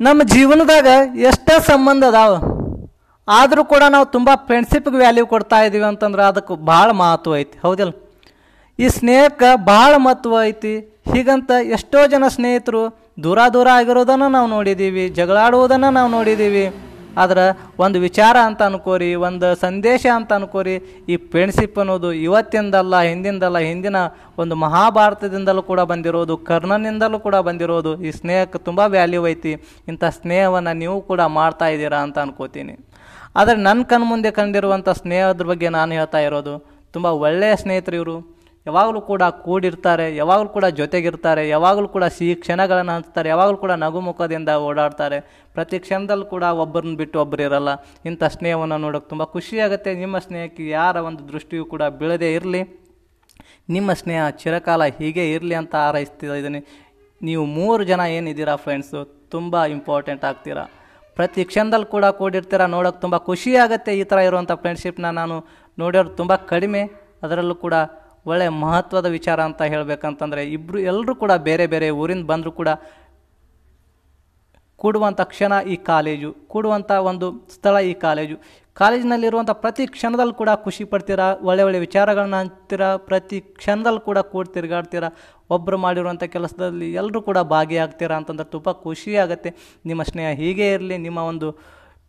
ನಮ್ಮ ಜೀವನದಾಗ ಎಷ್ಟೇ ಸಂಬಂಧ ಅದಾವ, ಆದರೂ ಕೂಡ ನಾವು ತುಂಬ ಫ್ರೆಂಡ್ಶಿಪ್ಗೆ ವ್ಯಾಲ್ಯೂ ಕೊಡ್ತಾ ಇದ್ದೀವಿ ಅಂತಂದ್ರೆ ಅದಕ್ಕೆ ಭಾಳ ಮಹತ್ವ ಐತಿ. ಹೌದಿಲ್ಲ? ಈ ಸ್ನೇಹಕ್ಕೆ ಭಾಳ ಮಹತ್ವ ಐತಿ. ಹೀಗಂತ ಎಷ್ಟೋ ಜನ ಸ್ನೇಹಿತರು ದೂರ ದೂರ ಆಗಿರೋದನ್ನು ನಾವು ನೋಡಿದ್ದೀವಿ ಜಗಳಾಡುವುದನ್ನು ನಾವು ನೋಡಿದ್ದೀವಿ ಆದ್ರೆ ಒಂದು ವಿಚಾರ ಅಂತ ಅನ್ಕೋರಿ, ಒಂದು ಸಂದೇಶ ಅಂತ ಅನ್ಕೋರಿ, ಈ ಫ್ರೆಂಡ್ಶಿಪ್ ಅನ್ನೋದು ಇವತ್ತಿಂದಲ್ಲ, ಹಿಂದಿಂದಲ್ಲ, ಹಿಂದಿನ ಒಂದು ಮಹಾಭಾರತದಿಂದಲೂ ಕೂಡ ಬಂದಿರೋದು, ಕರ್ಣನಿಂದಲೂ ಕೂಡ ಬಂದಿರೋದು, ಈ ಸ್ನೇಹಕ್ಕೆ ತುಂಬ ವ್ಯಾಲ್ಯೂ ಐತಿ. ಇಂಥ ಸ್ನೇಹವನ್ನು ನೀವು ಕೂಡ ಮಾಡ್ತಾ ಇದ್ದೀರಾ ಅಂತ ಅನ್ಕೋತೀನಿ. ಆದರೆ ನನ್ನ ಕಣ್ಮುಂದೆ ಕಂಡಿರುವಂಥ ಸ್ನೇಹದ ಬಗ್ಗೆ ನಾನು ಹೇಳ್ತಾ ಇರೋದು, ತುಂಬ ಒಳ್ಳೆಯ ಸ್ನೇಹಿತರು ಇವರು ಯಾವಾಗಲೂ ಕೂಡ ಕೂಡಿರ್ತಾರೆ, ಯಾವಾಗಲೂ ಕೂಡ ಜೊತೆಗಿರ್ತಾರೆ, ಯಾವಾಗಲೂ ಕೂಡ ಸಿಹಿ ಕ್ಷಣಗಳನ್ನು ಹಂಚ್ತಾರೆ, ಯಾವಾಗಲೂ ಕೂಡ ನಗುಮುಖದಿಂದ ಓಡಾಡ್ತಾರೆ. ಪ್ರತಿ ಕ್ಷಣದಲ್ಲೂ ಕೂಡ ಒಬ್ಬರನ್ನ ಬಿಟ್ಟು ಒಬ್ಬರು ಇರಲ್ಲ. ಇಂಥ ಸ್ನೇಹವನ್ನು ನೋಡೋಕೆ ತುಂಬ ಖುಷಿಯಾಗುತ್ತೆ. ನಿಮ್ಮ ಸ್ನೇಹಕ್ಕೆ ಯಾರ ಒಂದು ದೃಷ್ಟಿಯೂ ಕೂಡ ಬೀಳದೇ ಇರಲಿ. ನಿಮ್ಮ ಸ್ನೇಹ ಚಿರಕಾಲ ಹೀಗೆ ಇರಲಿ ಅಂತ ಹಾರೈಸ್ತಾ ನೀವು ಮೂರು ಜನ ಏನಿದ್ದೀರಾ ಫ್ರೆಂಡ್ಸು ತುಂಬ ಇಂಪಾರ್ಟೆಂಟ್ ಆಗ್ತೀರಾ. ಪ್ರತಿ ಕ್ಷಣದಲ್ಲಿ ಕೂಡ ಕೂಡಿರ್ತೀರ? ನೋಡೋಕೆ ತುಂಬ ಖುಷಿಯಾಗುತ್ತೆ ಈ ಥರ ಇರುವಂಥ ಫ್ರೆಂಡ್ಶಿಪ್ನ ನಾನು ನೋಡೋರು ತುಂಬ ಕಡಿಮೆ. ಅದರಲ್ಲೂ ಕೂಡ ಒಳ್ಳೆ ಮಹತ್ವದ ವಿಚಾರ ಅಂತ ಹೇಳಬೇಕಂತಂದರೆ ಇಬ್ಬರು ಎಲ್ಲರೂ ಕೂಡ ಬೇರೆ ಬೇರೆ ಊರಿಂದ ಬಂದರೂ ಕೂಡ ಕೂಡುವಂಥ ಕ್ಷಣ ಈ ಕಾಲೇಜು, ಕೂಡುವಂಥ ಒಂದು ಸ್ಥಳ ಈ ಕಾಲೇಜು. ಕಾಲೇಜಿನಲ್ಲಿರುವಂಥ ಪ್ರತಿ ಕ್ಷಣದಲ್ಲಿ ಕೂಡ ಖುಷಿ ಪಡ್ತೀರಾ? ಒಳ್ಳೆ ಒಳ್ಳೆ ವಿಚಾರಗಳನ್ನ ಅಂತೀರಾ ಪ್ರತಿ ಕ್ಷಣದಲ್ಲಿ ಕೂಡ ಕೂಡಿ ತಿರುಗಾಡ್ತೀರಾ? ಒಬ್ಬರು ಮಾಡಿರುವಂಥ ಕೆಲಸದಲ್ಲಿ ಎಲ್ಲರೂ ಕೂಡ ಭಾಗಿಯಾಗ್ತೀರಾ ಅಂತಂದ್ರೆ ತುಂಬ ಖುಷಿಯಾಗುತ್ತೆ ನಿಮ್ಮ ಸ್ನೇಹ ಹೀಗೆ ಇರಲಿ, ನಿಮ್ಮ ಒಂದು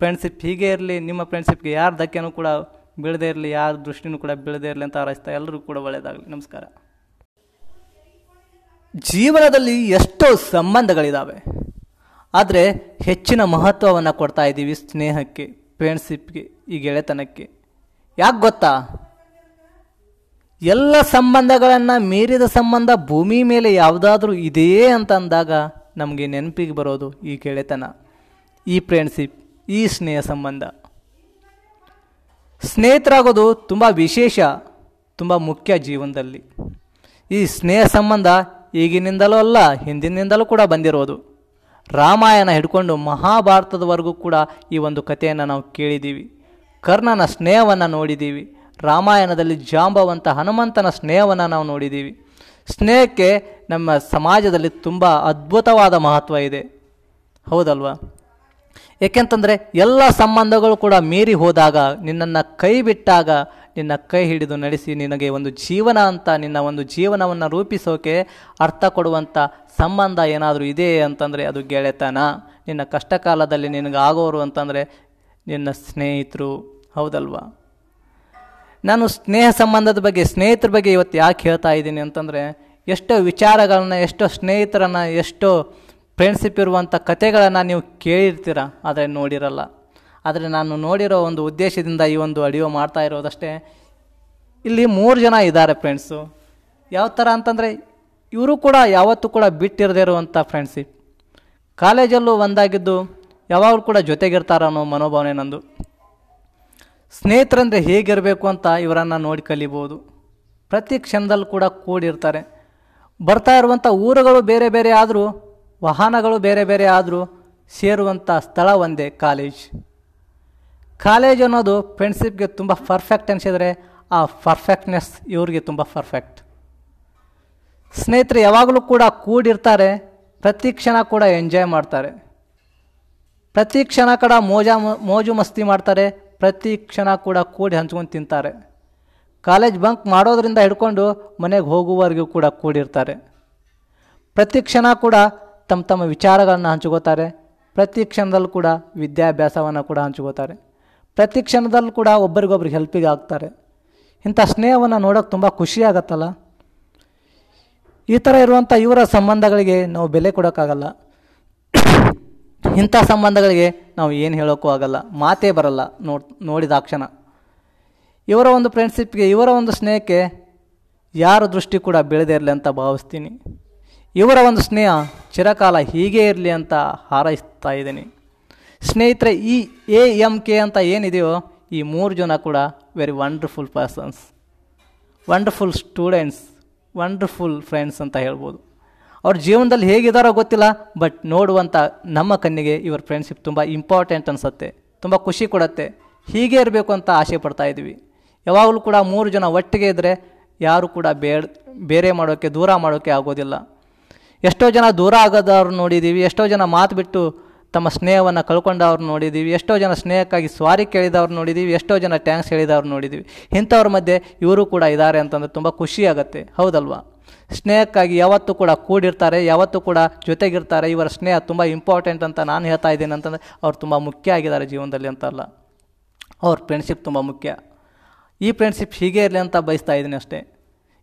ಫ್ರೆಂಡ್ಶಿಪ್ ಹೀಗೆ ಇರಲಿ, ನಿಮ್ಮ ಫ್ರೆಂಡ್ಶಿಪ್ಗೆ ಯಾರ ಧಕ್ಕೆನೂ ಕೂಡ ಬೀಳದೇ ಇರಲಿ, ಯಾರ ದೃಷ್ಟಿನೂ ಕೂಡ ಬೀಳದೇ ಇರಲಿ ಅಂತ ಹಾರೈಸ್ತಾ ಎಲ್ಲರೂ ಕೂಡ ಒಳ್ಳೆಯದಾಗಲಿ ನಮಸ್ಕಾರ. ಜೀವನದಲ್ಲಿ ಎಷ್ಟೋ ಸಂಬಂಧಗಳಿದ್ದಾವೆ ಆದರೆ ಹೆಚ್ಚಿನ ಮಹತ್ವವನ್ನು ಕೊಡ್ತಾ ಇದ್ದೀವಿ ಸ್ನೇಹಕ್ಕೆ ಫ್ರೆಂಡ್ಶಿಪ್ಗೆ ಈ ಗೆಳೆತನಕ್ಕೆ. ಯಾಕೆ ಗೊತ್ತಾ? ಎಲ್ಲ ಸಂಬಂಧಗಳನ್ನು ಮೀರಿದ ಸಂಬಂಧ ಭೂಮಿ ಮೇಲೆ ಯಾವುದಾದ್ರೂ ಇದೆಯೇ ಅಂತ ಅಂದಾಗ ನಮಗೆ ನೆನಪಿಗೆ ಬರೋದು ಈ ಗೆಳೆತನ, ಈ ಫ್ರೆಂಡ್ಶಿಪ್ ಈ ಸ್ನೇಹ ಸಂಬಂಧ. ಸ್ನೇಹಿತರಾಗೋದು ತುಂಬ ವಿಶೇಷ, ತುಂಬ ಮುಖ್ಯ ಜೀವನದಲ್ಲಿ. ಈ ಸ್ನೇಹ ಸಂಬಂಧ ಈಗಿನಿಂದಲೂ ಅಲ್ಲ, ಹಿಂದಿನಿಂದಲೂ ಕೂಡ ಬಂದಿರೋದು. ರಾಮಾಯಣ ಹಿಡ್ಕೊಂಡು ಮಹಾಭಾರತದವರೆಗೂ ಕೂಡ ಈ ಒಂದು ಕಥೆಯನ್ನು ನಾವು ಕೇಳಿದ್ದೀವಿ. ಕರ್ಣನ ಸ್ನೇಹವನ್ನು ನೋಡಿದ್ದೀವಿ. ರಾಮಾಯಣದಲ್ಲಿ ಜಾಂಬವಂತ ಹನುಮಂತನ ಸ್ನೇಹವನ್ನು ನಾವು ನೋಡಿದ್ದೀವಿ. ಸ್ನೇಹಕ್ಕೆ ನಮ್ಮ ಸಮಾಜದಲ್ಲಿ ತುಂಬ ಅದ್ಭುತವಾದ ಮಹತ್ವ ಇದೆ. ಹೌದಲ್ವಾ? ಏಕೆಂತಂದರೆ ಎಲ್ಲ ಸಂಬಂಧಗಳು ಕೂಡ ಮೀರಿ ಹೋದಾಗ, ನಿನ್ನನ್ನು ಕೈ ಬಿಟ್ಟಾಗ, ನಿನ್ನ ಕೈ ಹಿಡಿದು ನಡೆಸಿ ನಿನಗೆ ಒಂದು ಜೀವನ ಅಂತ, ನಿನ್ನ ಒಂದು ಜೀವನವನ್ನು ರೂಪಿಸೋಕೆ ಅರ್ಥ ಕೊಡುವಂಥ ಸಂಬಂಧ ಏನಾದರೂ ಇದೆ ಅಂತಂದರೆ ಅದು ಗೆಳೆತನ. ನಿನ್ನ ಕಷ್ಟಕಾಲದಲ್ಲಿ ನಿನಗೆ ಆಗೋರು ಅಂತಂದರೆ ನಿನ್ನ ಸ್ನೇಹಿತರು. ಹೌದಲ್ವಾ? ನಾನು ಸ್ನೇಹ ಸಂಬಂಧದ ಬಗ್ಗೆ, ಸ್ನೇಹಿತರ ಬಗ್ಗೆ ಇವತ್ತು ಯಾಕೆ ಹೇಳ್ತಾ ಇದ್ದೀನಿ ಅಂತಂದರೆ, ಎಷ್ಟೋ ವಿಚಾರಗಳನ್ನ, ಎಷ್ಟೋ ಸ್ನೇಹಿತರನ್ನು, ಎಷ್ಟೋ ಫ್ರೆಂಡ್ಶಿಪ್ ಇರುವಂಥ ಕಥೆಗಳನ್ನು ನೀವು ಕೇಳಿರ್ತೀರ? ಆದರೆ ನೋಡಿರಲ್ಲ. ಆದರೆ ನಾನು ನೋಡಿರೋ ಒಂದು ಉದ್ದೇಶದಿಂದ ಈ ಒಂದು ಅಡಿಯೋ ಮಾಡ್ತಾ ಇರೋದಷ್ಟೇ. ಇಲ್ಲಿ ಮೂರು ಜನ ಇದ್ದಾರೆ ಫ್ರೆಂಡ್ಸು. ಯಾವ ಥರ ಅಂತಂದರೆ ಇವರು ಕೂಡ ಯಾವತ್ತೂ ಕೂಡ ಬಿಟ್ಟಿರದೇ ಇರುವಂಥ ಫ್ರೆಂಡ್ಶಿಪ್ ಕಾಲೇಜಲ್ಲೂ ಒಂದಾಗಿದ್ದು ಯಾವಾಗಲೂ ಕೂಡ ಜೊತೆಗಿರ್ತಾರ ಅನ್ನೋ ಮನೋಭಾವನೆ ನಂದು. ಸ್ನೇಹಿತರಂದರೆ ಹೇಗಿರಬೇಕು ಅಂತ ಇವರನ್ನು ನೋಡಿ ಕಲಿಬೋದು. ಪ್ರತಿ ಕ್ಷಣದಲ್ಲೂ ಕೂಡ ಕೂಡಿರ್ತಾರೆ. ಬರ್ತಾ ಇರುವಂಥ ಊರುಗಳು ಬೇರೆ ಬೇರೆ ಆದರೂ ವಾಹನಗಳು ಬೇರೆ ಬೇರೆ ಆದರೂ ಸೇರುವಂಥ ಸ್ಥಳ ಒಂದೇ ಕಾಲೇಜ್. ಕಾಲೇಜ್ ಅನ್ನೋದು ಫ್ರೆಂಡ್ಶಿಪ್ಗೆ ತುಂಬ ಪರ್ಫೆಕ್ಟ್ ಅನಿಸಿದರೆ ಆ ಪರ್ಫೆಕ್ಟ್ನೆಸ್ ಇವ್ರಿಗೆ ತುಂಬ ಪರ್ಫೆಕ್ಟ್ ಸ್ನೇಹಿತರು ಯಾವಾಗಲೂ ಕೂಡ ಕೂಡಿರ್ತಾರೆ, ಪ್ರತಿ ಕ್ಷಣ ಕೂಡ ಎಂಜಾಯ್ ಮಾಡ್ತಾರೆ. ಪ್ರತಿ ಕ್ಷಣ ಕೂಡ ಮೋಜಾ ಮೋಜು ಮಸ್ತಿ ಮಾಡ್ತಾರೆ, ಪ್ರತಿ ಕ್ಷಣ ಕೂಡ ಕೂಡಿ ಹಂಚ್ಕೊಂಡು ತಿಂತಾರೆ. ಕಾಲೇಜ್ ಬಂಕ್ ಮಾಡೋದ್ರಿಂದ ಹಿಡ್ಕೊಂಡು ಮನೆಗೆ ಹೋಗುವವರೆಗೂ ಕೂಡ ಕೂಡಿರ್ತಾರೆ. ಪ್ರತಿ ಕ್ಷಣ ಕೂಡ ತಮ್ಮ ತಮ್ಮ ವಿಚಾರಗಳನ್ನು ಹಂಚ್ಕೋತಾರೆ. ಪ್ರತಿ ಕ್ಷಣದಲ್ಲೂ ಕೂಡ ವಿದ್ಯಾಭ್ಯಾಸವನ್ನು ಕೂಡ ಹಂಚ್ಕೋತಾರೆ. ಪ್ರತಿ ಕ್ಷಣದಲ್ಲೂ ಕೂಡ ಒಬ್ಬರಿಗೊಬ್ರಿಗೆ ಹೆಲ್ಪಿಗೆ ಆಗ್ತಾರೆ. ಇಂಥ ಸ್ನೇಹವನ್ನು ನೋಡೋಕೆ ತುಂಬ ಖುಷಿ ಆಗತ್ತಲ್ಲ? ಈ ಥರ ಇರುವಂಥ ಇವರ ಸಂಬಂಧಗಳಿಗೆ ನಾವು ಬೆಲೆ ಕೊಡೋಕ್ಕಾಗಲ್ಲ. ಇಂಥ ಸಂಬಂಧಗಳಿಗೆ ನಾವು ಏನು ಹೇಳೋಕ್ಕೂ ಆಗಲ್ಲ. ಮಾತೇ ಬರಲ್ಲ ನೋಡ್ ನೋಡಿದಾಕ್ಷಣ ಇವರ ಒಂದು ಫ್ರೆಂಡ್ಶಿಪ್ಗೆ ಇವರ ಒಂದು ಸ್ನೇಹಕ್ಕೆ ಯಾರ ದೃಷ್ಟಿ ಕೂಡ ಬೆಳೆದೇ ಇರಲಿ ಅಂತ ಭಾವಿಸ್ತೀನಿ. ಇವರ ಒಂದು ಸ್ನೇಹ ಚಿರಕಾಲ ಹೀಗೆ ಇರಲಿ ಅಂತ ಹಾರೈಸ್ತಾ ಇದ್ದೀನಿ. ಸ್ನೇಹಿತರೆ, ಈ ಎ ಎಂ ಕೆ ಅಂತ ಏನಿದೆಯೋ ಈ ಮೂರು ಜನ ಕೂಡ very wonderful persons wonderful students wonderful friends ಅಂತ ಹೇಳ್ಬೋದು. ಅವ್ರ ಜೀವನದಲ್ಲಿ ಹೇಗಿದ್ದಾರೋ ಗೊತ್ತಿಲ್ಲ ಬಟ್ ನೋಡುವಂಥ ನಮ್ಮ ಕಣ್ಣಿಗೆ ಇವರ ಫ್ರೆಂಡ್ಶಿಪ್ ತುಂಬ ಇಂಪಾರ್ಟೆಂಟ್ ಅನಿಸುತ್ತೆ, ತುಂಬ ಖುಷಿ ಕೊಡುತ್ತೆ. ಹೀಗೆ ಇರಬೇಕು ಅಂತ ಆಸೆ ಪಡ್ತಾ ಇದ್ವಿ ಯಾವಾಗಲೂ ಕೂಡ ಮೂರು ಜನ ಒಟ್ಟಿಗೆ ಇದ್ದರೆ ಯಾರು ಕೂಡ ಬೇಡ, ಬೇರೆ ಮಾಡೋಕ್ಕೆ ದೂರ ಮಾಡೋಕ್ಕೆ ಆಗೋದಿಲ್ಲ. ಎಷ್ಟೋ ಜನ ದೂರ ಆಗೋದವ್ರು ನೋಡಿದ್ದೀವಿ ಎಷ್ಟೋ ಜನ ಮಾತು ಬಿಟ್ಟು ತಮ್ಮ ಸ್ನೇಹವನ್ನು ಕಳ್ಕೊಂಡವ್ರು ನೋಡಿದ್ದೀವಿ ಎಷ್ಟೋ ಜನ ಸ್ನೇಹಕ್ಕಾಗಿ ಸ್ವಾರಿ ಕೇಳಿದವ್ರು ನೋಡಿದ್ದೀವಿ ಎಷ್ಟೋ ಜನ ಟ್ಯಾಂಕ್ಸ್ ಹೇಳಿದವ್ರು ನೋಡಿದ್ದೀವಿ ಇಂಥವ್ರ ಮಧ್ಯೆ ಇವರು ಕೂಡ ಇದ್ದಾರೆ ಅಂತಂದರೆ ತುಂಬ ಖುಷಿಯಾಗತ್ತೆ ಹೌದಲ್ವಾ? ಸ್ನೇಹಕ್ಕಾಗಿ ಯಾವತ್ತೂ ಕೂಡ ಕೂಡಿರ್ತಾರೆ, ಯಾವತ್ತೂ ಕೂಡ ಜೊತೆಗಿರ್ತಾರೆ, ಇವರ ಸ್ನೇಹ ತುಂಬ ಇಂಪಾರ್ಟೆಂಟ್ ಅಂತ ನಾನು ಹೇಳ್ತಾ ಇದ್ದೀನಿ ಅಂತಂದರೆ ಅವ್ರು ತುಂಬ ಮುಖ್ಯ ಆಗಿದ್ದಾರೆ ಜೀವನದಲ್ಲಿ ಅಂತಲ್ಲ. ಅವ್ರ ಫ್ರೆಂಡ್ಶಿಪ್ ತುಂಬ ಮುಖ್ಯ. ಈ ಫ್ರೆಂಡ್ಶಿಪ್ ಹೀಗೆ ಇರಲಿ ಅಂತ ಬಯಸ್ತಾ ಇದ್ದೀನಿ ಅಷ್ಟೇ.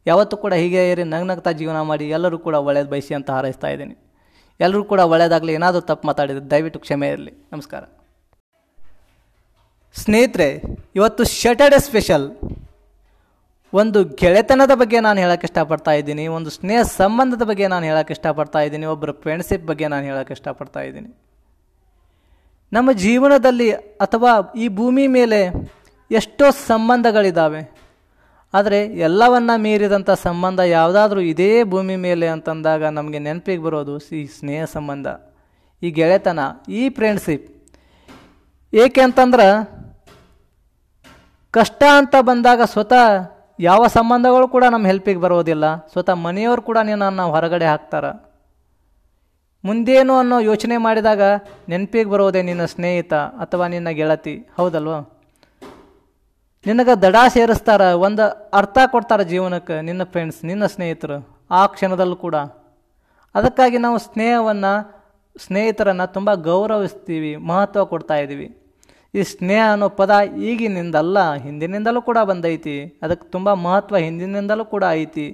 ಯಾವತ್ತೂ ಕೂಡ ಹೀಗೆ ಇರಿ, ನಗ್ನಗ್ತಾ ಜೀವನ ಮಾಡಿ, ಎಲ್ಲರೂ ಕೂಡ ಒಳ್ಳೇದು ಬಯಸಿ ಅಂತ ಹಾರೈಸ್ತಾ ಇದ್ದೀನಿ. ಎಲ್ಲರೂ ಕೂಡ ಒಳ್ಳೆಯದಾಗಲಿ ಏನಾದರೂ ತಪ್ಪು ಮಾತಾಡಿದರೆ ದಯವಿಟ್ಟು ಕ್ಷಮೆ ಇರಲಿ. ನಮಸ್ಕಾರ. ಸ್ನೇಹಿತರೆ, ಇವತ್ತು ಶಟರ್ಡೆ ಸ್ಪೆಷಲ್ ಒಂದು ಗೆಳೆತನದ ಬಗ್ಗೆ ನಾನು ಹೇಳೋಕ್ಕೆ ಇಷ್ಟಪಡ್ತಾ ಇದ್ದೀನಿ, ಒಂದು ಸ್ನೇಹ ಸಂಬಂಧದ ಬಗ್ಗೆ ನಾನು ಹೇಳೋಕ್ಕೆ ಇಷ್ಟಪಡ್ತಾ ಇದ್ದೀನಿ ಒಬ್ಬರ ಫ್ರೆಂಡ್ಶಿಪ್ ಬಗ್ಗೆ ನಾನು ಹೇಳೋಕ್ಕೆ ಇಷ್ಟಪಡ್ತಾ ಇದ್ದೀನಿ. ನಮ್ಮ ಜೀವನದಲ್ಲಿ ಅಥವಾ ಈ ಭೂಮಿ ಮೇಲೆ ಎಷ್ಟೋ ಸಂಬಂಧಗಳಿದ್ದಾವೆ ಆದರೆ ಎಲ್ಲವನ್ನ ಮೀರಿದಂಥ ಸಂಬಂಧ ಯಾವುದಾದ್ರೂ ಇದೇ ಭೂಮಿ ಮೇಲೆ ಅಂತಂದಾಗ ನಮಗೆ ನೆನಪಿಗೆ ಬರೋದು ಈ ಸ್ನೇಹ ಸಂಬಂಧ. ಈ ಗೆಳೆತನ, ಈ ಫ್ರೆಂಡ್ಶಿಪ್ ಏಕೆ ಅಂತಂದ್ರೆ ಕಷ್ಟ ಅಂತ ಬಂದಾಗ ಸ್ವತಃ ಯಾವ ಸಂಬಂಧಗಳು ಕೂಡ ನಮ್ಮ ಹೆಲ್ಪಿಗೆ ಬರೋದಿಲ್ಲ. ಸ್ವತಃ ಮನೆಯವರು ಕೂಡ ನಿನ್ನನ್ನು ಹೊರಗಡೆ ಹಾಕ್ತಾರೆ. ಮುಂದೇನು ಅನ್ನೋ ಯೋಚನೆ ಮಾಡಿದಾಗ ನೆನಪಿಗೆ ಬರೋದೇ ನಿನ್ನ ಸ್ನೇಹಿತ ಅಥವಾ ನಿನ್ನ ಗೆಳತಿ. ಹೌದಲ್ವಾ? ನಿನಗೆ ದಡ ಸೇರಿಸ್ತಾರ, ಒಂದು ಅರ್ಥ ಕೊಡ್ತಾರೆ ಜೀವನಕ್ಕೆ ನಿನ್ನ ಫ್ರೆಂಡ್ಸ್ ನಿನ್ನ ಸ್ನೇಹಿತರು, ಆ ಕ್ಷಣದಲ್ಲೂ ಕೂಡ. ಅದಕ್ಕಾಗಿ ನಾವು ಸ್ನೇಹವನ್ನು, ಸ್ನೇಹಿತರನ್ನು ತುಂಬ ಗೌರವಿಸ್ತೀವಿ, ಮಹತ್ವ ಕೊಡ್ತಾ ಇದ್ದೀವಿ ಈ ಸ್ನೇಹ ಅನ್ನೋ ಪದ ಈಗಿನಿಂದಲ್ಲ, ಹಿಂದಿನಿಂದಲೂ ಕೂಡ ಬಂದೈತಿ. ಅದಕ್ಕೆ ತುಂಬ ಮಹತ್ವ ಹಿಂದಿನಿಂದಲೂ ಕೂಡ ಐತಿ.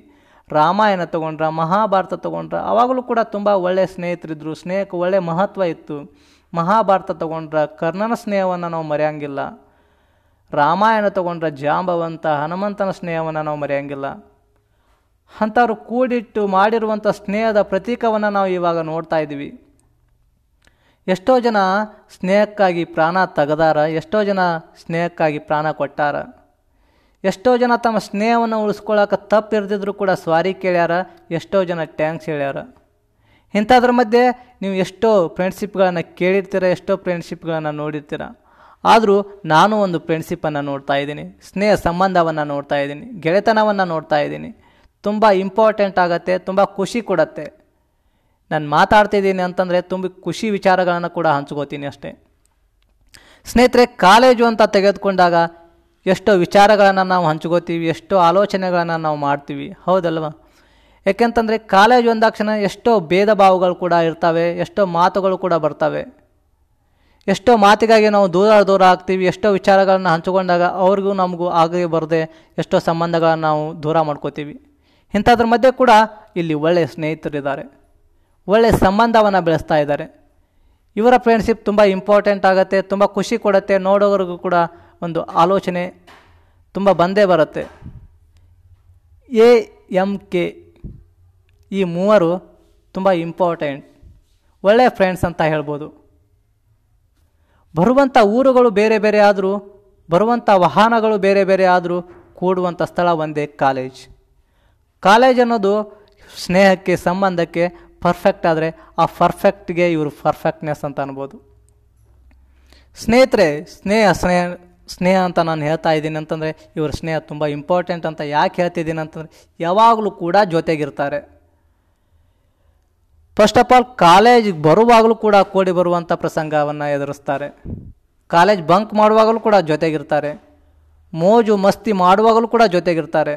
ರಾಮಾಯಣ ತಗೊಂಡ್ರ, ಮಹಾಭಾರತ ತಗೊಂಡ್ರ, ಅವಾಗಲೂ ಕೂಡ ತುಂಬ ಒಳ್ಳೆಯ ಸ್ನೇಹಿತರಿದ್ದರು ಸ್ನೇಹಕ್ಕೆ ಒಳ್ಳೆಯ ಮಹತ್ವ ಇತ್ತು. ಮಹಾಭಾರತ ತಗೊಂಡ್ರ ಕರ್ಣನ ಸ್ನೇಹವನ್ನು ನಾವು ಮರೆಯಂಗಿಲ್ಲ. ರಾಮಾಯಣ ತಗೊಂಡ್ರೆ ಜಾಂಬವಂತ ಹನುಮಂತನ ಸ್ನೇಹವನ್ನು ನಾವು ಮರೆಯಂಗಿಲ್ಲ. ಅಂಥವ್ರು ಕೂಡಿಟ್ಟು ಮಾಡಿರುವಂಥ ಸ್ನೇಹದ ಪ್ರತೀಕವನ್ನು ನಾವು ಇವಾಗ ನೋಡ್ತಾ ಇದ್ದೀವಿ. ಎಷ್ಟೋ ಜನ ಸ್ನೇಹಕ್ಕಾಗಿ ಪ್ರಾಣ ತೆಗೆದಾರ, ಎಷ್ಟೋ ಜನ ಸ್ನೇಹಕ್ಕಾಗಿ ಪ್ರಾಣ ಕೊಟ್ಟಾರ. ಎಷ್ಟೋ ಜನ ತಮ್ಮ ಸ್ನೇಹವನ್ನು ಉಳಿಸ್ಕೊಳ್ಳೋಕೆ ತಪ್ಪು ಇರ್ದಿದ್ರು ಕೂಡ ಸ್ವಾರಿ ಕೇಳ್ಯಾರ, ಎಷ್ಟೋ ಜನ ಟ್ಯಾಂಕ್ಸ್ ಹೇಳ್ಯಾರ. ಇಂಥದ್ರ ಮಧ್ಯೆ ನೀವು ಎಷ್ಟೋ ಫ್ರೆಂಡ್ಶಿಪ್ಗಳನ್ನು ಕೇಳಿರ್ತೀರ, ಎಷ್ಟೋ ಫ್ರೆಂಡ್ಶಿಪ್ಗಳನ್ನು ನೋಡಿರ್ತೀರ. ಆದರೂ ನಾನು ಒಂದು ಫ್ರೆಂಡ್ಶಿಪ್ಪನ್ನು ನೋಡ್ತಾ ಇದ್ದೀನಿ, ಸ್ನೇಹ ಸಂಬಂಧವನ್ನು ನೋಡ್ತಾ ಇದ್ದೀನಿ, ಗೆಳೆತನವನ್ನು ನೋಡ್ತಾ ಇದ್ದೀನಿ. ತುಂಬ ಇಂಪಾರ್ಟೆಂಟ್ ಆಗುತ್ತೆ, ತುಂಬ ಖುಷಿ ಕೊಡತ್ತೆ. ನಾನು ಮಾತಾಡ್ತಿದ್ದೀನಿ ಅಂತಂದರೆ ತುಂಬ ಖುಷಿ ವಿಚಾರಗಳನ್ನು ಕೂಡ ಹಂಚ್ಕೋತೀನಿ ಅಷ್ಟೇ. ಸ್ನೇಹಿತರೆ, ಕಾಲೇಜು ಅಂತ ತೆಗೆದುಕೊಂಡಾಗ ಎಷ್ಟೋ ವಿಚಾರಗಳನ್ನು ನಾವು ಹಂಚ್ಕೋತೀವಿ, ಎಷ್ಟೋ ಆಲೋಚನೆಗಳನ್ನು ನಾವು ಮಾಡ್ತೀವಿ, ಹೌದಲ್ವ? ಯಾಕೆಂತಂದರೆ ಕಾಲೇಜು ಅಂದಾಕ್ಷಣ ಎಷ್ಟೋ ಭೇದ ಭಾವಗಳು ಕೂಡ ಇರ್ತವೆ, ಎಷ್ಟೋ ಮಾತುಗಳು ಕೂಡ ಬರ್ತವೆ. ಎಷ್ಟೋ ಮಾತಿಗಾಗಿ ನಾವು ದೂರ ದೂರ ಆಗ್ತೀವಿ, ಎಷ್ಟೋ ವಿಚಾರಗಳನ್ನು ಹಂಚಿಕೊಂಡಾಗ ಅವ್ರಿಗೂ ನಮಗೂ ಆಗೇ ಬರದೆ ಎಷ್ಟೋ ಸಂಬಂಧಗಳನ್ನು ನಾವು ದೂರ ಮಾಡ್ಕೋತೀವಿ. ಇಂಥದ್ರ ಮಧ್ಯೆ ಕೂಡ ಇಲ್ಲಿ ಒಳ್ಳೆಯ ಸ್ನೇಹಿತರಿದ್ದಾರೆ. ಒಳ್ಳೆಯ ಸಂಬಂಧವನ್ನು ಬೆಳೆಸ್ತಾ ಇದ್ದಾರೆ. ಇವರ ಫ್ರೆಂಡ್ಶಿಪ್ ತುಂಬ ಇಂಪಾರ್ಟೆಂಟ್ ಆಗುತ್ತೆ, ತುಂಬ ಖುಷಿ ಕೊಡುತ್ತೆ ನೋಡೋರಿಗೂ ಕೂಡ ಒಂದು ಆಲೋಚನೆ ತುಂಬ ಬಂದೇ ಬರುತ್ತೆ. ಎ ಎಂ ಕೆ ಈ ಮೂವರು ತುಂಬ ಇಂಪಾರ್ಟೆಂಟ್ ಒಳ್ಳೆಯ ಫ್ರೆಂಡ್ಸ್ ಅಂತ ಹೇಳ್ಬೋದು. ಬರುವಂಥ ಊರುಗಳು ಬೇರೆ ಬೇರೆ ಆದರೂ ಬರುವಂಥ ವಾಹನಗಳು ಬೇರೆ ಬೇರೆ ಆದರೂ ಕೂಡುವಂಥ ಸ್ಥಳ ಒಂದೇ ಕಾಲೇಜ್. ಕಾಲೇಜ್ ಅನ್ನೋದು ಸ್ನೇಹಕ್ಕೆ, ಸಂಬಂಧಕ್ಕೆ ಪರ್ಫೆಕ್ಟ್ ಆದರೆ ಆ ಪರ್ಫೆಕ್ಟ್ಗೆ ಇವರು ಪರ್ಫೆಕ್ಟ್ನೆಸ್ ಅಂತ ಅನ್ಬೋದು. ಸ್ನೇಹಿತರೆ, ಸ್ನೇಹ ಸ್ನೇಹ ಸ್ನೇಹ ಅಂತ ನಾನು ಹೇಳ್ತಾ ಇದ್ದೀನಿ ಅಂತಂದರೆ ಇವ್ರ ಸ್ನೇಹ ತುಂಬ ಇಂಪಾರ್ಟೆಂಟ್ ಅಂತ ಯಾಕೆ ಹೇಳ್ತಿದ್ದೀನಿ ಅಂತಂದರೆ ಯಾವಾಗಲೂ ಕೂಡ ಜೊತೆಗಿರ್ತಾರೆ. ಫಸ್ಟ್ ಆಫ್ ಆಲ್ ಕಾಲೇಜಿಗೆ ಬರುವಾಗಲೂ ಕೂಡ ಕೂಡಿ ಬರುವಂಥ ಪ್ರಸಂಗವನ್ನು ಎದುರಿಸ್ತಾರೆ. ಕಾಲೇಜ್ ಬಂಕ್ ಮಾಡುವಾಗಲೂ ಕೂಡ ಜೊತೆಗಿರ್ತಾರೆ. ಮೋಜು ಮಸ್ತಿ ಮಾಡುವಾಗಲೂ ಕೂಡ ಜೊತೆಗಿರ್ತಾರೆ.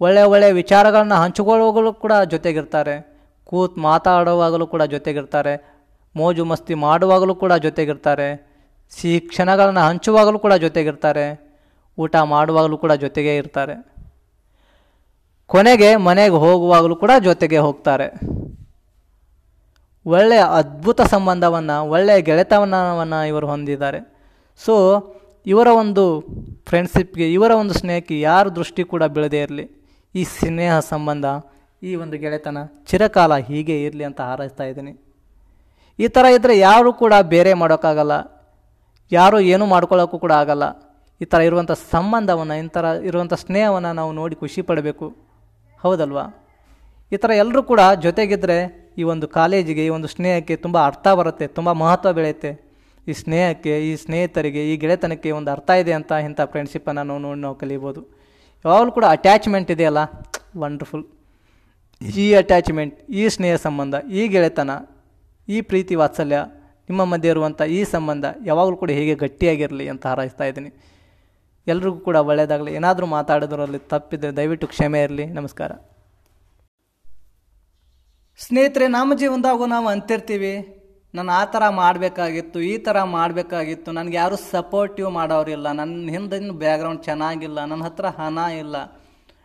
ಒಳ್ಳೆಯ ಒಳ್ಳೆಯ ವಿಚಾರಗಳನ್ನ ಹಂಚಿಕೊಳ್ಳುವಾಗಲೂ ಕೂಡ ಜೊತೆಗಿರ್ತಾರೆ. ಕೂತ್ ಮಾತಾಡುವಾಗಲೂ ಕೂಡ ಜೊತೆಗಿರ್ತಾರೆ. ಮೋಜು ಮಸ್ತಿ ಮಾಡುವಾಗಲೂ ಕೂಡ ಜೊತೆಗಿರ್ತಾರೆ. ಸಿಹಿ ಕ್ಷಣಗಳನ್ನು ಹಂಚುವಾಗಲೂ ಕೂಡ ಜೊತೆಗಿರ್ತಾರೆ. ಊಟ ಮಾಡುವಾಗಲೂ ಕೂಡ ಜೊತೆಗೇ ಇರ್ತಾರೆ. ಕೊನೆಗೆ ಮನೆಗೆ ಹೋಗುವಾಗಲೂ ಕೂಡ ಜೊತೆಗೆ ಹೋಗ್ತಾರೆ. ಒಳ್ಳೆಯ ಅದ್ಭುತ ಸಂಬಂಧವನ್ನು, ಒಳ್ಳೆಯ ಗೆಳೆತನವನ್ನು ಇವರು ಹೊಂದಿದ್ದಾರೆ. ಸೊ ಇವರ ಒಂದು ಫ್ರೆಂಡ್ಶಿಪ್ಗೆ ಇವರ ಒಂದು ಸ್ನೇಹಕ್ಕೆ ಯಾರ ದೃಷ್ಟಿ ಕೂಡ ಬೀಳದೇ ಇರಲಿ. ಈ ಸ್ನೇಹ ಸಂಬಂಧ, ಈ ಒಂದು ಗೆಳೆತನ ಚಿರಕಾಲ ಹೀಗೆ ಇರಲಿ ಅಂತ ಹಾರೈಸ್ತಾ ಇದ್ದೀನಿ. ಈ ಥರ ಇದ್ದರೆ ಯಾರು ಕೂಡ ಬೇರೆ ಮಾಡೋಕ್ಕಾಗಲ್ಲ. ಯಾರೂ ಏನೂ ಮಾಡ್ಕೊಳ್ಳೋಕ್ಕೂ ಕೂಡ ಆಗಲ್ಲ. ಈ ಥರ ಇರುವಂಥ ಸಂಬಂಧವನ್ನು, ಈ ಥರ ಇರುವಂಥ ಸ್ನೇಹವನ್ನು ನಾವು ನೋಡಿ ಖುಷಿ ಪಡಬೇಕು. ಹೌದಲ್ವಾ? ಈ ಥರ ಎಲ್ಲರೂ ಕೂಡ ಜೊತೆಗಿದ್ದರೆ ಈ ಒಂದು ಕಾಲೇಜಿಗೆ, ಈ ಒಂದು ಸ್ನೇಹಕ್ಕೆ ತುಂಬ ಅರ್ಥ ಬರುತ್ತೆ, ತುಂಬ ಮಹತ್ವ ಬೆಳೆಯುತ್ತೆ. ಈ ಸ್ನೇಹಕ್ಕೆ, ಈ ಸ್ನೇಹಿತರಿಗೆ, ಈ ಗೆಳೆತನಕ್ಕೆ ಒಂದು ಅರ್ಥ ಇದೆ ಅಂತ ಇಂಥ ಫ್ರೆಂಡ್ಶಿಪ್ಪನ್ನು ನಾವು ನೋಡಿ ನಾವು ಕಲಿಬೋದು ಯಾವಾಗಲೂ ಕೂಡ ಅಟ್ಯಾಚ್ಮೆಂಟ್ ಇದೆಯಲ್ಲ ವಂಡರ್ಫುಲ್ ಈ ಅಟ್ಯಾಚ್ಮೆಂಟ್ ಈ ಸ್ನೇಹ ಸಂಬಂಧ, ಈ ಗೆಳೆತನ, ಈ ಪ್ರೀತಿ ವಾತ್ಸಲ್ಯ, ನಿಮ್ಮ ಮಧ್ಯೆ ಇರುವಂಥ ಈ ಸಂಬಂಧ ಯಾವಾಗಲೂ ಕೂಡ ಹೇಗೆ ಗಟ್ಟಿಯಾಗಿರಲಿ ಅಂತ ಹಾರೈಸ್ತಾ ಇದ್ದೀನಿ. ಎಲ್ರಿಗೂ ಕೂಡ ಒಳ್ಳೆಯದಾಗಲಿ ಏನಾದರೂ ಮಾತಾಡಿದ್ರಲ್ಲಿ ತಪ್ಪಿದ್ದರೆ ದಯವಿಟ್ಟು ಕ್ಷಮೆ ಇರಲಿ. ನಮಸ್ಕಾರ. ಸ್ನೇಹಿತರೆ, ನಮ್ಮ ಜೀವನದಾಗೂ ನಾವು ಅಂತಿರ್ತೀವಿ. ನಾನು ಆ ಥರ ಮಾಡಬೇಕಾಗಿತ್ತು, ಈ ಥರ ಮಾಡಬೇಕಾಗಿತ್ತು. ನನಗೆ ಯಾರೂ ಸಪೋರ್ಟಿವ್ ಮಾಡೋರಿಲ್ಲ ನನ್ನ ಹಿಂದಿನ ಬ್ಯಾಕ್ಗ್ರೌಂಡ್ ಚೆನ್ನಾಗಿಲ್ಲ. ನನ್ನ ಹತ್ರ ಹಣ ಇಲ್ಲ.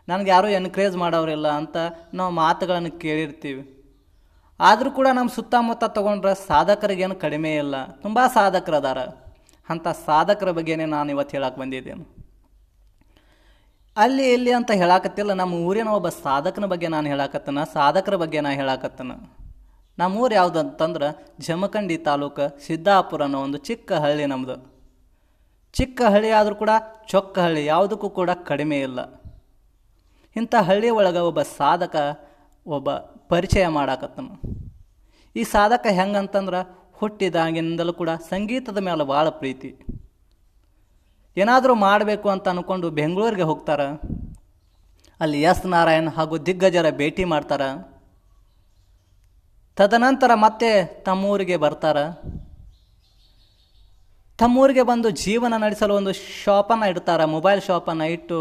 ನನಗೆ ಯಾರೂ ಎನ್ಕರೇಜ್ ಮಾಡೋರಿಲ್ಲ ಅಂತ ನಾವು ಮಾತುಗಳನ್ನು ಕೇಳಿರ್ತೀವಿ. ಆದರೂ ಕೂಡ ನಮ್ಮ ಸುತ್ತಮುತ್ತ ತೊಗೊಂಡ್ರೆ ಸಾಧಕರಿಗೇನು ಕಡಿಮೆ ಇಲ್ಲ. ತುಂಬ ಸಾಧಕರು ಅದಾರ ಅಂಥ ಸಾಧಕರ ಬಗ್ಗೆನೇ ನಾನು ಇವತ್ತು ಹೇಳಕ್ಕೆ ಬಂದಿದ್ದೇನೆ. ಅಲ್ಲಿ ಇಲ್ಲಿ ಅಂತ ಹೇಳಾಕತ್ತಿಲ್ಲ. ನಮ್ಮ ಊರಿನ ಒಬ್ಬ ಸಾಧಕನ ಬಗ್ಗೆ ನಾನು ಹೇಳಾಕತ್ತನ. ಸಾಧಕರ ಬಗ್ಗೆ ನಾನು ಹೇಳಾಕತ್ತನ. ನಮ್ಮ ಊರು ಯಾವುದು ಅಂತಂದ್ರೆ ಜಮಖಂಡಿ ತಾಲೂಕು ಸಿದ್ದಾಪುರ ಅನ್ನೋ ಒಂದು ಚಿಕ್ಕ ಹಳ್ಳಿ ನಮ್ಮದು ಚಿಕ್ಕ ಹಳ್ಳಿ ಆದರೂ ಕೂಡ ಚೊಕ್ಕ ಹಳ್ಳಿ ಯಾವುದಕ್ಕೂ ಕೂಡ ಕಡಿಮೆ ಇಲ್ಲ. ಇಂಥ ಹಳ್ಳಿ ಒಳಗೆ ಒಬ್ಬ ಸಾಧಕ ಒಬ್ಬ ಪರಿಚಯ ಮಾಡಾಕತ್ತನು. ಈ ಸಾಧಕ ಹೆಂಗಂತಂದ್ರೆ ಹುಟ್ಟಿದಾಗಿನಿಂದಲೂ ಕೂಡ ಸಂಗೀತದ ಮೇಲೆ ಭಾಳ ಪ್ರೀತಿ. ಏನಾದರೂ ಮಾಡಬೇಕು ಅಂತ ಅಂದ್ಕೊಂಡು ಬೆಂಗಳೂರಿಗೆ ಹೋಗ್ತಾರೆ? ಅಲ್ಲಿ ಎಸ್ ನಾರಾಯಣ್ ಹಾಗೂ ದಿಗ್ಗಜರ ಭೇಟಿ ಮಾಡ್ತಾರೆ? ತದನಂತರ ಮತ್ತೆ ತಮ್ಮೂರಿಗೆ ಬರ್ತಾರೆ? ತಮ್ಮೂರಿಗೆ ಬಂದು ಜೀವನ ನಡೆಸಲು ಒಂದು ಶಾಪನ್ನು ಇಡ್ತಾರೆ, ಮೊಬೈಲ್ ಶಾಪನ್ನು ಇಟ್ಟು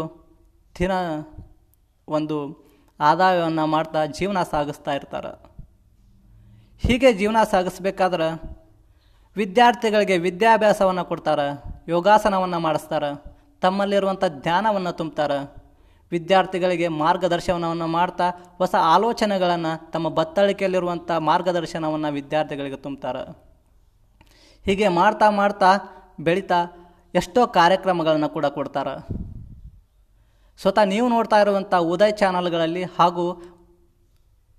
ದಿನ ಒಂದು ಆದಾಯವನ್ನು ಮಾಡ್ತಾ ಜೀವನ ಸಾಗಿಸ್ತಾ ಇರ್ತಾರೆ. ಹೀಗೆ ಜೀವನ ಸಾಗಿಸ್ಬೇಕಾದ್ರೆ ವಿದ್ಯಾರ್ಥಿಗಳಿಗೆ ವಿದ್ಯಾಭ್ಯಾಸವನ್ನು ಕೊಡ್ತಾರೆ. ಯೋಗಾಸನವನ್ನು ಮಾಡಿಸ್ತಾರೆ. ತಮ್ಮಲ್ಲಿರುವಂಥ ಧ್ಯಾನವನ್ನು ತುಂಬ್ತಾರೆ. ವಿದ್ಯಾರ್ಥಿಗಳಿಗೆ ಮಾರ್ಗದರ್ಶನವನ್ನು ಮಾಡ್ತಾ ಹೊಸ ಆಲೋಚನೆಗಳನ್ನು ತಮ್ಮ ಬತ್ತಳಿಕೆಯಲ್ಲಿರುವಂಥ ಮಾರ್ಗದರ್ಶನವನ್ನು ವಿದ್ಯಾರ್ಥಿಗಳಿಗೆ ತುಂಬ್ತಾರೆ. ಹೀಗೆ ಮಾಡ್ತಾ ಮಾಡ್ತಾ ಬೆಳೀತಾ ಎಷ್ಟೋ ಕಾರ್ಯಕ್ರಮಗಳನ್ನು ಕೂಡ ಕೊಡ್ತಾರೆ. ಸ್ವತಃ ನೀವು ನೋಡ್ತಾ ಇರುವಂಥ ಉದಯ್ ಚಾನಲ್ಗಳಲ್ಲಿ ಹಾಗೂ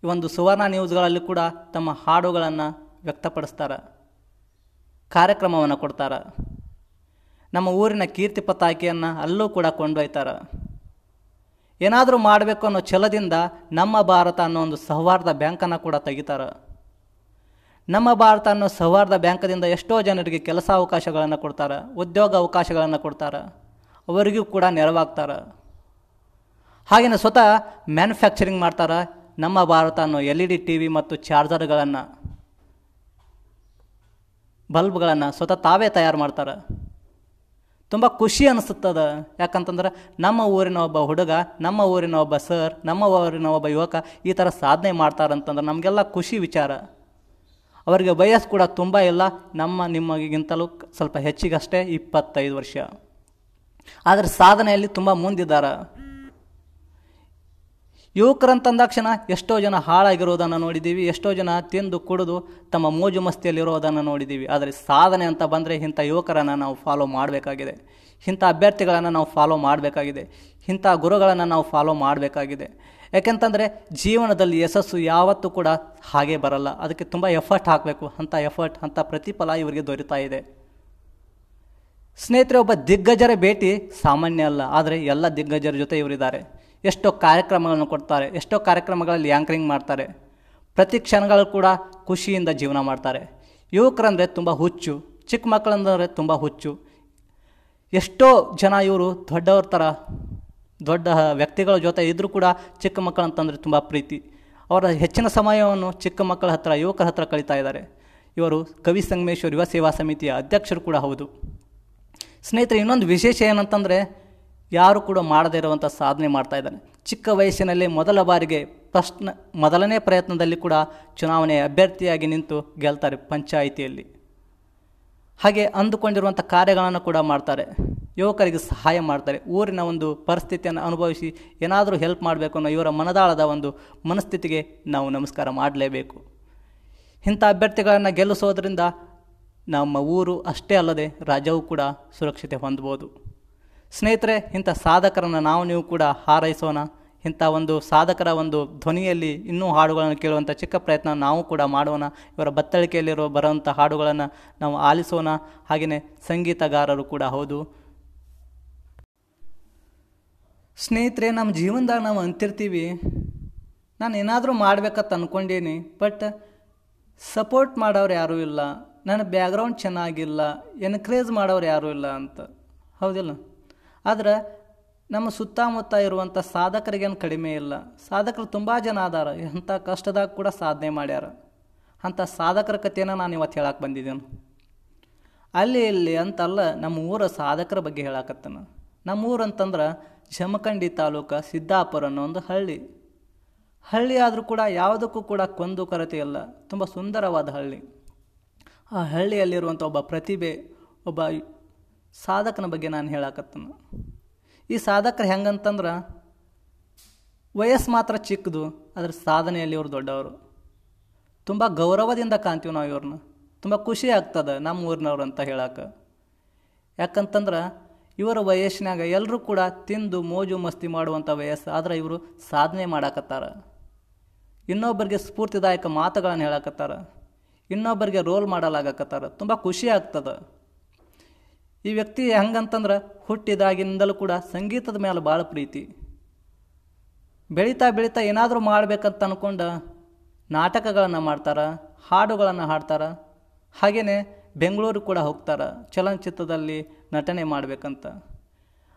ಒಂದು ಸುವರ್ಣ ನ್ಯೂಸ್ಗಳಲ್ಲಿ ಕೂಡ ತಮ್ಮ ಹಾಡುಗಳನ್ನು ವ್ಯಕ್ತಪಡಿಸ್ತಾರೆ. ಕಾರ್ಯಕ್ರಮವನ್ನು ಕೊಡ್ತಾರೆ. ನಮ್ಮ ಊರಿನ ಕೀರ್ತಿ ಪತಾಕಿಯನ್ನು ಅಲ್ಲೂ ಕೂಡ ಕೊಂಡೊಯ್ತಾರೆ. ಏನಾದರೂ ಮಾಡಬೇಕು ಅನ್ನೋ ಛಲದಿಂದ ನಮ್ಮ ಭಾರತ ಅನ್ನೋ ಒಂದು ಸೌಹಾರ್ದ ಬ್ಯಾಂಕನ್ನು ಕೂಡ ತೆಗಿತಾರೆ. ನಮ್ಮ ಭಾರತ ಅನ್ನೋ ಸೌಹಾರ್ದ ಬ್ಯಾಂಕದಿಂದ ಎಷ್ಟೋ ಜನರಿಗೆ ಕೆಲಸ ಅವಕಾಶಗಳನ್ನು ಕೊಡ್ತಾರೆ, ಉದ್ಯೋಗ ಅವಕಾಶಗಳನ್ನು ಕೊಡ್ತಾರೆ, ಅವರಿಗೂ ಕೂಡ ನೆರವಾಗ್ತಾರೆ. ಹಾಗೆಯೇ ಸ್ವತಃ ಮ್ಯಾನುಫ್ಯಾಕ್ಚರಿಂಗ್ ಮಾಡ್ತಾರೆ ನಮ್ಮ ಭಾರತ ಅನ್ನೋ L E D T V ಮತ್ತು ಚಾರ್ಜರ್ಗಳನ್ನು, ಬಲ್ಬ್ಗಳನ್ನು ಸ್ವತಃ ತಾವೇ ತಯಾರು ಮಾಡ್ತಾರೆ. ತುಂಬ ಖುಷಿ ಅನಿಸುತ್ತದೆ ಯಾಕಂತಂದ್ರೆ ನಮ್ಮ ಊರಿನ ಒಬ್ಬ ಹುಡುಗ, ನಮ್ಮ ಊರಿನ ಒಬ್ಬ ಸರ್, ನಮ್ಮ ಊರಿನ ಒಬ್ಬ ಯುವಕ ಈ ಥರ ಸಾಧನೆ ಮಾಡ್ತಾರಂತಂದ್ರೆ ನಮಗೆಲ್ಲ ಖುಷಿ ವಿಚಾರ. ಅವರಿಗೆ ವಯಸ್ಸು ಕೂಡ ತುಂಬ ಇಲ್ಲ. ನಮ್ಮ ನಿಮ್ಮಗಿಂತಲೂ ಸ್ವಲ್ಪ ಹೆಚ್ಚಿಗಷ್ಟೇ ಇಪ್ಪತ್ತೈದು ವರ್ಷ. ಆದರೆ ಸಾಧನೆಯಲ್ಲಿ ತುಂಬ ಮುಂದಿದ್ದಾರೆ. ಯುವಕರಂತಂದಾಕ್ಷಣ ಎಷ್ಟೋ ಜನ ಹಾಳಾಗಿರೋದನ್ನು ನೋಡಿದ್ದೀವಿ ಎಷ್ಟೋ ಜನ ತಿಂದು ಕುಡಿದು ತಮ್ಮ ಮೋಜು ಮಸ್ತಿಯಲ್ಲಿರೋದನ್ನು ನೋಡಿದ್ದೀವಿ ಆದರೆ ಸಾಧನೆ ಅಂತ ಬಂದರೆ ಇಂಥ ಯುವಕರನ್ನು ನಾವು ಫಾಲೋ ಮಾಡಬೇಕಾಗಿದೆ. ಇಂಥ ಅಭ್ಯರ್ಥಿಗಳನ್ನು ನಾವು ಫಾಲೋ ಮಾಡಬೇಕಾಗಿದೆ. ಇಂಥ ಗುರುಗಳನ್ನು ನಾವು ಫಾಲೋ ಮಾಡಬೇಕಾಗಿದೆ. ಯಾಕೆಂತಂದರೆ ಜೀವನದಲ್ಲಿ ಯಶಸ್ಸು ಯಾವತ್ತೂ ಕೂಡ ಹಾಗೆ ಬರಲ್ಲ. ಅದಕ್ಕೆ ತುಂಬ ಎಫರ್ಟ್ ಹಾಕಬೇಕು. ಅಂಥ ಎಫರ್ಟ್ ಅಂಥ ಪ್ರತಿಫಲ ಇವರಿಗೆ ದೊರೀತಾ ಇದೆ. ಸ್ನೇಹಿತರೆ, ಒಬ್ಬ ದಿಗ್ಗಜರ ಭೇಟಿ ಸಾಮಾನ್ಯ ಅಲ್ಲ. ಆದರೆ ಎಲ್ಲ ದಿಗ್ಗಜರ ಜೊತೆ ಇವರಿದ್ದಾರೆ. ಎಷ್ಟೋ ಕಾರ್ಯಕ್ರಮಗಳನ್ನು ಕೊಡ್ತಾರೆ, ಎಷ್ಟೋ ಕಾರ್ಯಕ್ರಮಗಳಲ್ಲಿ ಆ್ಯಂಕರಿಂಗ್ ಮಾಡ್ತಾರೆ. ಪ್ರತಿ ಕ್ಷಣಗಳು ಕೂಡ ಖುಷಿಯಿಂದ ಜೀವನ ಮಾಡ್ತಾರೆ. ಯುವಕರಂದರೆ ತುಂಬ ಹುಚ್ಚು, ಚಿಕ್ಕ ಮಕ್ಕಳಂದರೆ ತುಂಬ ಹುಚ್ಚು. ಎಷ್ಟೋ ಜನ ಇವರು ದೊಡ್ಡವ್ರ ಥರ ದೊಡ್ಡ ವ್ಯಕ್ತಿಗಳ ಜೊತೆ ಇದ್ದರೂ ಕೂಡ ಚಿಕ್ಕ ಮಕ್ಕಳಂತಂದರೆ ತುಂಬ ಪ್ರೀತಿ. ಅವರ ಹೆಚ್ಚಿನ ಸಮಯವನ್ನು ಚಿಕ್ಕ ಮಕ್ಕಳ ಹತ್ರ, ಯುವಕರ ಹತ್ರ ಕಳೀತಾ ಇದ್ದಾರೆ. ಇವರು ಕವಿ ಸಂಗಮೇಶ್ವರ್ ಯುವ ಸೇವಾ ಸಮಿತಿಯ ಅಧ್ಯಕ್ಷರು ಕೂಡ ಹೌದು. ಸ್ನೇಹಿತರೆ, ಇನ್ನೊಂದು ವಿಶೇಷ ಏನಂತಂದರೆ ಯಾರು ಕೂಡ ಮಾಡದೇ ಇರುವಂಥ ಸಾಧನೆ ಮಾಡ್ತಾ ಇದ್ದಾನೆ. ಚಿಕ್ಕ ವಯಸ್ಸಿನಲ್ಲಿ ಮೊದಲ ಬಾರಿಗೆ ಪ್ರಶ್ನ, ಮೊದಲನೇ ಪ್ರಯತ್ನದಲ್ಲಿ ಕೂಡ ಚುನಾವಣೆ ಅಭ್ಯರ್ಥಿಯಾಗಿ ನಿಂತು ಗೆಲ್ತಾರೆ ಪಂಚಾಯಿತಿಯಲ್ಲಿ. ಹಾಗೆ ಅಂದುಕೊಂಡಿರುವಂಥ ಕಾರ್ಯಗಳನ್ನು ಕೂಡ ಮಾಡ್ತಾರೆ. ಯುವಕರಿಗೆ ಸಹಾಯ ಮಾಡ್ತಾರೆ. ಊರಿನ ಒಂದು ಪರಿಸ್ಥಿತಿಯನ್ನು ಅನುಭವಿಸಿ ಏನಾದರೂ ಹೆಲ್ಪ್ ಮಾಡಬೇಕು ಅನ್ನೋ ಇವರ ಮನದಾಳದ ಒಂದು ಮನಸ್ಥಿತಿಗೆ ನಾವು ನಮಸ್ಕಾರ ಮಾಡಲೇಬೇಕು. ಇಂಥ ಅಭ್ಯರ್ಥಿಗಳನ್ನು ಗೆಲ್ಲಿಸೋದ್ರಿಂದ ನಮ್ಮ ಊರು ಅಷ್ಟೇ ಅಲ್ಲದೆ ರಾಜ್ಯವು ಕೂಡ ಸುರಕ್ಷತೆ ಹೊಂದ್ಬೋದು. ಸ್ನೇಹಿತರೆ, ಇಂಥ ಸಾಧಕರನ್ನು ನಾವು ನೀವು ಕೂಡ ಹಾರೈಸೋಣ. ಇಂಥ ಒಂದು ಸಾಧಕರ ಒಂದು ಧ್ವನಿಯಲ್ಲಿ ಇನ್ನೂ ಹಾಡುಗಳನ್ನು ಕೇಳುವಂಥ ಚಿಕ್ಕ ಪ್ರಯತ್ನ ನಾವು ಕೂಡ ಮಾಡೋಣ. ಇವರ ಬತ್ತಳಿಕೆಯಲ್ಲಿರೋ ಬರೋವಂಥ ಹಾಡುಗಳನ್ನು ನಾವು ಆಲಿಸೋಣ. ಹಾಗೆಯೇ ಸಂಗೀತಗಾರರು ಕೂಡ ಹೌದು. ಸ್ನೇಹಿತರೆ, ನಮ್ಮ ಜೀವನದಾಗ ನಾವು ಅಂತಿರ್ತೀವಿ. ನಾನು ಏನಾದರೂ ಮಾಡ್ಬೇಕಂತ ಅಂದ್ಕೊಂಡೀನಿ ಬಟ್ ಸಪೋರ್ಟ್ ಮಾಡೋರು ಯಾರೂ ಇಲ್ಲ. ನನ್ನ ಬ್ಯಾಕ್ಗ್ರೌಂಡ್ ಚೆನ್ನಾಗಿಲ್ಲ. ಎನ್ಕರೇಜ್ ಮಾಡೋರು ಯಾರೂ ಇಲ್ಲ ಅಂತ. ಹೌದಿಲ್ಲ? ಆದ್ರೆ ನಮ್ಮ ಸುತ್ತಮುತ್ತ ಇರುವಂಥ ಸಾಧಕರಿಗೇನು ಕಡಿಮೆ ಇಲ್ಲ. ಸಾಧಕರು ತುಂಬ ಜನ ಅದಾರ. ಎಂಥ ಕಷ್ಟದಾಗ ಕೂಡ ಸಾಧನೆ ಮಾಡ್ಯಾರ. ಅಂಥ ಸಾಧಕರ ಕಥೆಯನ್ನು ನಾನು ಇವತ್ತು ಹೇಳಕ್ಕೆ ಬಂದಿದ್ದೇನೆ. ಅಲ್ಲಿ ಇಲ್ಲಿ ಅಂತಲ್ಲ ನಮ್ಮ ಊರ ಸಾಧಕರ ಬಗ್ಗೆ ಹೇಳಕತ್ತನ. ನಮ್ಮ ಊರು ಅಂತಂದ್ರೆ ಜಮಖಂಡಿ ತಾಲೂಕು ಸಿದ್ದಾಪುರ ಅನ್ನೋ ಒಂದು ಹಳ್ಳಿ. ಹಳ್ಳಿ ಆದರೂ ಕೂಡ ಯಾವುದಕ್ಕೂ ಕೂಡ ಕೊಂದು ಕೊರತೆ ಇಲ್ಲ. ತುಂಬ ಸುಂದರವಾದ ಹಳ್ಳಿ. ಆ ಹಳ್ಳಿಯಲ್ಲಿರುವಂಥ ಒಬ್ಬ ಪ್ರತಿಭೆ, ಒಬ್ಬ ಸಾಧಕನ ಬಗ್ಗೆ ನಾನು ಹೇಳಕತ್ತನ. ಈ ಸಾಧಕರು ಹೆಂಗಂತಂದ್ರೆ ವಯಸ್ಸು ಮಾತ್ರ ಚಿಕ್ಕದು ಅದರ ಸಾಧನೆಯಲ್ಲಿ ಇವರು ದೊಡ್ಡವರು. ತುಂಬ ಗೌರವದಿಂದ ಕಾಣ್ತೀವಿ ನಾವು ಇವ್ರನ್ನ ತುಂಬ ಖುಷಿ ಆಗ್ತದೆ ನಮ್ಮ ಊರಿನವ್ರು ಅಂತ ಹೇಳಕ್ಕೆ ಯಾಕಂತಂದ್ರೆ ಇವರ ವಯಸ್ಸಿನಾಗ ಎಲ್ಲರೂ ಕೂಡ ತಿಂದು ಮೋಜು ಮಸ್ತಿ ಮಾಡುವಂಥ ವಯಸ್ಸು, ಆದರೆ ಇವರು ಸಾಧನೆ ಮಾಡಾಕತ್ತಾರ. ಇನ್ನೊಬ್ಬರಿಗೆ ಸ್ಫೂರ್ತಿದಾಯಕ ಮಾತುಗಳನ್ನು ಹೇಳಕತ್ತಾರ. ಇನ್ನೊಬ್ಬರಿಗೆ ರೋಲ್ ಮಾಡಲಾಗಕತ್ತಾರ. ತುಂಬ ಖುಷಿ ಆಗ್ತದೆ. ಈ ವ್ಯಕ್ತಿ ಹೆಂಗಂತಂದ್ರೆ ಹುಟ್ಟಿದಾಗಿನಿಂದಲೂ ಕೂಡ ಸಂಗೀತದ ಮೇಲೆ ಭಾಳ ಪ್ರೀತಿ. ಬೆಳೀತಾ ಬೆಳೀತಾ ಏನಾದರೂ ಮಾಡಬೇಕಂತ ಅಂದ್ಕೊಂಡು ನಾಟಕಗಳನ್ನು ಮಾಡ್ತಾರೆ, ಹಾಡುಗಳನ್ನು ಹಾಡ್ತಾರೆ. ಹಾಗೆಯೇ ಬೆಂಗಳೂರು ಕೂಡ ಹೋಗ್ತಾರೆ, ಚಲನಚಿತ್ರದಲ್ಲಿ ನಟನೆ ಮಾಡಬೇಕಂತ.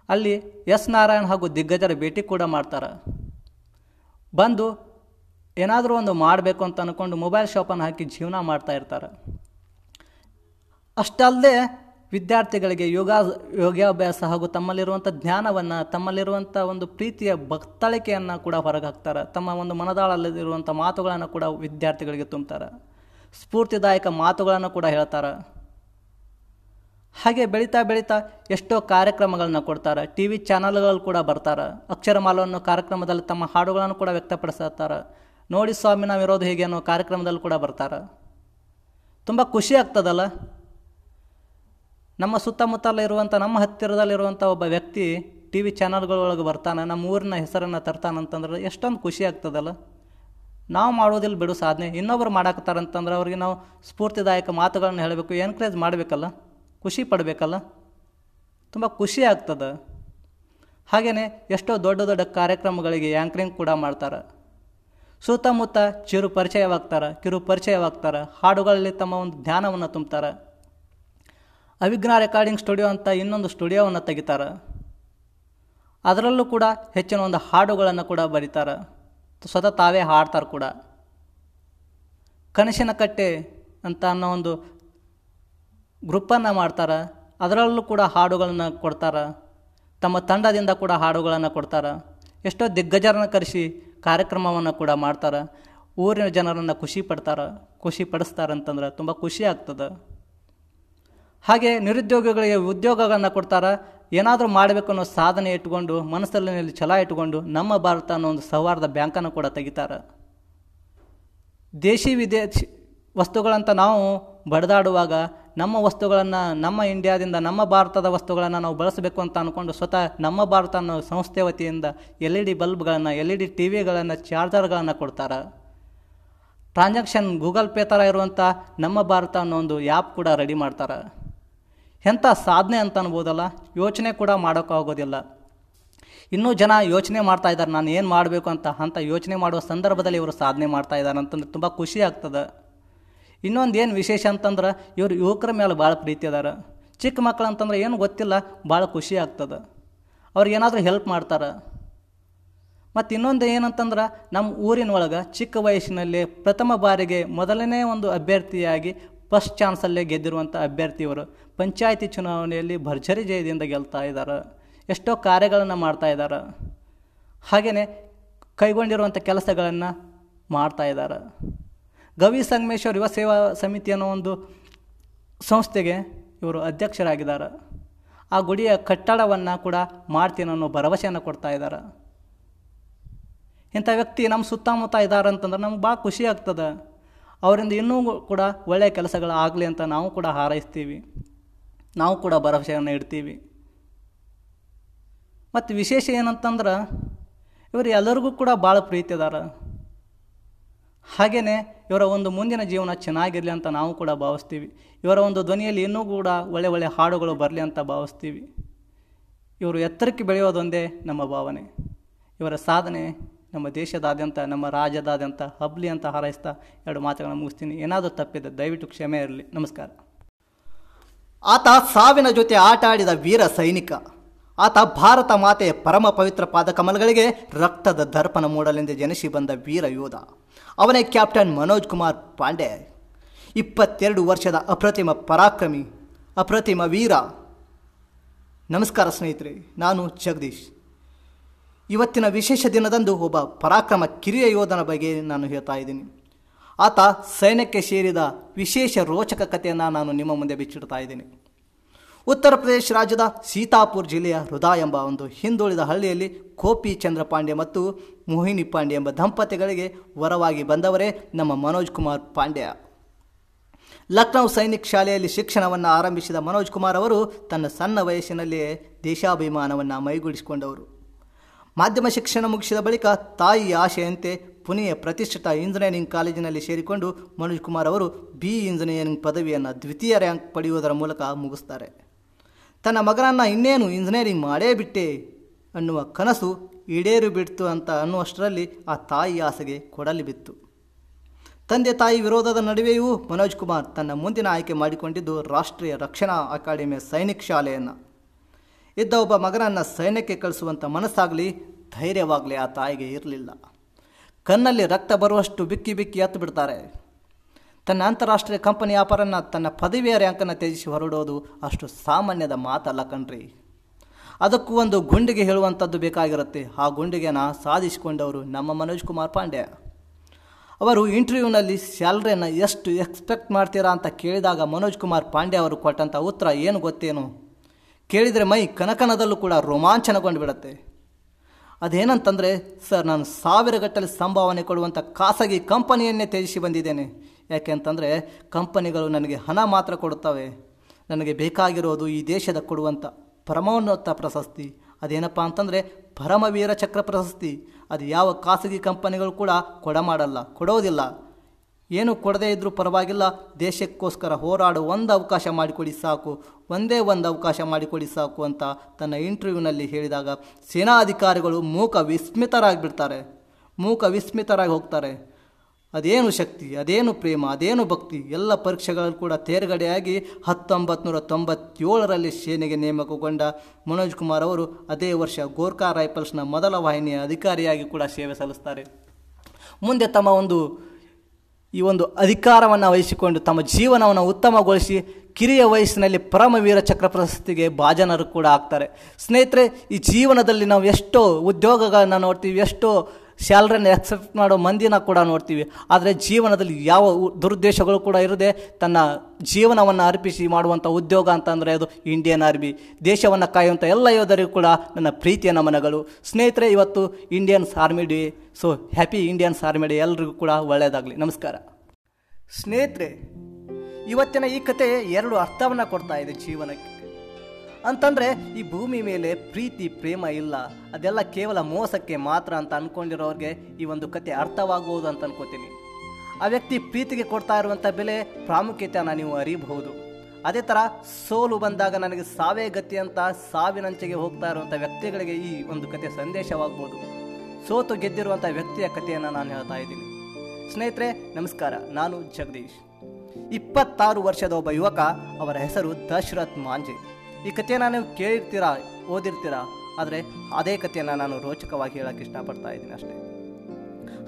ಅಲ್ಲಿ ಎಸ್ ನಾರಾಯಣ್ ಹಾಗೂ ದಿಗ್ಗಜರ ಭೇಟಿ ಕೂಡ ಮಾಡ್ತಾರೆ. ಬಂದು ಏನಾದರೂ ಒಂದು ಮಾಡಬೇಕು ಅಂತ ಅಂದ್ಕೊಂಡು ಮೊಬೈಲ್ ಶಾಪನ್ನು ಹಾಕಿ ಜೀವನ ಮಾಡ್ತಾ ಇರ್ತಾರೆ. ಅಷ್ಟಲ್ಲದೆ ವಿದ್ಯಾರ್ಥಿಗಳಿಗೆ ಯೋಗ ಯೋಗಾಭ್ಯಾಸ ಹಾಗೂ ತಮ್ಮಲ್ಲಿರುವಂಥ ಜ್ಞಾನವನ್ನು ತಮ್ಮಲ್ಲಿರುವಂಥ ಒಂದು ಪ್ರೀತಿಯ ಭಕ್ತಳಿಕೆಯನ್ನು ಕೂಡ ಹೊರಗೆ ಹಾಕ್ತಾರೆ ತಮ್ಮ ಒಂದು ಮನದಾಳಲ್ಲಿರುವಂಥ ಮಾತುಗಳನ್ನು ಕೂಡ ವಿದ್ಯಾರ್ಥಿಗಳಿಗೆ ತುಂಬ್ತಾರೆ. ಸ್ಫೂರ್ತಿದಾಯಕ ಮಾತುಗಳನ್ನು ಕೂಡ ಹೇಳ್ತಾರೆ. ಹಾಗೆ ಬೆಳೀತಾ ಬೆಳೀತಾ ಎಷ್ಟೋ ಕಾರ್ಯಕ್ರಮಗಳನ್ನ ಕೊಡ್ತಾರೆ. ಟಿ ವಿ ಚಾನಲ್ಗಳು ಕೂಡ ಬರ್ತಾರೆ. ಅಕ್ಷರಮಾಲವನ್ನು ಕಾರ್ಯಕ್ರಮದಲ್ಲಿ ತಮ್ಮ ಹಾಡುಗಳನ್ನು ಕೂಡ ವ್ಯಕ್ತಪಡಿಸ್ತಾರೆ. ನೋಡಿ ಸ್ವಾಮಿ ವಿರೋಧ ಹೇಗೆ ಅನ್ನೋ ಕಾರ್ಯಕ್ರಮದಲ್ಲಿ ಕೂಡ ಬರ್ತಾರೆ. ತುಂಬ ಖುಷಿ ಆಗ್ತದಲ್ಲ? ನಮ್ಮ ಸುತ್ತಮುತ್ತಲಿರುವಂಥ, ನಮ್ಮ ಹತ್ತಿರದಲ್ಲಿರುವಂಥ ಒಬ್ಬ ವ್ಯಕ್ತಿ ಟಿ ವಿ ಚಾನಲ್ಗಳೊಳಗೆ ಬರ್ತಾನೆ, ನಮ್ಮ ಊರಿನ ಹೆಸರನ್ನು ತರ್ತಾನಂತಂದ್ರೆ ಎಷ್ಟೊಂದು ಖುಷಿ ಆಗ್ತದಲ್ಲ. ನಾವು ಮಾಡೋದಿಲ್ಲ ಬಿಡು ಸಾಧನೆ, ಇನ್ನೊಬ್ರು ಮಾಡಾಕತ್ತಾರಂತಂದ್ರೆ ಅವ್ರಿಗೆ ನಾವು ಸ್ಫೂರ್ತಿದಾಯಕ ಮಾತುಗಳನ್ನು ಹೇಳಬೇಕು ಎನ್ಕರೇಜ್ ಮಾಡಬೇಕಲ್ಲ, ಖುಷಿ ಪಡಬೇಕಲ್ಲ, ತುಂಬ ಖುಷಿ ಆಗ್ತದೆ. ಹಾಗೆಯೇ ಎಷ್ಟೋ ದೊಡ್ಡ ದೊಡ್ಡ ಕಾರ್ಯಕ್ರಮಗಳಿಗೆ ಆ್ಯಂಕ್ರಿಂಗ್ ಕೂಡ ಮಾಡ್ತಾರೆ. ಸುತ್ತಮುತ್ತ ಚಿರು ಪರಿಚಯವಾಗ್ತಾರೆ ಕಿರು ಪರಿಚಯವಾಗ್ತಾರೆ ಹಾಡುಗಳಲ್ಲಿ ತಮ್ಮ ಒಂದು ಧ್ಯಾನವನ್ನು ತುಂಬ್ತಾರೆ. ಅವಿಘ್ನ ರೆಕಾರ್ಡಿಂಗ್ ಸ್ಟುಡಿಯೋ ಅಂತ ಇನ್ನೊಂದು ಸ್ಟುಡಿಯೋವನ್ನು ತೆಗಿತಾರೆ. ಅದರಲ್ಲೂ ಕೂಡ ಹೆಚ್ಚಿನ ಒಂದು ಹಾಡುಗಳನ್ನು ಕೂಡ ಬರೀತಾರೆ. ಸ್ವತಃ ತಾವೇ ಹಾಡ್ತಾರೆ ಕೂಡ. ಕನಸಿನ ಕಟ್ಟೆ ಅಂತ ಅನ್ನೋ ಒಂದು ಗ್ರೂಪನ್ನು ಮಾಡ್ತಾರೆ. ಅದರಲ್ಲೂ ಕೂಡ ಹಾಡುಗಳನ್ನು ಕೊಡ್ತಾರೆ. ತಮ್ಮ ತಂಡದಿಂದ ಕೂಡ ಹಾಡುಗಳನ್ನು ಕೊಡ್ತಾರೆ. ಎಷ್ಟೋ ದಿಗ್ಗಜರನ್ನು ಕರೆಸಿ ಕಾರ್ಯಕ್ರಮವನ್ನು ಕೂಡ ಮಾಡ್ತಾರೆ. ಊರಿನ ಜನರನ್ನು ಖುಷಿ ಪಡ್ತಾರೆ. ಖುಷಿ ಪಡಿಸ್ತಾರೆ ಅಂತಂದ್ರೆ ತುಂಬ ಖುಷಿ ಆಗ್ತದೆ. ಹಾಗೆ ನಿರುದ್ಯೋಗಿಗಳಿಗೆ ಉದ್ಯೋಗಗಳನ್ನು ಕೊಡ್ತಾರೆ, ಏನಾದರೂ ಮಾಡಬೇಕು ಅನ್ನೋ ಸಾಧನೆ ಇಟ್ಕೊಂಡು, ಮನಸ್ಸಲ್ಲಿ ಛಲ ಇಟ್ಕೊಂಡು ನಮ್ಮ ಭಾರತ ಅನ್ನೋ ಒಂದು ಸೌಹಾರ್ದ ಬ್ಯಾಂಕನ್ನು ಕೂಡ ತೆಗಿತಾರೆ. ದೇಶಿ ವಿದೇಶಿ ವಸ್ತುಗಳಂತ ನಾವು ಬಡದಾಡುವಾಗ, ನಮ್ಮ ವಸ್ತುಗಳನ್ನು ನಮ್ಮ ಇಂಡಿಯಾದಿಂದ, ನಮ್ಮ ಭಾರತದ ವಸ್ತುಗಳನ್ನು ನಾವು ಬಳಸಬೇಕು ಅಂತ ಅಂದ್ಕೊಂಡು ಸ್ವತಃ ನಮ್ಮ ಭಾರತ ಅನ್ನೋ ಸಂಸ್ಥೆ ವತಿಯಿಂದ ಎಲ್ ಇ ಡಿ ಬಲ್ಬ್ಗಳನ್ನು, ಎಲ್ ಇ ಡಿ ಟಿ ವಿಗಳನ್ನು, ಚಾರ್ಜರ್ಗಳನ್ನು ಕೊಡ್ತಾರೆ. ಟ್ರಾನ್ಸಾಕ್ಷನ್ ಗೂಗಲ್ ಪೇ ಥರ ಇರುವಂಥ ನಮ್ಮ ಭಾರತ ಅನ್ನೋ ಒಂದು ಆ್ಯಪ್ ಕೂಡ ರೆಡಿ ಮಾಡ್ತಾರೆ. ಎಂಥ ಸಾಧನೆ ಅಂತ ಅನ್ಬೋದಲ್ಲ? ಯೋಚನೆ ಕೂಡ ಮಾಡೋಕ್ಕಾಗೋದಿಲ್ಲ. ಇನ್ನೂ ಜನ ಯೋಚನೆ ಮಾಡ್ತಾ ಇದ್ದಾರೆ, ನಾನು ಏನು ಮಾಡಬೇಕು ಅಂತ ಅಂತ ಯೋಚನೆ ಮಾಡುವ ಸಂದರ್ಭದಲ್ಲಿ ಇವರು ಸಾಧನೆ ಮಾಡ್ತಾ ಇದ್ದಾರೆ ಅಂತಂದ್ರೆ ತುಂಬ ಖುಷಿ ಆಗ್ತದೆ. ಇನ್ನೊಂದು ಏನು ವಿಶೇಷ ಅಂತಂದ್ರೆ, ಇವರು ಯುವಕರ ಮೇಲೆ ಭಾಳ ಪ್ರೀತಿ ಅದಾರ. ಚಿಕ್ಕ ಮಕ್ಕಳು ಅಂತಂದ್ರೆ ಏನು ಗೊತ್ತಿಲ್ಲ, ಭಾಳ ಖುಷಿ ಆಗ್ತದೆ. ಅವ್ರಿಗೆ ಏನಾದರೂ ಹೆಲ್ಪ್ ಮಾಡ್ತಾರೆ. ಮತ್ತು ಇನ್ನೊಂದು ಏನಂತಂದ್ರೆ ನಮ್ಮ ಊರಿನ ಒಳಗೆ ಚಿಕ್ಕ ವಯಸ್ಸಿನಲ್ಲಿ ಪ್ರಥಮ ಬಾರಿಗೆ ಮೊದಲನೇ ಒಂದು ಅಭ್ಯರ್ಥಿಯಾಗಿ ಫಸ್ಟ್ ಚಾನ್ಸಲ್ಲೇ ಗೆದ್ದಿರುವಂಥ ಅಭ್ಯರ್ಥಿಯವರು ಪಂಚಾಯಿತಿ ಚುನಾವಣೆಯಲ್ಲಿ ಭರ್ಜರಿ ಜಯದಿಂದ ಗೆಲ್ತಾ ಇದ್ದಾರೆ. ಎಷ್ಟೋ ಕಾರ್ಯಗಳನ್ನು ಮಾಡ್ತಾ ಇದ್ದಾರೆ. ಹಾಗೆಯೇ ಕೈಗೊಂಡಿರುವಂಥ ಕೆಲಸಗಳನ್ನು ಮಾಡ್ತಾ ಇದ್ದಾರೆ. ಗವಿ ಸಂಗಮೇಶ್ವರ್ ಯುವ ಸೇವಾ ಸಮಿತಿ ಅನ್ನೋ ಒಂದು ಸಂಸ್ಥೆಗೆ ಇವರು ಅಧ್ಯಕ್ಷರಾಗಿದ್ದಾರೆ. ಆ ಗುಡಿಯ ಕಟ್ಟಡವನ್ನು ಕೂಡ ಮಾಡ್ತೀನಿ ಅನ್ನೋ ಭರವಸೆಯನ್ನು ಕೊಡ್ತಾ ಇದ್ದಾರೆ. ಇಂಥ ವ್ಯಕ್ತಿ ನಮ್ಮ ಸುತ್ತಮುತ್ತ ಇದ್ದಾರೆ ಅಂತಂದ್ರೆ ನಮ್ಗೆ ಭಾಳ ಖುಷಿ ಆಗ್ತದೆ. ಅವರಿಂದ ಇನ್ನೂ ಕೂಡ ಒಳ್ಳೆಯ ಕೆಲಸಗಳು ಆಗಲಿ ಅಂತ ನಾವು ಕೂಡ ಹಾರೈಸ್ತೀವಿ. ನಾವು ಕೂಡ ಭರವಸೆಯನ್ನು ಇಡ್ತೀವಿ. ಮತ್ತು ವಿಶೇಷ ಏನಂತಂದ್ರೆ, ಇವರು ಎಲ್ಲರಿಗೂ ಕೂಡ ಭಾಳ ಪ್ರೀತಿ ಅದಾರ. ಹಾಗೆಯೇ ಇವರ ಒಂದು ಮುಂದಿನ ಜೀವನ ಚೆನ್ನಾಗಿರಲಿ ಅಂತ ನಾವು ಕೂಡ ಭಾವಿಸ್ತೀವಿ. ಇವರ ಒಂದು ಧ್ವನಿಯಲ್ಲಿ ಇನ್ನೂ ಕೂಡ ಒಳ್ಳೆ ಒಳ್ಳೆ ಹಾಡುಗಳು ಬರಲಿ ಅಂತ ಭಾವಿಸ್ತೀವಿ. ಇವರು ಎತ್ತರಕ್ಕೆ ಬೆಳೆಯೋದೊಂದೇ ನಮ್ಮ ಭಾವನೆ. ಇವರ ಸಾಧನೆ ನಮ್ಮ ದೇಶದಾದ್ಯಂತ, ನಮ್ಮ ರಾಜ್ಯದಾದ್ಯಂತ ಹಬ್ಲಿ ಅಂತ ಹಾರೈಸ್ತಾ ಎರಡು ಮಾತುಗಳನ್ನು ಮುಗಿಸ್ತೀನಿ. ಏನಾದರೂ ತಪ್ಪಿದೆ ದಯವಿಟ್ಟು ಕ್ಷಮೆ ಇರಲಿ. ನಮಸ್ಕಾರ. ಆತ ಸಾವಿನ ಜೊತೆ ಆಟ ಆಡಿದ ವೀರ ಸೈನಿಕ. ಆತ ಭಾರತ ಮಾತೆಯ ಪರಮ ಪವಿತ್ರ ಪಾದಕಮಲಗಳಿಗೆ ರಕ್ತದ ದರ್ಪಣ ಮೂಡಲೆಂದೇ ಜನಿಸಿ ಬಂದ ವೀರ ಯೋಧ. ಅವನೇ ಕ್ಯಾಪ್ಟನ್ ಮನೋಜ್ ಕುಮಾರ್ ಪಾಂಡೆ. ಇಪ್ಪತ್ತೆರಡು ವರ್ಷದ ಅಪ್ರತಿಮ ಪರಾಕ್ರಮಿ, ಅಪ್ರತಿಮ ವೀರ. ನಮಸ್ಕಾರ ಸ್ನೇಹಿತರೆ, ನಾನು ಜಗದೀಶ್. ಇವತ್ತಿನ ವಿಶೇಷ ದಿನದಂದು ಒಬ್ಬ ಪರಾಕ್ರಮ ಕಿರಿಯ ಯೋಧನ ಬಗ್ಗೆ ನಾನು ಹೇಳ್ತಾ ಇದ್ದೀನಿ. ಆತ ಸೈನ್ಯಕ್ಕೆ ಸೇರಿದ ವಿಶೇಷ ರೋಚಕ ಕಥೆಯನ್ನು ನಾನು ನಿಮ್ಮ ಮುಂದೆ ಬಿಚ್ಚಿಡ್ತಾ ಇದ್ದೀನಿ. ಉತ್ತರ ಪ್ರದೇಶ ರಾಜ್ಯದ ಸೀತಾಪುರ್ ಜಿಲ್ಲೆಯ ಹೃದಯ ಎಂಬ ಒಂದು ಹಿಂದುಳಿದ ಹಳ್ಳಿಯಲ್ಲಿ ಕೋಪಿ ಚಂದ್ರ ಪಾಂಡೆ ಮತ್ತು ಮೋಹಿನಿ ಪಾಂಡೆ ಎಂಬ ದಂಪತಿಗಳಿಗೆ ವರವಾಗಿ ಬಂದವರೇ ನಮ್ಮ ಮನೋಜ್ ಕುಮಾರ್ ಪಾಂಡ್ಯ. ಲಕ್ನೌ ಸೈನಿಕ್ ಶಾಲೆಯಲ್ಲಿ ಶಿಕ್ಷಣವನ್ನು ಆರಂಭಿಸಿದ ಮನೋಜ್ ಕುಮಾರ್ ಅವರು ತನ್ನ ಸಣ್ಣ ವಯಸ್ಸಿನಲ್ಲಿಯೇ ದೇಶಾಭಿಮಾನವನ್ನು ಮೈಗೂಡಿಸಿಕೊಂಡವರು. ಮಾಧ್ಯಮ ಶಿಕ್ಷಣ ಮುಗಿಸಿದ ಬಳಿಕ ತಾಯಿ ಆಶೆಯಂತೆ ಪುಣೆಯ ಪ್ರತಿಷ್ಠಿತ ಇಂಜಿನಿಯರಿಂಗ್ ಕಾಲೇಜಿನಲ್ಲಿ ಸೇರಿಕೊಂಡು ಮನೋಜ್ ಕುಮಾರ್ ಅವರು ಬಿ ಇಂಜಿನಿಯರಿಂಗ್ ಪದವಿಯನ್ನು ದ್ವಿತೀಯ ರ್ಯಾಂಕ್ ಪಡೆಯುವುದರ ಮೂಲಕ ಮುಗಿಸ್ತಾರೆ. ತನ್ನ ಮಗನನ್ನು ಇನ್ನೇನು ಇಂಜಿನಿಯರಿಂಗ್ ಮಾಡೇ ಬಿಟ್ಟೆ ಅನ್ನುವ ಕನಸು ಈಡೇರು ಬಿಡ್ತು ಅಂತ ಅನ್ನುವಷ್ಟರಲ್ಲಿ ಆ ತಾಯಿ ಆಸೆಗೆ ಕೊಡಲಿ ಬಿತ್ತು. ತಂದೆ ತಾಯಿ ವಿರೋಧದ ನಡುವೆಯೂ ಮನೋಜ್ ಕುಮಾರ್ ತನ್ನ ಮುಂದಿನ ಆಯ್ಕೆ ಮಾಡಿಕೊಂಡಿದ್ದು ರಾಷ್ಟ್ರೀಯ ರಕ್ಷಣಾ ಅಕಾಡೆಮಿಯ ಸೈನಿಕ್ ಶಾಲೆಯನ್ನು. ಇದ್ದ ಒಬ್ಬ ಮಗನನ್ನು ಸೈನ್ಯಕ್ಕೆ ಕಳಿಸುವಂಥ ಮನಸ್ಸಾಗಲಿ, ಧೈರ್ಯವಾಗಲಿ ಆ ತಾಯಿಗೆ ಇರಲಿಲ್ಲ. ಕಣ್ಣಲ್ಲಿ ರಕ್ತ ಬರುವಷ್ಟು ಬಿಕ್ಕಿ ಬಿಕ್ಕಿ ಎತ್ತು ಬಿಡ್ತಾರೆ. ತನ್ನ ಅಂತಾರಾಷ್ಟ್ರೀಯ ಕಂಪನಿ ವ್ಯಾಪಾರನ ತನ್ನ ಪದವಿಯ ರ್ಯಾಂಕನ್ನು ತ್ಯಜಿಸಿ ಹೊರಡೋದು ಅಷ್ಟು ಸಾಮಾನ್ಯದ ಮಾತಲ್ಲ ಕಣ್ರಿ. ಅದಕ್ಕೂ ಒಂದು ಗುಂಡಿಗೆ ಹೇಳುವಂಥದ್ದು ಬೇಕಾಗಿರುತ್ತೆ. ಆ ಗುಂಡಿಗೆನ ಸಾಧಿಸಿಕೊಂಡವರು ನಮ್ಮ ಮನೋಜ್ ಕುಮಾರ್ ಪಾಂಡ್ಯ ಅವರು ಇಂಟರ್ವ್ಯೂನಲ್ಲಿ ಸ್ಯಾಲ್ರಿಯನ್ನು ಎಷ್ಟು ಎಕ್ಸ್ಪೆಕ್ಟ್ ಮಾಡ್ತೀರಾ ಅಂತ ಕೇಳಿದಾಗ ಮನೋಜ್ ಕುಮಾರ್ ಪಾಂಡೆ ಅವರು ಕೊಟ್ಟಂಥ ಉತ್ತರ ಏನು ಗೊತ್ತೇನು? ಕೇಳಿದರೆ ಮೈ ಕನಕನದಲ್ಲೂ ಕೂಡ ರೋಮಾಂಚನಗೊಂಡು ಬಿಡುತ್ತೆ ಅದೇನಂತಂದರೆ, ಸರ್, ನಾನು ಸಾವಿರ ಗಟ್ಟಲೆ ಸಂಭಾವನೆ ಕೊಡುವಂಥ ಖಾಸಗಿ ಕಂಪನಿಯನ್ನೇ ತ್ಯಜಿಸಿ ಬಂದಿದ್ದೇನೆ. ಯಾಕೆ ಅಂತಂದರೆ, ಕಂಪನಿಗಳು ನನಗೆ ಹಣ ಮಾತ್ರ ಕೊಡುತ್ತವೆ. ನನಗೆ ಬೇಕಾಗಿರೋದು ಈ ದೇಶದ ಕೊಡುವಂಥ ಪರಮೋನ್ನತ ಪ್ರಶಸ್ತಿ. ಅದೇನಪ್ಪ ಅಂತಂದರೆ, ಪರಮವೀರ ಚಕ್ರ ಪ್ರಶಸ್ತಿ. ಅದು ಯಾವ ಖಾಸಗಿ ಕಂಪನಿಗಳು ಕೂಡ ಕೊಡಮಾಡಲ್ಲ, ಕೊಡೋದಿಲ್ಲ. ಏನು ಕೊಡದೇ ಇದ್ದರೂ ಪರವಾಗಿಲ್ಲ, ದೇಶಕ್ಕೋಸ್ಕರ ಹೋರಾಡೋ ಒಂದು ಅವಕಾಶ ಮಾಡಿಕೊಡಿ ಸಾಕು, ಒಂದೇ ಒಂದು ಅವಕಾಶ ಮಾಡಿಕೊಡಿ ಸಾಕು ಅಂತ ತನ್ನ ಇಂಟರ್ವ್ಯೂನಲ್ಲಿ ಹೇಳಿದಾಗ ಸೇನಾ ಅಧಿಕಾರಿಗಳು ಮೂಕ ವಿಸ್ಮಿತರಾಗಿಬಿಡ್ತಾರೆ, ಮೂಕ ವಿಸ್ಮಿತರಾಗಿ ಹೋಗ್ತಾರೆ. ಅದೇನು ಶಕ್ತಿ, ಅದೇನು ಪ್ರೇಮ, ಅದೇನು ಭಕ್ತಿ, ಎಲ್ಲ ಪರೀಕ್ಷೆಗಳು ಕೂಡ ತೇರ್ಗಡೆಯಾಗಿ ಹತ್ತೊಂಬತ್ತು ನೂರ ತೊಂಬತ್ತೇಳರಲ್ಲಿ ಸೇನೆಗೆ ನೇಮಕಗೊಂಡ ಮನೋಜ್ ಕುಮಾರ್ ಅವರು ಅದೇ ವರ್ಷ ಗೋರ್ಖಾ ರೈಫಲ್ಸ್ನ ಮೊದಲ ವಾಹಿನಿಯ ಅಧಿಕಾರಿಯಾಗಿ ಕೂಡ ಸೇವೆ ಸಲ್ಲಿಸ್ತಾರೆ. ಮುಂದೆ ತಮ್ಮ ಒಂದು ಈ ಒಂದು ಅಧಿಕಾರವನ್ನು ವಹಿಸಿಕೊಂಡು ತಮ್ಮ ಜೀವನವನ್ನು ಉತ್ತಮಗೊಳಿಸಿ ಕಿರಿಯ ವಯಸ್ಸಿನಲ್ಲಿ ಪರಮವೀರ ಚಕ್ರ ಪ್ರಶಸ್ತಿಗೆ ಭಾಜನರು ಕೂಡ ಆಗ್ತಾರೆ. ಸ್ನೇಹಿತರೆ, ಈ ಜೀವನದಲ್ಲಿ ನಾವು ಎಷ್ಟೋ ಉದ್ಯೋಗಗಳನ್ನು ನೋಡ್ತೀವಿ, ಎಷ್ಟೋ ಸ್ಯಾಲ್ರಿಯನ್ನು ಎಕ್ಸೆಪ್ಟ್ ಮಾಡೋ ಮಂದಿನ ಕೂಡ ನೋಡ್ತೀವಿ. ಆದರೆ ಜೀವನದಲ್ಲಿ ಯಾವ ದುರುದ್ದೇಶಗಳು ಕೂಡ ಇರದೆ ತನ್ನ ಜೀವನವನ್ನು ಅರ್ಪಿಸಿ ಮಾಡುವಂಥ ಉದ್ಯೋಗ ಅಂತಂದರೆ ಅದು ಇಂಡಿಯನ್ ಆರ್ಮಿ ದೇಶವನ್ನು ಕಾಯುವಂಥ ಎಲ್ಲ ಯೋಧರಿಗೂ ಕೂಡ ನನ್ನ ಪ್ರೀತಿಯ ನಮನಗಳು. ಸ್ನೇಹಿತರೆ, ಇವತ್ತು Indians army day so happy Indians army day ಎಲ್ರಿಗೂ ಕೂಡ ಒಳ್ಳೆಯದಾಗಲಿ ನಮಸ್ಕಾರ. ಸ್ನೇಹಿತರೆ, ಇವತ್ತಿನ ಈ ಕತೆ ಎರಡು ಅರ್ಥವನ್ನು ಕೊಡ್ತಾ ಇದೆ ಜೀವನಕ್ಕೆ. ಅಂತಂದರೆ ಈ ಭೂಮಿ ಮೇಲೆ ಪ್ರೀತಿ, ಪ್ರೇಮ ಇಲ್ಲ. ಅದೆಲ್ಲ ಕೇವಲ ಮೋಸಕ್ಕೆ ಮಾತ್ರ ಅಂತ ಅಂದ್ಕೊಂಡಿರೋರಿಗೆ ಈ ಒಂದು ಕತೆ ಅರ್ಥವಾಗುವುದು ಅಂತ ಅನ್ಕೋತೀನಿ. ಆ ವ್ಯಕ್ತಿ ಪ್ರೀತಿಗೆ ಕೊಡ್ತಾ ಇರುವಂಥ ಬೆಲೆ ಪ್ರಾಮುಖ್ಯತೆಯನ್ನು ನೀವು ಅರಿಬಹುದು. ಅದೇ ಥರ ಸೋಲು ಬಂದಾಗ ನನಗೆ ಸಾವೇ ಗತಿ ಅಂತ ಸಾವಿನಂಚೆಗೆ ಹೋಗ್ತಾ ಇರುವಂಥ ವ್ಯಕ್ತಿಗಳಿಗೆ ಈ ಒಂದು ಕತೆ ಸಂದೇಶವಾಗ್ಬೋದು. ಸೋತು ಗೆದ್ದಿರುವಂಥ ವ್ಯಕ್ತಿಯ ಕಥೆಯನ್ನು ನಾನು ಹೇಳ್ತಾ ಇದ್ದೀನಿ. ಸ್ನೇಹಿತರೆ, ನಮಸ್ಕಾರ. ನಾನು ಜಗದೀಶ್. ಇಪ್ಪತ್ತಾರು ವರ್ಷದ ಒಬ್ಬ ಯುವಕ ಅವರ ಹೆಸರು ದಶರಥ್ ಮಾಂಜೆ. ಈ ಕಥೆಯನ್ನು ನೀವು ಕೇಳಿರ್ತೀರಾ, ಓದಿರ್ತೀರಾ? ಆದರೆ ಅದೇ ಕಥೆಯನ್ನು ನಾನು ರೋಚಕವಾಗಿ ಹೇಳಕ್ಕೆ ಇಷ್ಟಪಡ್ತಾ ಇದ್ದೀನಿ ಅಷ್ಟೇ.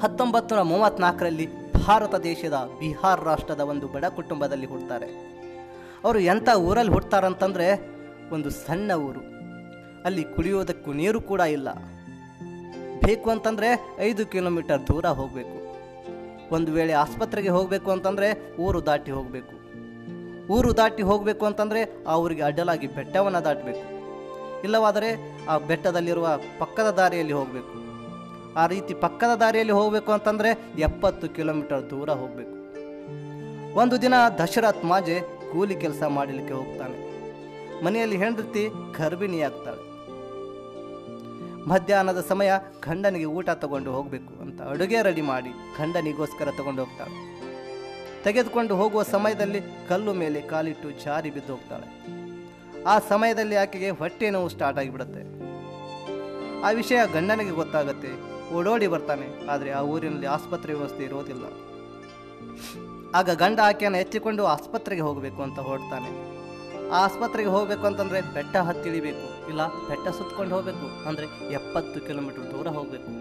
ಹತ್ತೊಂಬತ್ತು ನೂರ ಮೂವತ್ತ್ನಾಲ್ಕರಲ್ಲಿ ಭಾರತ ದೇಶದ ಬಿಹಾರ್ ರಾಷ್ಟ್ರದ ಒಂದು ಬಡ ಕುಟುಂಬದಲ್ಲಿ ಹುಡ್ತಾರೆ ಅವರು ಎಂಥ ಊರಲ್ಲಿ ಹುಡ್ತಾರಂತಂದರೆ ಒಂದು ಸಣ್ಣ ಊರು. ಅಲ್ಲಿ ಕುಡಿಯೋದಕ್ಕೂ ನೀರು ಕೂಡ ಇಲ್ಲ. ಬೇಕು ಅಂತಂದರೆ ಐದು ಕಿಲೋಮೀಟರ್ ದೂರ ಹೋಗಬೇಕು. ಒಂದು ವೇಳೆ ಆಸ್ಪತ್ರೆಗೆ ಹೋಗಬೇಕು ಅಂತಂದರೆ ಊರು ದಾಟಿ ಹೋಗಬೇಕು. ಊರು ದಾಟಿ ಹೋಗಬೇಕು ಅಂತಂದರೆ ಆ ಊರಿಗೆ ಅಡ್ಡಲಾಗಿ ಬೆಟ್ಟವನ್ನು ದಾಟಬೇಕು. ಇಲ್ಲವಾದರೆ ಆ ಬೆಟ್ಟದಲ್ಲಿರುವ ಪಕ್ಕದ ದಾರಿಯಲ್ಲಿ ಹೋಗಬೇಕು. ಆ ರೀತಿ ಪಕ್ಕದ ದಾರಿಯಲ್ಲಿ ಹೋಗಬೇಕು ಅಂತಂದರೆ ಎಪ್ಪತ್ತು ಕಿಲೋಮೀಟರ್ ದೂರ ಹೋಗಬೇಕು. ಒಂದು ದಿನ ದಶರಥ್ ಮಾಜೆ ಕೂಲಿ ಕೆಲಸ ಮಾಡಲಿಕ್ಕೆ ಹೋಗ್ತಾನೆ. ಮನೆಯಲ್ಲಿ ಹೆಂಡತಿ ಗರ್ಭಿಣಿಯಾಗ್ತಾಳೆ ಮಧ್ಯಾಹ್ನದ ಸಮಯ ಗಂಡನಿಗೆ ಊಟ ತಗೊಂಡು ಹೋಗಬೇಕು ಅಂತ ಅಡುಗೆ ರೆಡಿ ಮಾಡಿ ಗಂಡನಿಗೋಸ್ಕರ ತಗೊಂಡು ಹೋಗ್ತಾಳೆ. ತೆಗೆದುಕೊಂಡು ಹೋಗುವ ಸಮಯದಲ್ಲಿ ಕಲ್ಲು ಮೇಲೆ ಕಾಲಿಟ್ಟು ಜಾರಿ ಬಿದ್ದು ಹೋಗ್ತಾಳೆ ಆ ಸಮಯದಲ್ಲಿ ಆಕೆಗೆ ಹೊಟ್ಟೆ ನೋವು ಸ್ಟಾರ್ಟ್ ಆಗಿಬಿಡುತ್ತೆ. ಆ ವಿಷಯ ಗಂಡನಿಗೆ ಗೊತ್ತಾಗತ್ತೆ. ಓಡೋಡಿ ಬರ್ತಾನೆ, ಆದರೆ ಆ ಊರಿನಲ್ಲಿ ಆಸ್ಪತ್ರೆ ವ್ಯವಸ್ಥೆ ಇರೋದಿಲ್ಲ. ಆಗ ಗಂಡ ಆಕೆಯನ್ನು ಎತ್ತಿಕೊಂಡು ಆಸ್ಪತ್ರೆಗೆ ಹೋಗಬೇಕು ಅಂತ ಹೊರಡ್ತಾನೆ. ಆ ಆಸ್ಪತ್ರೆಗೆ ಹೋಗಬೇಕು ಅಂತಂದರೆ ಬೆಟ್ಟ ಹತ್ತಿಳಿಬೇಕು ಇಲ್ಲ ಬೆಟ್ಟ ಸುತ್ತಕೊಂಡು ಹೋಗಬೇಕು, ಅಂದರೆ ಎಪ್ಪತ್ತು ಕಿಲೋಮೀಟರ್ ದೂರ ಹೋಗಬೇಕು.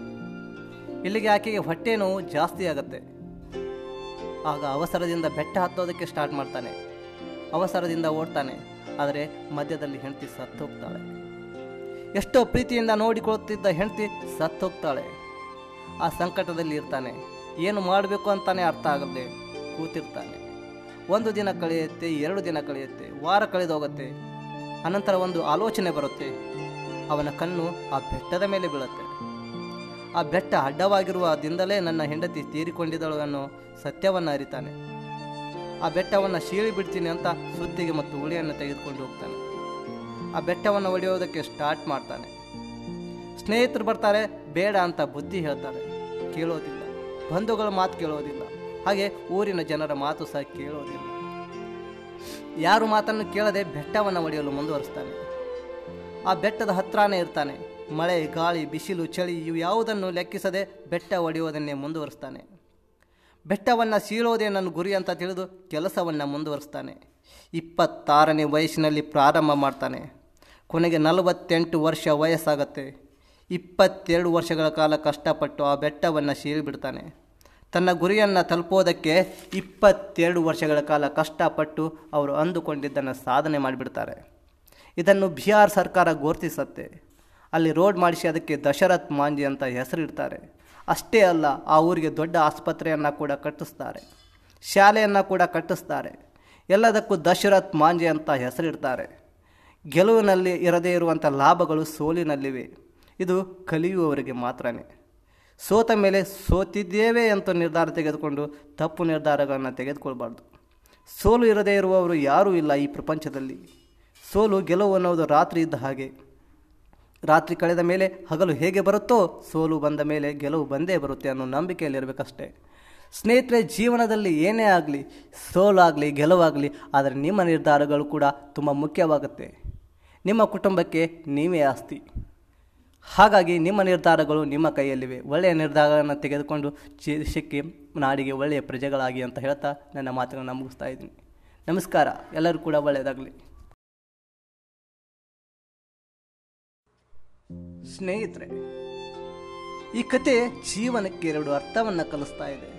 ಇಲ್ಲಿಗೆ ಆಕೆಗೆ ಹೊಟ್ಟೆ ನೋವು ಜಾಸ್ತಿ ಆಗುತ್ತೆ. ಆಗ ಅವಸರದಿಂದ ಬೆಟ್ಟ ಹತ್ತೋದಕ್ಕೆ ಸ್ಟಾರ್ಟ್ ಮಾಡ್ತಾನೆ. ಅವಸರದಿಂದ ಓಡ್ತಾನೆ. ಆದರೆ ಮಧ್ಯದಲ್ಲಿ ಹೆಂಡತಿ ಸತ್ತೋಗ್ತಾಳೆ ಎಷ್ಟೋ ಪ್ರೀತಿಯಿಂದ ನೋಡಿಕೊಳ್ಳುತ್ತಿದ್ದ ಹೆಂಡತಿ ಸತ್ತೋಗ್ತಾಳೆ ಆ ಸಂಕಟದಲ್ಲಿ ಇರ್ತಾನೆ. ಏನು ಮಾಡಬೇಕು ಅಂತಾನೆ ಅರ್ಥ ಆಗದೆ ಕೂತಿರ್ತಾನೆ. ಒಂದು ದಿನ ಕಳೆಯುತ್ತೆ, ಎರಡು ದಿನ ಕಳೆಯುತ್ತೆ, ವಾರ ಕಳೆದು ಹೋಗುತ್ತೆ. ಅನಂತರ ಒಂದು ಆಲೋಚನೆ ಬರುತ್ತೆ. ಅವನ ಕಣ್ಣು ಆ ಬೆಟ್ಟದ ಮೇಲೆ ಬೀಳುತ್ತೆ. ಆ ಬೆಟ್ಟ ಅಡ್ಡವಾಗಿರುವ ದಿಂದಲೇ ನನ್ನ ಹೆಂಡತಿ ತೀರಿಕೊಂಡಿದ್ದಳು ಅನ್ನೋ ಸತ್ಯವನ್ನು ಅರಿತಾನೆ. ಆ ಬೆಟ್ಟವನ್ನು ಶೀಳಿ ಬಿಡ್ತೀನಿ ಅಂತ ಸುತ್ತಿಗೆ ಮತ್ತು ಉಳಿಯನ್ನು ತೆಗೆದುಕೊಂಡು ಹೋಗ್ತಾನೆ. ಆ ಬೆಟ್ಟವನ್ನು ಒಡೆಯೋದಕ್ಕೆ ಸ್ಟಾರ್ಟ್ ಮಾಡ್ತಾನೆ. ಸ್ನೇಹಿತರು ಬರ್ತಾರೆ, ಬೇಡ ಅಂತ ಬುದ್ಧಿ ಹೇಳ್ತಾರೆ. ಕೇಳೋದಿಲ್ಲ. ಬಂಧುಗಳ ಮಾತು ಕೇಳೋದಿಲ್ಲ. ಹಾಗೆ ಊರಿನ ಜನರ ಮಾತು ಸಹ ಕೇಳೋದಿಲ್ಲ. ಯಾರು ಮಾತನ್ನು ಕೇಳದೆ ಬೆಟ್ಟವನ್ನು ಒಡೆಯಲು ಮುಂದುವರಿಸ್ತಾನೆ. ಆ ಬೆಟ್ಟದ ಹತ್ರನೇ ಇರ್ತಾನೆ. ಮಳೆ, ಗಾಳಿ, ಬಿಸಿಲು, ಚಳಿ ಇವು ಯಾವುದನ್ನು ಲೆಕ್ಕಿಸದೆ ಬೆಟ್ಟ ಒಡೆಯುವುದನ್ನೇ ಮುಂದುವರಿಸ್ತಾನೆ. ಬೆಟ್ಟವನ್ನು ಸೀಳೋದೇ ನನ್ನ ಗುರಿ ಅಂತ ತಿಳಿದು ಕೆಲಸವನ್ನು ಮುಂದುವರಿಸ್ತಾನೆ. ಇಪ್ಪತ್ತಾರನೇ ವಯಸ್ಸಿನಲ್ಲಿ ಪ್ರಾರಂಭ ಮಾಡ್ತಾನೆ. ಕೊನೆಗೆ ನಲವತ್ತೆಂಟು ವರ್ಷ ವಯಸ್ಸಾಗತ್ತೆ. ಇಪ್ಪತ್ತೆರಡು ವರ್ಷಗಳ ಕಾಲ ಕಷ್ಟಪಟ್ಟು ಆ ಬೆಟ್ಟವನ್ನು ಸೀಳಿಬಿಡ್ತಾನೆ. ತನ್ನ ಗುರಿಯನ್ನು ತಲುಪೋದಕ್ಕೆ ಇಪ್ಪತ್ತೆರಡು ವರ್ಷಗಳ ಕಾಲ ಕಷ್ಟಪಟ್ಟು ಅವರು ಅಂದುಕೊಂಡಿದ್ದನ್ನು ಸಾಧನೆ ಮಾಡಿಬಿಡ್ತಾರೆ. ಇದನ್ನು ಬಿಹಾರ್ ಸರ್ಕಾರ ಗುರುತಿಸತ್ತೆ. ಅಲ್ಲಿ ರೋಡ್ ಮಾಡಿಸಿ ಅದಕ್ಕೆ ದಶರಥ್ ಮಾಂಜಿ ಅಂತ ಹೆಸರಿಡ್ತಾರೆ. ಅಷ್ಟೇ ಅಲ್ಲ, ಆ ಊರಿಗೆ ದೊಡ್ಡ ಆಸ್ಪತ್ರೆಯನ್ನು ಕೂಡ ಕಟ್ಟಿಸ್ತಾರೆ, ಶಾಲೆಯನ್ನು ಕೂಡ ಕಟ್ಟಿಸ್ತಾರೆ. ಎಲ್ಲದಕ್ಕೂ ದಶರಥ್ ಮಾಂಜೆ ಅಂತ ಹೆಸರಿಡ್ತಾರೆ. ಗೆಲುವಿನಲ್ಲಿ ಇರದೇ ಇರುವಂಥ ಲಾಭಗಳು ಸೋಲಿನಲ್ಲಿವೆ. ಇದು ಕಲಿಯುವವರಿಗೆ ಮಾತ್ರನೇ. ಸೋತ ಮೇಲೆ ಸೋತಿದ್ದೇವೆ ಅಂತ ನಿರ್ಧಾರ ತೆಗೆದುಕೊಂಡು ತಪ್ಪು ನಿರ್ಧಾರಗಳನ್ನು ತೆಗೆದುಕೊಳ್ಬಾರ್ದು. ಸೋಲು ಇರದೇ ಇರುವವರು ಯಾರೂ ಇಲ್ಲ ಈ ಪ್ರಪಂಚದಲ್ಲಿ. ಸೋಲು ಗೆಲುವು ಅನ್ನೋದು ರಾತ್ರಿ ಇದ್ದ ಹಾಗೆ. ರಾತ್ರಿ ಕಳೆದ ಮೇಲೆ ಹಗಲು ಹೇಗೆ ಬರುತ್ತೋ ಸೋಲು ಬಂದ ಮೇಲೆ ಗೆಲುವು ಬಂದೇ ಬರುತ್ತೆ ಅನ್ನೋ ನಂಬಿಕೆಯಲ್ಲಿರಬೇಕಷ್ಟೇ. ಸ್ನೇಹಿತರೆ, ಜೀವನದಲ್ಲಿ ಏನೇ ಆಗಲಿ, ಸೋಲಾಗಲಿ, ಗೆಲುವಾಗಲಿ, ಆದರೆ ನಿಮ್ಮ ನಿರ್ಧಾರಗಳು ಕೂಡ ತುಂಬ ಮುಖ್ಯವಾಗುತ್ತೆ. ನಿಮ್ಮ ಕುಟುಂಬಕ್ಕೆ ನೀವೇ ಆಸ್ತಿ. ಹಾಗಾಗಿ ನಿಮ್ಮ ನಿರ್ಧಾರಗಳು ನಿಮ್ಮ ಕೈಯಲ್ಲಿವೆ. ಒಳ್ಳೆಯ ನಿರ್ಧಾರಗಳನ್ನು ತೆಗೆದುಕೊಂಡು ದೇಶಕ್ಕೆ, ನಾಡಿಗೆ ಒಳ್ಳೆಯ ಪ್ರಜೆಗಳಾಗಿ ಅಂತ ಹೇಳ್ತಾ ನನ್ನ ಮಾತನ್ನು ಮುಗಿಸ್ತಾ ಇದ್ದೀನಿ. ನಮಸ್ಕಾರ. ಎಲ್ಲರೂ ಕೂಡ ಒಳ್ಳೆಯದಾಗಲಿ. ಸ್ನೇಹಿತರೆ, ಈ ಕತೆ ಜೀವನಕ್ಕೆ ಎರಡು ಅರ್ಥವನ್ನ ಕಲಿಸ್ತಾ ಇದೆ.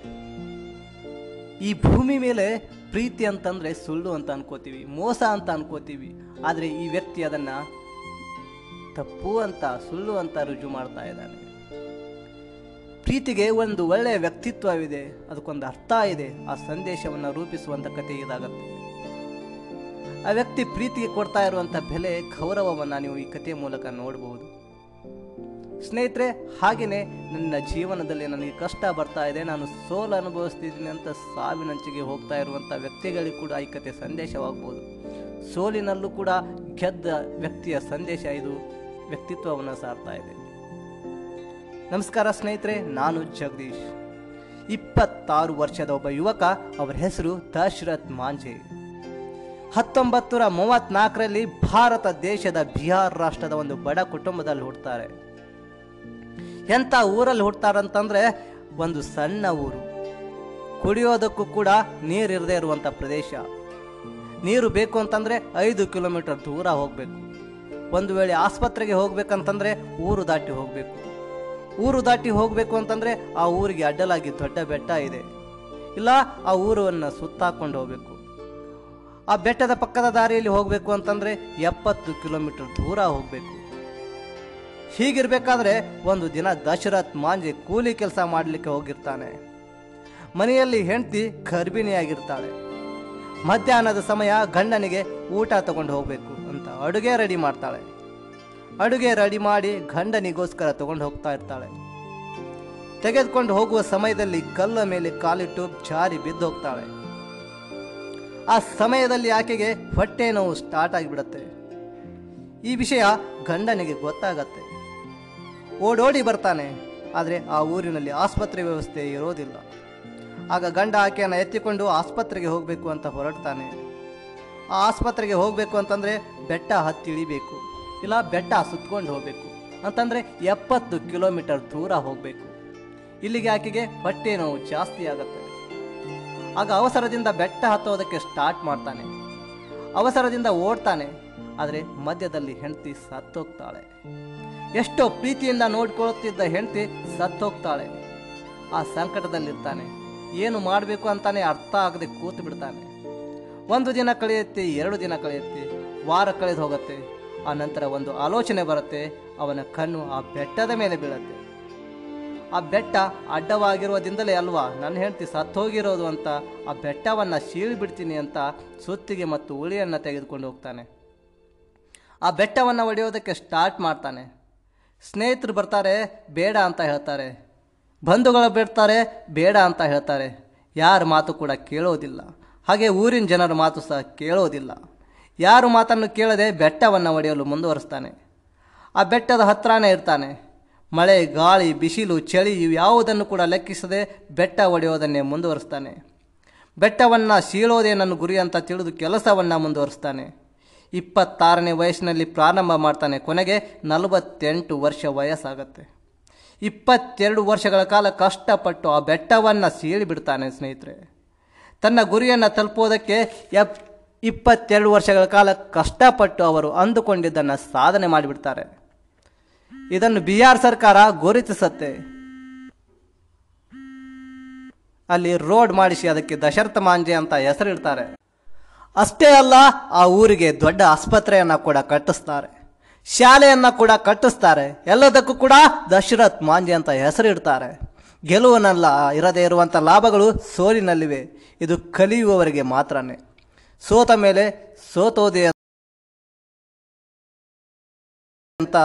ಈ ಭೂಮಿ ಮೇಲೆ ಪ್ರೀತಿ ಅಂತಂದ್ರೆ ಸುಳ್ಳು ಅಂತ ಅನ್ಕೋತೀವಿ, ಮೋಸ ಅಂತ ಅನ್ಕೋತೀವಿ, ಆದರೆ ಈ ವ್ಯಕ್ತಿ ಅದನ್ನ ತಪ್ಪು ಅಂತ, ಸುಳ್ಳು ಅಂತ ರುಜು ಮಾಡ್ತಾ ಇದ್ದಾನೆ. ಪ್ರೀತಿಗೆ ಒಂದು ಒಳ್ಳೆಯ ವ್ಯಕ್ತಿತ್ವವಿದೆ, ಅದಕ್ಕೊಂದು ಅರ್ಥ ಇದೆ, ಆ ಸಂದೇಶವನ್ನು ರೂಪಿಸುವಂಥ ಕತೆ ಇದಾಗುತ್ತೆ. ಆ ವ್ಯಕ್ತಿ ಪ್ರೀತಿಗೆ ಕೊಡ್ತಾ ಇರುವಂಥ ಬೆಲೆ, ಗೌರವವನ್ನು ನೀವು ಈ ಕಥೆಯ ಮೂಲಕ ನೋಡಬಹುದು ಸ್ನೇಹಿತರೆ ಹಾಗೆಯೇ ನನ್ನ ಜೀವನದಲ್ಲಿ ನನಗೆ ಕಷ್ಟ ಬರ್ತಾ ಇದೆ. ನಾನು ಸೋಲು ಅನುಭವಿಸ್ತಿದ್ದೀನಿ ಅಂತ ಸಾವಿನಂಚಿಗೆ ಹೋಗ್ತಾ ಇರುವಂಥ ವ್ಯಕ್ತಿಗಳಿಗೆ ಕೂಡ ಈ ಕತೆ ಸಂದೇಶವಾಗ್ಬೋದು. ಸೋಲಿನಲ್ಲೂ ಕೂಡ ಗೆದ್ದ ವ್ಯಕ್ತಿಯ ಸಂದೇಶ ಇದು. ವ್ಯಕ್ತಿತ್ವವನ್ನು ಸಾರ್ತಾ ಇದೆ. ನಮಸ್ಕಾರ ಸ್ನೇಹಿತರೆ, ನಾನು ಜಗದೀಶ್. ಇಪ್ಪತ್ತಾರು ವರ್ಷದ ಒಬ್ಬ ಯುವಕ, ಅವರ ಹೆಸರು ದಶರಥ್ ಮಾಂಜೆ. ಹತ್ತೊಂಬತ್ತು ನೂರ ಮೂವತ್ನಾಲ್ಕರಲ್ಲಿ ಭಾರತ ದೇಶದ ಬಿಹಾರ್ ರಾಷ್ಟ್ರದ ಒಂದು ಬಡ ಕುಟುಂಬದಲ್ಲಿ ಹುಡ್ತಾರೆ ಎಂಥ ಊರಲ್ಲಿ ಹುಡ್ತಾರಂತಂದ್ರೆ ಒಂದು ಸಣ್ಣ ಊರು. ಕುಡಿಯೋದಕ್ಕೂ ಕೂಡ ನೀರಿರದೇ ಇರುವಂಥ ಪ್ರದೇಶ. ನೀರು ಬೇಕು ಅಂತಂದರೆ ಐದು ಕಿಲೋಮೀಟರ್ ದೂರ ಹೋಗಬೇಕು. ಒಂದು ವೇಳೆ ಆಸ್ಪತ್ರೆಗೆ ಹೋಗ್ಬೇಕಂತಂದರೆ ಊರು ದಾಟಿ ಹೋಗಬೇಕು. ಊರು ದಾಟಿ ಹೋಗಬೇಕು ಅಂತಂದರೆ ಆ ಊರಿಗೆ ಅಡ್ಡಲಾಗಿ ದೊಡ್ಡ ಬೆಟ್ಟ ಇದೆ. ಇಲ್ಲ, ಆ ಊರನ್ನು ಸುತ್ತಾಕೊಂಡು ಹೋಗಬೇಕು. ಆ ಬೆಟ್ಟದ ಪಕ್ಕದ ದಾರಿಯಲ್ಲಿ ಹೋಗಬೇಕು ಅಂತಂದರೆ ಎಪ್ಪತ್ತು ಕಿಲೋಮೀಟರ್ ದೂರ ಹೋಗಬೇಕು. ಹೀಗಿರ್ಬೇಕಾದ್ರೆ ಒಂದು ದಿನ ದಶರಥ್ ಮಾಂಜಿ ಕೂಲಿ ಕೆಲಸ ಮಾಡಲಿಕ್ಕೆ ಹೋಗಿರ್ತಾನೆ. ಮನೆಯಲ್ಲಿ ಹೆಂಡತಿ ಗರ್ಭಿಣಿಯಾಗಿರ್ತಾಳೆ. ಮಧ್ಯಾಹ್ನದ ಸಮಯ ಗಂಡನಿಗೆ ಊಟ ತಗೊಂಡು ಹೋಗಬೇಕು ಅಂತ ಅಡುಗೆ ರೆಡಿ ಮಾಡ್ತಾಳೆ. ಅಡುಗೆ ರೆಡಿ ಮಾಡಿ ಗಂಡನಿಗೋಸ್ಕರ ತಗೊಂಡು ಹೋಗ್ತಾ ಇರ್ತಾಳೆ. ತೆಗೆದುಕೊಂಡು ಹೋಗುವ ಸಮಯದಲ್ಲಿ ಕಲ್ಲ ಮೇಲೆ ಕಾಲಿಟ್ಟು ಜಾರಿ ಬಿದ್ದು ಹೋಗ್ತಾಳೆ. ಆ ಸಮಯದಲ್ಲಿ ಆಕೆಗೆ ಹೊಟ್ಟೆ ನೋವು ಸ್ಟಾರ್ಟ್ ಆಗಿಬಿಡತ್ತೆ. ಈ ವಿಷಯ ಗಂಡನಿಗೆ ಗೊತ್ತಾಗತ್ತೆ. ಓಡೋಡಿ ಬರ್ತಾನೆ. ಆದರೆ ಆ ಊರಿನಲ್ಲಿ ಆಸ್ಪತ್ರೆ ವ್ಯವಸ್ಥೆ ಇರೋದಿಲ್ಲ. ಆಗ ಗಂಡ ಆಕೆಯನ್ನು ಎತ್ತಿಕೊಂಡು ಆಸ್ಪತ್ರೆಗೆ ಹೋಗಬೇಕು ಅಂತ ಹೊರಡ್ತಾನೆ. ಆ ಆಸ್ಪತ್ರೆಗೆ ಹೋಗಬೇಕು ಅಂತಂದರೆ ಬೆಟ್ಟ ಹತ್ತಿ ಇಳಿಬೇಕು ಇಲ್ಲ ಬೆಟ್ಟ ಸುತ್ಕೊಂಡು ಹೋಗಬೇಕು ಅಂತಂದರೆ ಎಪ್ಪತ್ತು ಕಿಲೋಮೀಟರ್ ದೂರ ಹೋಗಬೇಕು. ಇಲ್ಲಿಗೆ ಆಕೆಗೆ ಹೊಟ್ಟೆ ನೋವು ಜಾಸ್ತಿ ಆಗುತ್ತೆ. ಆಗ ಅವಸರದಿಂದ ಬೆಟ್ಟ ಹತ್ತೋದಕ್ಕೆ ಸ್ಟಾರ್ಟ್ ಮಾಡ್ತಾನೆ. ಅವಸರದಿಂದ ಓಡ್ತಾನೆ, ಆದರೆ ಮಧ್ಯದಲ್ಲಿ ಹೆಂಡತಿ ಸತ್ತೋಗ್ತಾಳೆ. ಎಷ್ಟೋ ಪ್ರೀತಿಯಿಂದ ನೋಡಿಕೊಳ್ಳುತ್ತಿದ್ದ ಹೆಂಡತಿ ಸತ್ತೋಗ್ತಾಳೆ. ಆ ಸಂಕಟದಲ್ಲಿರ್ತಾನೆ. ಏನು ಮಾಡಬೇಕು ಅಂತಾನೆ ಅರ್ಥ ಆಗದೆ ಕೂತು ಬಿಡ್ತಾನೆ. ಒಂದು ದಿನ ಕಳೆಯುತ್ತೆ, ಎರಡು ದಿನ ಕಳೆಯುತ್ತೆ, ವಾರ ಕಳೆದು ಹೋಗುತ್ತೆ. ಆ ನಂತರ ಒಂದು ಆಲೋಚನೆ ಬರುತ್ತೆ, ಅವನ ಕಣ್ಣು ಆ ಬೆಟ್ಟದ ಮೇಲೆ ಬೀಳುತ್ತೆ. ಆ ಬೆಟ್ಟ ಅಡ್ಡವಾಗಿರೋದಿಂದಲೇ ಅಲ್ವಾ, ನನ್ನ ಹೆಂಡತಿ ಸತ್ತೋಗಿರೋದು ಅಂತ ಆ ಬೆಟ್ಟವನ್ನು ಬಿಡ್ತೀನಿ ಅಂತ ಸುತ್ತಿಗೆ ಮತ್ತು ಉಳಿಯನ್ನು ತೆಗೆದುಕೊಂಡು ಹೋಗ್ತಾನೆ. ಆ ಬೆಟ್ಟವನ್ನು ಒಡೆಯೋದಕ್ಕೆ ಸ್ಟಾರ್ಟ್ ಮಾಡ್ತಾನೆ. ಸ್ನೇಹಿತರು ಬರ್ತಾರೆ, ಬೇಡ ಅಂತ ಹೇಳ್ತಾರೆ. ಬಂಧುಗಳು ಬಿಡ್ತಾರೆ ಬೇಡ ಅಂತ ಹೇಳ್ತಾರೆ. ಯಾರ ಮಾತು ಕೂಡ ಕೇಳೋದಿಲ್ಲ. ಹಾಗೆ ಊರಿನ ಜನರ ಮಾತು ಸಹ ಕೇಳೋದಿಲ್ಲ. ಯಾರು ಮಾತನ್ನು ಕೇಳದೆ ಬೆಟ್ಟವನ್ನು ಒಡೆಯಲು ಮುಂದುವರಿಸ್ತಾನೆ. ಆ ಬೆಟ್ಟದ ಹತ್ತಿರನೇ ಇರ್ತಾನೆ. ಮಳೆ, ಗಾಳಿ, ಬಿಸಿಲು, ಚಳಿ ಇವು ಯಾವುದನ್ನು ಕೂಡ ಲೆಕ್ಕಿಸದೆ ಬೆಟ್ಟ ಒಡೆಯೋದನ್ನೇ ಮುಂದುವರಿಸ್ತಾನೆ. ಬೆಟ್ಟವನ್ನು ಸೀಳೋದೇ ನನ್ನ ಗುರಿ ಅಂತ ತಿಳಿದು ಕೆಲಸವನ್ನು ಮುಂದುವರಿಸ್ತಾನೆ. ಇಪ್ಪತ್ತಾರನೇ ವಯಸ್ಸಿನಲ್ಲಿ ಪ್ರಾರಂಭ ಮಾಡ್ತಾನೆ. ಕೊನೆಗೆ ನಲವತ್ತೆಂಟು ವರ್ಷ ವಯಸ್ಸಾಗತ್ತೆ. ಇಪ್ಪತ್ತೆರಡು ವರ್ಷಗಳ ಕಾಲ ಕಷ್ಟಪಟ್ಟು ಆ ಬೆಟ್ಟವನ್ನು ಸೀಳಿಬಿಡ್ತಾನೆ ಸ್ನೇಹಿತರೆ. ತನ್ನ ಗುರಿಯನ್ನು ತಲುಪೋದಕ್ಕೆ ಎಪ್ ಇಪ್ಪತ್ತೆರಡು ವರ್ಷಗಳ ಕಾಲ ಕಷ್ಟಪಟ್ಟು ಅವರು ಅಂದುಕೊಂಡಿದ್ದನ್ನು ಸಾಧನೆ ಮಾಡಿಬಿಡ್ತಾರೆ. ಇದನ್ನು ಬಿಹಾರ್ ಸರ್ಕಾರ ಗುರುತಿಸುತ್ತೆ. ಅಲ್ಲಿ ರೋಡ್ ಮಾಡಿಸಿ ಅದಕ್ಕೆ ದಶರಥ ಮಾಂಜೆ ಅಂತ ಹೆಸರಿಡ್ತಾರೆ. ಅಷ್ಟೇ ಅಲ್ಲ, ಆ ಊರಿಗೆ ದೊಡ್ಡ ಆಸ್ಪತ್ರೆಯನ್ನು ಕೂಡ ಕಟ್ಟಿಸ್ತಾರೆ. ಶಾಲೆಯನ್ನು ಕೂಡ ಕಟ್ಟಿಸ್ತಾರೆ. ಎಲ್ಲದಕ್ಕೂ ಕೂಡ ದಶರಥ್ ಮಾಂಜಿ ಅಂತ ಹೆಸರಿಡ್ತಾರೆ. ಗೆಲುವನಲ್ಲ ಇರದೇ ಇರುವಂಥ ಲಾಭಗಳು ಸೋಲಿನಲ್ಲಿವೆ. ಇದು ಕಲಿಯುವವರಿಗೆ ಮಾತ್ರನೇ. ಸೋತ ಮೇಲೆ ಸೋತೋದೇ ಅಂತ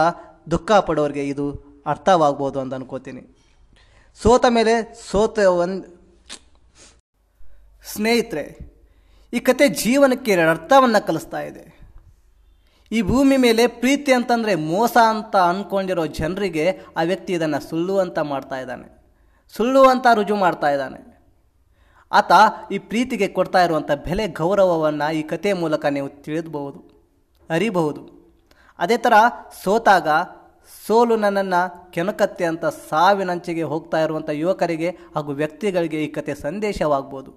ದುಃಖ ಪಡೋರಿಗೆ ಇದು ಅರ್ಥವಾಗ್ಬೋದು ಅಂತ ಅನ್ಕೋತೀನಿ. ಸೋತ ಮೇಲೆ ಸೋತ ಒಂದು ಸ್ನೇಹಿತರೆ ಈ ಕತೆ ಜೀವನಕ್ಕೆ ಅರ್ಥವನ್ನು ಕಲಿಸ್ತಾ ಇದೆ. ಈ ಭೂಮಿ ಮೇಲೆ ಪ್ರೀತಿ ಅಂತಂದರೆ ಮೋಸ ಅಂತ ಅಂದ್ಕೊಂಡಿರೋ ಜನರಿಗೆ ಆ ವ್ಯಕ್ತಿ ಇದನ್ನು ಸುಳ್ಳು ಅಂತ ಮಾಡ್ತಾ ಇದ್ದಾನೆ. ಸುಳ್ಳು ಅಂತ ರುಜು ಮಾಡ್ತಾ ಇದ್ದಾನೆ. ಆತ ಈ ಪ್ರೀತಿಗೆ ಕೊಡ್ತಾ ಇರುವಂಥ ಬೆಲೆ ಗೌರವವನ್ನು ಈ ಕತೆ ಮೂಲಕ ನೀವು ತಿಳಿದಬಹುದು, ಅರಿಬಹುದು. ಅದೇ ಥರ ಸೋತಾಗ ಸೋಲು ನನ್ನನ್ನು ಕೆಣಕತ್ತೆ ಅಂತ ಸಾವಿನಂಚಿಗೆ ಹೋಗ್ತಾ ಇರುವಂಥ ಯುವಕರಿಗೆ ಹಾಗೂ ವ್ಯಕ್ತಿಗಳಿಗೆ ಈ ಕತೆ ಸಂದೇಶವಾಗ್ಬೋದು.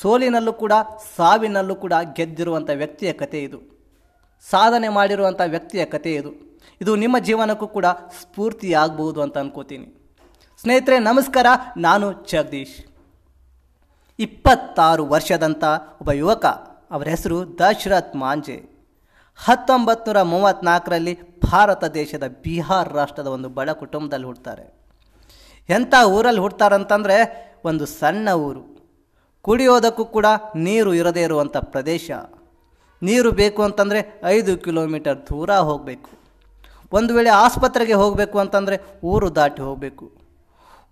ಸೋಲಿನಲ್ಲೂ ಕೂಡ, ಸಾವಿನಲ್ಲೂ ಕೂಡ ಗೆದ್ದಿರುವಂಥ ವ್ಯಕ್ತಿಯ ಕಥೆ ಇದು. ಸಾಧನೆ ಮಾಡಿರುವಂಥ ವ್ಯಕ್ತಿಯ ಕಥೆ ಇದು. ಇದು ನಿಮ್ಮ ಜೀವನಕ್ಕೂ ಕೂಡ ಸ್ಫೂರ್ತಿಯಾಗಬಹುದು ಅಂತ ಅನ್ಕೋತೀನಿ. ಸ್ನೇಹಿತರೆ, ನಮಸ್ಕಾರ. ನಾನು ಜಗದೀಶ್. ಇಪ್ಪತ್ತಾರು ವರ್ಷದಂಥ ಒಬ್ಬ ಯುವಕ. ಅವರ ಹೆಸರು ದಶರಥ್ ಮಾಂಜೆ. ಹತ್ತೊಂಬತ್ತು ನೂರ ಮೂವತ್ತ್ನಾಲ್ಕರಲ್ಲಿ ಭಾರತ ದೇಶದ ಬಿಹಾರ್ ರಾಷ್ಟ್ರದ ಒಂದು ಬಡ ಕುಟುಂಬದಲ್ಲಿ ಹುಡ್ತಾರೆ ಎಂಥ ಊರಲ್ಲಿ ಹುಡ್ತಾರಂತಂದರೆ ಒಂದು ಸಣ್ಣ ಊರು. ಕುಡಿಯೋದಕ್ಕೂ ಕೂಡ ನೀರು ಇರದೇ ಇರುವಂಥ ಪ್ರದೇಶ. ನೀರು ಬೇಕು ಅಂತಂದರೆ ಐದು ಕಿಲೋಮೀಟರ್ ದೂರ ಹೋಗಬೇಕು. ಒಂದು ವೇಳೆ ಆಸ್ಪತ್ರೆಗೆ ಹೋಗಬೇಕು ಅಂತಂದರೆ ಊರು ದಾಟಿ ಹೋಗಬೇಕು.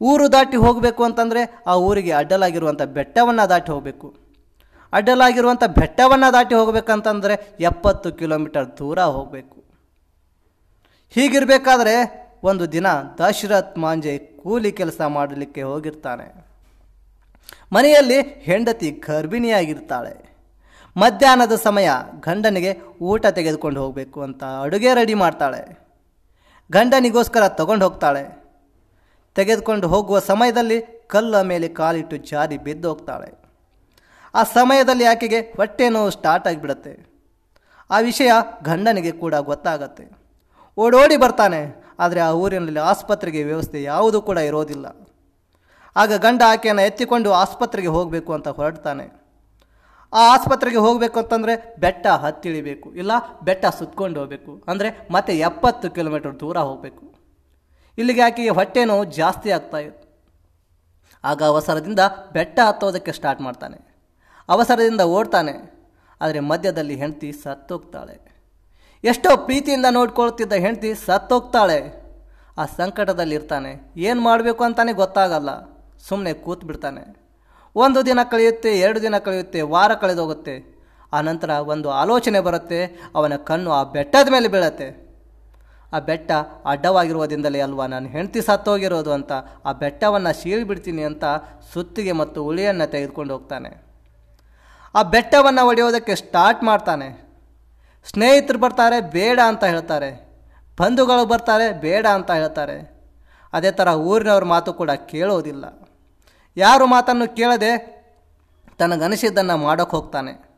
ಊರು ದಾಟಿ ಹೋಗಬೇಕು ಅಂತಂದರೆ ಆ ಊರಿಗೆ ಅಡ್ಡಲಾಗಿರುವಂಥ ಬೆಟ್ಟವನ್ನು ದಾಟಿ ಹೋಗಬೇಕು. ಅಡ್ಡಲಾಗಿರುವಂಥ ಬೆಟ್ಟವನ್ನು ದಾಟಿ ಹೋಗಬೇಕಂತಂದರೆ ಎಪ್ಪತ್ತು ಕಿಲೋಮೀಟರ್ ದೂರ ಹೋಗಬೇಕು. ಹೀಗಿರಬೇಕಾದ್ರೆ ಒಂದು ದಿನ ದಶರಥ್ ಮಾಂಜೆ ಕೂಲಿ ಕೆಲಸ ಮಾಡಲಿಕ್ಕೆ ಹೋಗಿರ್ತಾನೆ. ಮನೆಯಲ್ಲಿ ಹೆಂಡತಿ ಗರ್ಭಿಣಿಯಾಗಿರ್ತಾಳೆ. ಮಧ್ಯಾಹ್ನದ ಸಮಯ ಗಂಡನಿಗೆ ಊಟ ತೆಗೆದುಕೊಂಡು ಹೋಗಬೇಕು ಅಂತ ಅಡುಗೆ ರೆಡಿ ಮಾಡ್ತಾಳೆ. ಗಂಡನಿಗೋಸ್ಕರ ತಗೊಂಡು ಹೋಗ್ತಾಳೆ. ತೆಗೆದುಕೊಂಡು ಹೋಗುವ ಸಮಯದಲ್ಲಿ ಕಲ್ಲ ಮೇಲೆ ಕಾಲಿಟ್ಟು ಜಾರಿ ಬಿದ್ದು ಹೋಗ್ತಾಳೆ. ಆ ಸಮಯದಲ್ಲಿ ಆಕೆಗೆ ಹೊಟ್ಟೆ ನೋವು ಸ್ಟಾರ್ಟ್ ಆಗಿಬಿಡತ್ತೆ. ಆ ವಿಷಯ ಗಂಡನಿಗೆ ಕೂಡ ಗೊತ್ತಾಗತ್ತೆ. ಓಡೋಡಿ ಬರ್ತಾನೆ, ಆದರೆ ಆ ಊರಿನಲ್ಲಿ ಆಸ್ಪತ್ರೆಗೆ ವ್ಯವಸ್ಥೆ ಯಾವುದೂ ಕೂಡ ಇರೋದಿಲ್ಲ. ಆಗ ಗಂಡ ಆಕೆಯನ್ನು ಎತ್ತಿಕೊಂಡು ಆಸ್ಪತ್ರೆಗೆ ಹೋಗಬೇಕು ಅಂತ ಹೊರಡ್ತಾನೆ. ಆ ಆಸ್ಪತ್ರೆಗೆ ಹೋಗಬೇಕು ಅಂತಂದರೆ ಬೆಟ್ಟ ಹತ್ತಿಳಿಬೇಕು, ಇಲ್ಲ ಬೆಟ್ಟ ಸುತ್ಕೊಂಡು ಹೋಗಬೇಕು, ಅಂದರೆ ಮತ್ತೆ ಎಪ್ಪತ್ತು ಕಿಲೋಮೀಟರ್ ದೂರ ಹೋಗಬೇಕು. ಇಲ್ಲಿಗೆ ಆಕೆಗೆ ಹೊಟ್ಟೆ ನೋವು ಜಾಸ್ತಿ ಆಗ್ತಾ ಇತ್ತು ಆಗ ಅವಸರದಿಂದ ಬೆಟ್ಟ ಹತ್ತೋದಕ್ಕೆ ಸ್ಟಾರ್ಟ್ ಮಾಡ್ತಾನೆ. ಅವಸರದಿಂದ ಓಡ್ತಾನೆ, ಆದರೆ ಮಧ್ಯದಲ್ಲಿ ಹೆಂಡತಿ ಸತ್ತೋಗ್ತಾಳೆ. ಎಷ್ಟೋ ಪ್ರೀತಿಯಿಂದ ನೋಡ್ಕೊಳ್ತಿದ್ದ ಹೆಂಡತಿ ಸತ್ತೋಗ್ತಾಳೆ. ಆ ಸಂಕಟದಲ್ಲಿ ಇರ್ತಾನೆ ಏನು ಮಾಡಬೇಕು ಅಂತಾನೆ ಗೊತ್ತಾಗಲ್ಲ. ಸುಮ್ಮನೆ ಕೂತು ಬಿಡ್ತಾನೆ. ಒಂದು ದಿನ ಕಳೆಯುತ್ತೆ, ಎರಡು ದಿನ ಕಳೆಯುತ್ತೆ, ವಾರ ಕಳೆದೋಗುತ್ತೆ ಆ ನಂತರ ಒಂದು ಆಲೋಚನೆ ಬರುತ್ತೆ, ಅವನ ಕಣ್ಣು ಆ ಬೆಟ್ಟದ ಮೇಲೆ ಬೀಳತ್ತೆ. ಆ ಬೆಟ್ಟ ಅಡ್ಡವಾಗಿರುವುದರಿಂದಲೇ ಅಲ್ವಾ, ನಾನು ಹೆಂಡತಿ ಸತ್ತೋಗಿರೋದು ಅಂತ, ಆ ಬೆಟ್ಟವನ್ನು ಸೀಳಿಬಿಡ್ತೀನಿ ಅಂತ ಸುತ್ತಿಗೆ ಮತ್ತು ಉಳಿಯನ್ನು ತೆಗೆದುಕೊಂಡು ಹೋಗ್ತಾನೆ. ಆ ಬೆಟ್ಟವನ್ನು ಒಡೆಯೋದಕ್ಕೆ ಸ್ಟಾರ್ಟ್ ಮಾಡ್ತಾನೆ. ಸ್ನೇಹಿತರು ಬರ್ತಾರೆ, ಬೇಡ ಅಂತ ಹೇಳ್ತಾರೆ. ಬಂಧುಗಳು ಬರ್ತಾರೆ, ಬೇಡ ಅಂತ ಹೇಳ್ತಾರೆ. ಅದೇ ಥರ ಊರಿನವ್ರ ಮಾತು ಕೂಡ ಕೇಳೋದಿಲ್ಲ. ಯಾರು ಮಾತನ್ನು ಕೇಳದೆ ತನಗನಿಸಿದ್ದನ್ನು ಮಾಡೋಕ್ಕೆ ಹೋಗ್ತಾನೆ.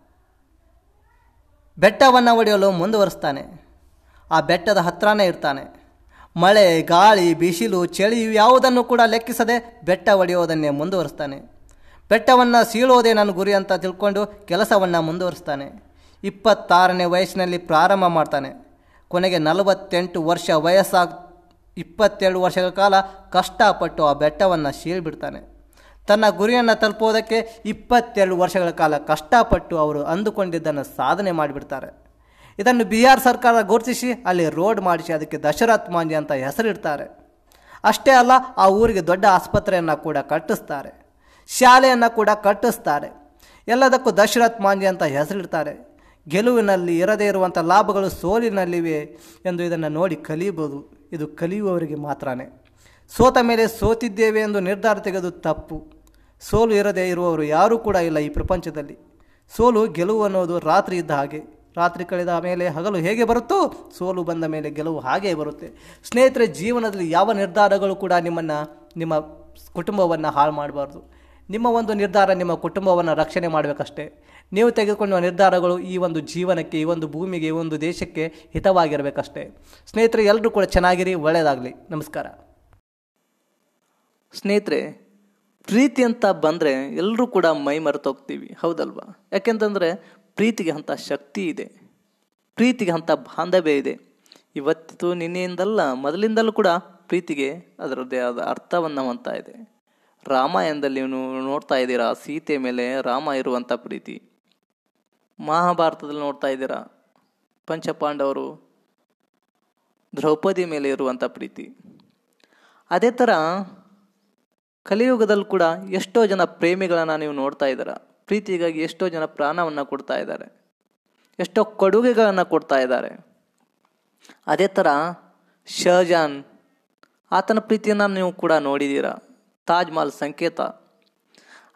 ಬೆಟ್ಟವನ್ನು ಒಡೆಯಲು ಮುಂದುವರಿಸ್ತಾನೆ. ಆ ಬೆಟ್ಟದ ಹತ್ರನೇ ಇರ್ತಾನೆ. ಮಳೆ, ಗಾಳಿ, ಬಿಸಿಲು, ಚಳಿ ಯಾವುದನ್ನು ಕೂಡ ಲೆಕ್ಕಿಸದೆ ಬೆಟ್ಟ ಒಡೆಯೋದನ್ನೇ ಮುಂದುವರಿಸ್ತಾನೆ. ಬೆಟ್ಟವನ್ನು ಸೀಳೋದೇ ನನ್ನ ಗುರಿ ಅಂತ ತಿಳ್ಕೊಂಡು ಕೆಲಸವನ್ನು ಮುಂದುವರಿಸ್ತಾನೆ. ಇಪ್ಪತ್ತಾರನೇ ವಯಸ್ಸಿನಲ್ಲಿ ಪ್ರಾರಂಭ ಮಾಡ್ತಾನೆ. ಕೊನೆಗೆ ನಲವತ್ತೆಂಟು ವರ್ಷ ವಯಸ್ಸಾಗ ಇಪ್ಪತ್ತೆರಡು ವರ್ಷಗಳ ಕಾಲ ಕಷ್ಟಪಟ್ಟು ಆ ಬೆಟ್ಟವನ್ನು ಸೀಳ್ಬಿಡ್ತಾನೆ. ತನ್ನ ಗುರಿಯನ್ನು ತಲುಪೋದಕ್ಕೆ ಇಪ್ಪತ್ತೆರಡು ವರ್ಷಗಳ ಕಾಲ ಕಷ್ಟಪಟ್ಟು ಅವರು ಅಂದುಕೊಂಡಿದ್ದನ್ನು ಸಾಧನೆ ಮಾಡಿಬಿಡ್ತಾರೆ. ಇದನ್ನು ಬಿಹಾರ್ ಸರ್ಕಾರ ಗುರುತಿಸಿ, ಅಲ್ಲಿ ರೋಡ್ ಮಾಡಿಸಿ, ಅದಕ್ಕೆ ದಶರಥ್ ಮಾಂಜಿ ಅಂತ ಹೆಸರಿಡ್ತಾರೆ. ಅಷ್ಟೇ ಅಲ್ಲ, ಆ ಊರಿಗೆ ದೊಡ್ಡ ಆಸ್ಪತ್ರೆಯನ್ನು ಕೂಡ ಕಟ್ಟಿಸ್ತಾರೆ. ಶಾಲೆಯನ್ನು ಕೂಡ ಕಟ್ಟಿಸ್ತಾರೆ. ಎಲ್ಲದಕ್ಕೂ ದಶರಥ್ ಮಾಂಜಿ ಅಂತ ಹೆಸರಿಡ್ತಾರೆ. ಗೆಲುವಿನಲ್ಲಿ ಇರದೇ ಇರುವಂಥ ಲಾಭಗಳು ಸೋಲಿನಲ್ಲಿವೆ ಎಂದು ಇದನ್ನು ನೋಡಿ ಕಲಿಯಬಹುದು. ಇದು ಕಲಿಯುವವರಿಗೆ ಮಾತ್ರನೇ. ಸೋತ ಮೇಲೆ ಸೋತಿದ್ದೇವೆ ಎಂದು ನಿರ್ಧಾರ ತೆಗೆದು ತಪ್ಪು. ಸೋಲು ಇರದೇ ಇರುವವರು ಯಾರೂ ಕೂಡ ಇಲ್ಲ ಈ ಪ್ರಪಂಚದಲ್ಲಿ. ಸೋಲು ಗೆಲುವು ಅನ್ನೋದು ರಾತ್ರಿ ಇದ್ದ ಹಾಗೆ. ರಾತ್ರಿ ಕಳೆದ ಮೇಲೆ ಹಗಲು ಹೇಗೆ ಬರುತ್ತೋ ಸೋಲು ಬಂದ ಮೇಲೆ ಗೆಲುವು ಹಾಗೇ ಬರುತ್ತೆ. ಸ್ನೇಹಿತರೆ, ಜೀವನದಲ್ಲಿ ಯಾವ ನಿರ್ಧಾರಗಳು ಕೂಡ ನಿಮ್ಮನ್ನು, ನಿಮ್ಮ ಕುಟುಂಬವನ್ನು ಹಾಳು ಮಾಡಬಾರ್ದು. ನಿಮ್ಮ ಒಂದು ನಿರ್ಧಾರ ನಿಮ್ಮ ಕುಟುಂಬವನ್ನು ರಕ್ಷಣೆ ಮಾಡಬೇಕಷ್ಟೇ. ನೀವು ತೆಗೆದುಕೊಂಡ ನಿರ್ಧಾರಗಳು ಈ ಒಂದು ಜೀವನಕ್ಕೆ, ಈ ಒಂದು ಭೂಮಿಗೆ, ಈ ಒಂದು ದೇಶಕ್ಕೆ ಹಿತವಾಗಿರಬೇಕಷ್ಟೇ. ಸ್ನೇಹಿತರೆ, ಎಲ್ಲರೂ ಕೂಡ ಚೆನ್ನಾಗಿರಿ, ಒಳ್ಳೆಯದಾಗಲಿ. ನಮಸ್ಕಾರ. ಸ್ನೇಹಿತರೆ, ಪ್ರೀತಿ ಅಂತ ಬಂದರೆ ಎಲ್ಲರೂ ಕೂಡ ಮೈ ಮರೆತೋಗ್ತೀವಿ ಹೌದಲ್ವಾ? ಯಾಕೆಂತಂದರೆ ಪ್ರೀತಿಗೆ ಅಂಥ ಶಕ್ತಿ ಇದೆ, ಪ್ರೀತಿಗೆ ಅಂಥ ಬಾಂಧವ್ಯ ಇದೆ. ಇವತ್ತು ನಿನ್ನೆಯಿಂದಲ್ಲ, ಮೊದಲಿಂದಲೂ ಕೂಡ ಪ್ರೀತಿಗೆ ಅದರದ್ದೇ ಆದ ಅರ್ಥವನ್ನು ಹೊಂತಾ ಇದೆ. ರಾಮಾಯಣದಲ್ಲಿ ನೀವು ನೋಡ್ತಾ ಇದ್ದೀರಾ ಸೀತೆ ಮೇಲೆ ರಾಮ ಇರುವಂಥ ಪ್ರೀತಿ. ಮಹಾಭಾರತದಲ್ಲಿ ನೋಡ್ತಾ ಇದ್ದೀರಾ, ಪಂಚಪಾಂಡವರು ದ್ರೌಪದಿ ಮೇಲೆ ಇರುವಂಥ ಪ್ರೀತಿ. ಅದೇ ಥರ ಕಲಿಯುಗದಲ್ಲಿ ಕೂಡ ಎಷ್ಟೋ ಜನ ಪ್ರೇಮಿಗಳನ್ನು ನೀವು ನೋಡ್ತಾ ಇದ್ದೀರ. ಪ್ರೀತಿಗಾಗಿ ಎಷ್ಟೋ ಜನ ಪ್ರಾಣವನ್ನು ಕೊಡ್ತಾ ಇದ್ದಾರೆ. ಎಷ್ಟೋ ಕೊಡುಗೆಗಳನ್ನು ಕೊಡ್ತಾ ಇದ್ದಾರೆ. ಅದೇ ಥರ ಶಹಜಾನ್ ಆತನ ಪ್ರೀತಿಯನ್ನು ನೀವು ಕೂಡ ನೋಡಿದ್ದೀರ. ತಾಜ್ ಮಹಲ್ ಸಂಕೇತ.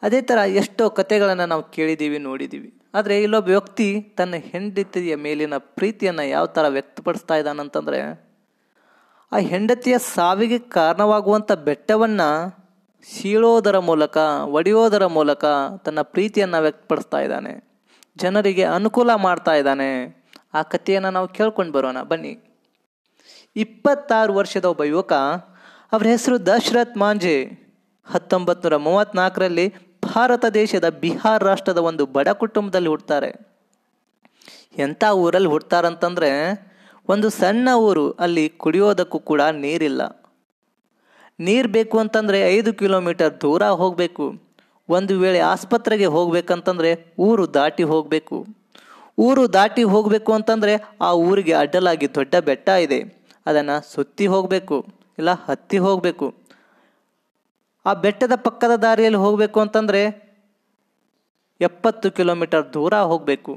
ಅದೇ ಥರ ಎಷ್ಟೋ ಕಥೆಗಳನ್ನು ನಾವು ಕೇಳಿದ್ದೀವಿ, ನೋಡಿದ್ದೀವಿ. ಆದರೆ ಇಲ್ಲೊಬ್ಬ ವ್ಯಕ್ತಿ ತನ್ನ ಹೆಂಡತಿಯ ಮೇಲಿನ ಪ್ರೀತಿಯನ್ನು ಯಾವ ಥರ ವ್ಯಕ್ತಪಡಿಸ್ತಾ ಇದ್ದಾನಂತಂದರೆ, ಆ ಹೆಂಡತಿಯ ಸಾವಿಗೆ ಕಾರಣವಾಗುವಂಥ ಬೆಟ್ಟವನ್ನು ಸೀಳೋದರ ಮೂಲಕ ಒಡೆಯೋದರ ಮೂಲಕ ತನ್ನ ಪ್ರೀತಿಯನ್ನು ವ್ಯಕ್ತಪಡಿಸ್ತಾ ಇದ್ದಾನೆ. ಜನರಿಗೆ ಅನುಕೂಲ ಮಾಡ್ತಾ ಇದ್ದಾನೆ. ಆ ಕಥೆಯನ್ನು ನಾವು ಕೇಳ್ಕೊಂಡು ಬರೋಣ. ಬನ್ನಿ. ಇಪ್ಪತ್ತಾರು ವರ್ಷದ ಒಬ್ಬ ಯುವಕ, ಅವರ ಹೆಸರು ದಶರಥ್ ಮಾಂಜೆ ಹತ್ತೊಂಬತ್ತು ನೂರ ಮೂವತ್ತ್ನಾಲ್ಕರಲ್ಲಿ ಭಾರತ ದೇಶದ ಬಿಹಾರ್ ರಾಷ್ಟ್ರದ ಒಂದು ಬಡ ಕುಟುಂಬದಲ್ಲಿ ಹುಡ್ತಾರೆ ಎಂಥ ಊರಲ್ಲಿ ಹುಡ್ತಾರಂತಂದರೆ ಒಂದು ಸಣ್ಣ ಊರು ಅಲ್ಲಿ ಕುಡಿಯೋದಕ್ಕೂ ಕೂಡ ನೀರಿಲ್ಲ. ನೀರು ಬೇಕು ಅಂತಂದರೆ ಐದು ಕಿಲೋಮೀಟರ್ ದೂರ ಹೋಗಬೇಕು. ಒಂದು ವೇಳೆ ಆಸ್ಪತ್ರೆಗೆ ಹೋಗಬೇಕಂತಂದರೆ ಊರು ದಾಟಿ ಹೋಗಬೇಕು. ಊರು ದಾಟಿ ಹೋಗಬೇಕು ಅಂತಂದರೆ ಆ ಊರಿಗೆ ಅಡ್ಡಲಾಗಿ ದೊಡ್ಡ ಬೆಟ್ಟ ಇದೆ. ಅದನ್ನು ಸುತ್ತಿ ಹೋಗಬೇಕು, ಇಲ್ಲ ಹತ್ತಿ ಹೋಗಬೇಕು. ಆ ಬೆಟ್ಟದ ಪಕ್ಕದ ದಾರಿಯಲ್ಲಿ ಹೋಗಬೇಕು ಅಂತಂದರೆ ಎಪ್ಪತ್ತು ಕಿಲೋಮೀಟರ್ ದೂರ ಹೋಗಬೇಕು.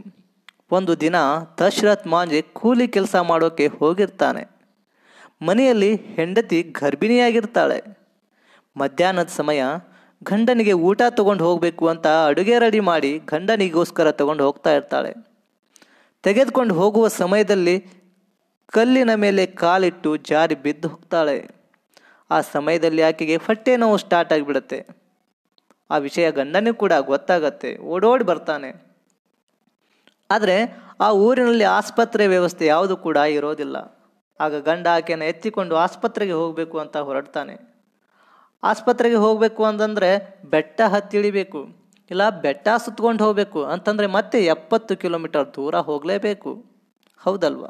ಒಂದು ದಿನ ದಶರಥ್ ಮಾಂಜೆ ಕೂಲಿ ಕೆಲಸ ಮಾಡೋಕ್ಕೆ ಹೋಗಿರ್ತಾನೆ. ಮನೆಯಲ್ಲಿ ಹೆಂಡತಿ ಗರ್ಭಿಣಿಯಾಗಿರ್ತಾಳೆ. ಮಧ್ಯಾಹ್ನದ ಸಮಯ ಗಂಡನಿಗೆ ಊಟ ತಗೊಂಡು ಹೋಗಬೇಕು ಅಂತ ಅಡುಗೆ ರೆಡಿ ಮಾಡಿ ಗಂಡನಿಗೋಸ್ಕರ ತಗೊಂಡು ಹೋಗ್ತಾ ಇರ್ತಾಳೆ. ತೆಗೆದುಕೊಂಡು ಹೋಗುವ ಸಮಯದಲ್ಲಿ ಕಲ್ಲಿನ ಮೇಲೆ ಕಾಲಿಟ್ಟು ಜಾರಿ ಬಿದ್ದು ಹೋಗ್ತಾಳೆ. ಆ ಸಮಯದಲ್ಲಿ ಆಕೆಗೆ ಹೊಟ್ಟೆ ನೋವು ಸ್ಟಾರ್ಟ್ ಆಗಿಬಿಡುತ್ತೆ. ಆ ವಿಷಯ ಗಂಡನಿಗೆ ಕೂಡ ಗೊತ್ತಾಗತ್ತೆ, ಓಡೋಡಿ ಬರ್ತಾನೆ. ಆದರೆ ಆ ಊರಿನಲ್ಲಿ ಆಸ್ಪತ್ರೆ ವ್ಯವಸ್ಥೆ ಯಾವುದು ಕೂಡ ಇರೋದಿಲ್ಲ. ಆಗ ಗಂಡ ಆಕೆಯನ್ನು ಎತ್ತಿಕೊಂಡು ಆಸ್ಪತ್ರೆಗೆ ಹೋಗಬೇಕು ಅಂತ ಹೊರಡ್ತಾನೆ. ಆಸ್ಪತ್ರೆಗೆ ಹೋಗಬೇಕು ಅಂತಂದರೆ ಬೆಟ್ಟ ಹತ್ತಿಳಿಬೇಕು, ಇಲ್ಲ ಬೆಟ್ಟ ಸುತ್ಕೊಂಡು ಹೋಗಬೇಕು ಅಂತಂದರೆ ಮತ್ತೆ ಎಪ್ಪತ್ತು ಕಿಲೋಮೀಟರ್ ದೂರ ಹೋಗಲೇಬೇಕು. ಹೌದಲ್ವಾ?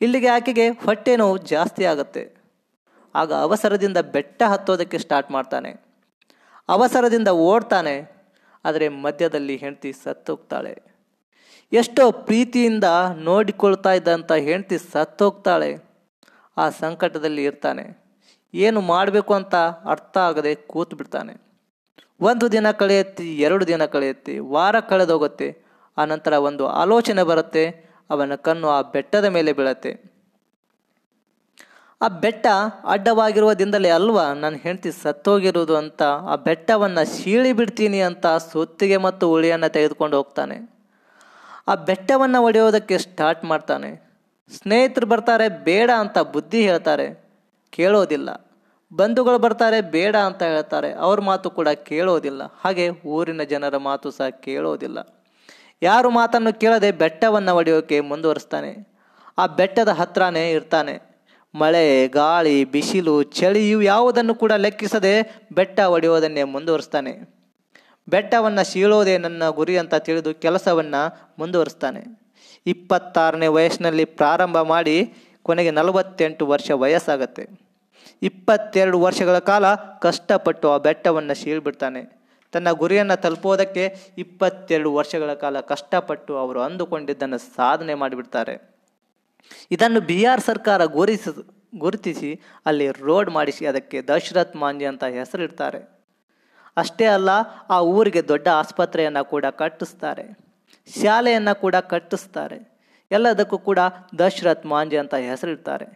ಇಲ್ಲಿಗೆ ಆಕೆಗೆ ಹೊಟ್ಟೆ ನೋವು ಜಾಸ್ತಿ ಆಗುತ್ತೆ. ಆಗ ಅವಸರದಿಂದ ಬೆಟ್ಟ ಹತ್ತೋದಕ್ಕೆ ಸ್ಟಾರ್ಟ್ ಮಾಡ್ತಾನೆ. ಅವಸರದಿಂದ ಓಡ್ತಾನೆ, ಆದರೆ ಮಧ್ಯದಲ್ಲಿ ಹೆಂಡತಿ ಸತ್ತೋಗ್ತಾಳೆ. ಎಷ್ಟೋ ಪ್ರೀತಿಯಿಂದ ನೋಡಿಕೊಳ್ತಾ ಇದ್ದಂಥ ಹೆಂಡತಿ ಸತ್ತೋಗ್ತಾಳೆ. ಆ ಸಂಕಟದಲ್ಲಿ ಇರ್ತಾನೆ. ಏನು ಮಾಡಬೇಕು ಅಂತ ಅರ್ಥ ಆಗದೆ ಕೂತು ಬಿಡ್ತಾನೆ. ಒಂದು ದಿನ ಕಳೆಯುತ್ತೆ, ಎರಡು ದಿನ ಕಳೆಯುತ್ತೆ, ವಾರ ಕಳೆದೋಗುತ್ತೆ. ಆ ನಂತರ ಒಂದು ಆಲೋಚನೆ ಬರುತ್ತೆ, ಅವನ ಕಣ್ಣು ಆ ಬೆಟ್ಟದ ಮೇಲೆ ಬೀಳತ್ತೆ. ಆ ಬೆಟ್ಟ ಅಡ್ಡವಾಗಿರುವುದಿಂದಲೇ ಅಲ್ವಾ, ನನ್ನ ಹೆಂಡತಿ ಸತ್ತೋಗಿರುವುದು ಅಂತ ಆ ಬೆಟ್ಟವನ್ನು ಸೀಳಿ ಬಿಡ್ತೀನಿ ಅಂತ ಸುತ್ತಿಗೆ ಮತ್ತು ಉಳಿಯನ್ನು ತೆಗೆದುಕೊಂಡು ಹೋಗ್ತಾನೆ. ಆ ಬೆಟ್ಟವನ್ನು ಒಡೆಯೋದಕ್ಕೆ ಸ್ಟಾರ್ಟ್ ಮಾಡ್ತಾನೆ. ಸ್ನೇಹಿತರು ಬರ್ತಾರೆ, ಬೇಡ ಅಂತ ಬುದ್ಧಿ ಹೇಳ್ತಾರೆ, ಕೇಳೋದಿಲ್ಲ. ಬಂಧುಗಳು ಬರ್ತಾರೆ, ಬೇಡ ಅಂತ ಹೇಳ್ತಾರೆ, ಅವ್ರ ಮಾತು ಕೂಡ ಕೇಳೋದಿಲ್ಲ. ಹಾಗೆ ಊರಿನ ಜನರ ಮಾತು ಸಹ ಕೇಳೋದಿಲ್ಲ. ಯಾರು ಮಾತನ್ನು ಕೇಳದೆ ಬೆಟ್ಟವನ್ನು ಒಡೆಯೋಕೆ ಮುಂದುವರಿಸ್ತಾನೆ. ಆ ಬೆಟ್ಟದ ಹತ್ರನೇ ಇರ್ತಾನೆ. ಮಳೆ, ಗಾಳಿ, ಬಿಸಿಲು, ಚಳಿ ಇವು ಯಾವುದನ್ನು ಕೂಡ ಲೆಕ್ಕಿಸದೆ ಬೆಟ್ಟ ಒಡೆಯೋದನ್ನೇ ಮುಂದುವರಿಸ್ತಾನೆ. ಬೆಟ್ಟವನ್ನು ಸೀಳೋದೇ ನನ್ನ ಗುರಿ ಅಂತ ತಿಳಿದು ಕೆಲಸವನ್ನು ಮುಂದುವರಿಸ್ತಾನೆ. ಇಪ್ಪತ್ತಾರನೇ ವಯಸ್ಸಿನಲ್ಲಿ ಪ್ರಾರಂಭ ಮಾಡಿ ಕೊನೆಗೆ ನಲವತ್ತೆಂಟು ವರ್ಷ ವಯಸ್ಸಾಗತ್ತೆ. ಇಪ್ಪತ್ತೆರಡು ವರ್ಷಗಳ ಕಾಲ ಕಷ್ಟಪಟ್ಟು ಆ ಬೆಟ್ಟವನ್ನು ಸೀಳ್ಬಿಡ್ತಾನೆ ತನ್ನ ಗುರಿಯನ್ನು ತಲುಪೋದಕ್ಕೆ ಇಪ್ಪತ್ತೆರಡು ವರ್ಷಗಳ ಕಾಲ ಕಷ್ಟಪಟ್ಟು ಅವರು ಅಂದುಕೊಂಡಿದ್ದನ್ನು ಸಾಧನೆ ಮಾಡಿಬಿಡ್ತಾರೆ. ಇದನ್ನು ಬಿ ಆರ್ ಸರ್ಕಾರ ಗುರಿಸ, ಗುರುತಿಸಿ ಅಲ್ಲಿ ರೋಡ್ ಮಾಡಿಸಿ ಅದಕ್ಕೆ ದಶರಥ್ ಮಾಂಜಿ ಅಂತ ಹೆಸರಿಡ್ತಾರೆ. ಅಷ್ಟೇ ಅಲ್ಲ, ಆ ಊರಿಗೆ ದೊಡ್ಡ ಆಸ್ಪತ್ರೆಯನ್ನು ಕೂಡ ಕಟ್ಟಿಸ್ತಾರೆ. ಶಾಲೆಯನ್ನು ಕೂಡ ಕಟ್ಟಿಸ್ತಾರೆ. ಎಲ್ಲದಕ್ಕೂ ಕೂಡ ದಶರಥ್ ಮಾಂಜೆ ಅಂತ ಹೆಸರಿಡ್ತಾರೆ.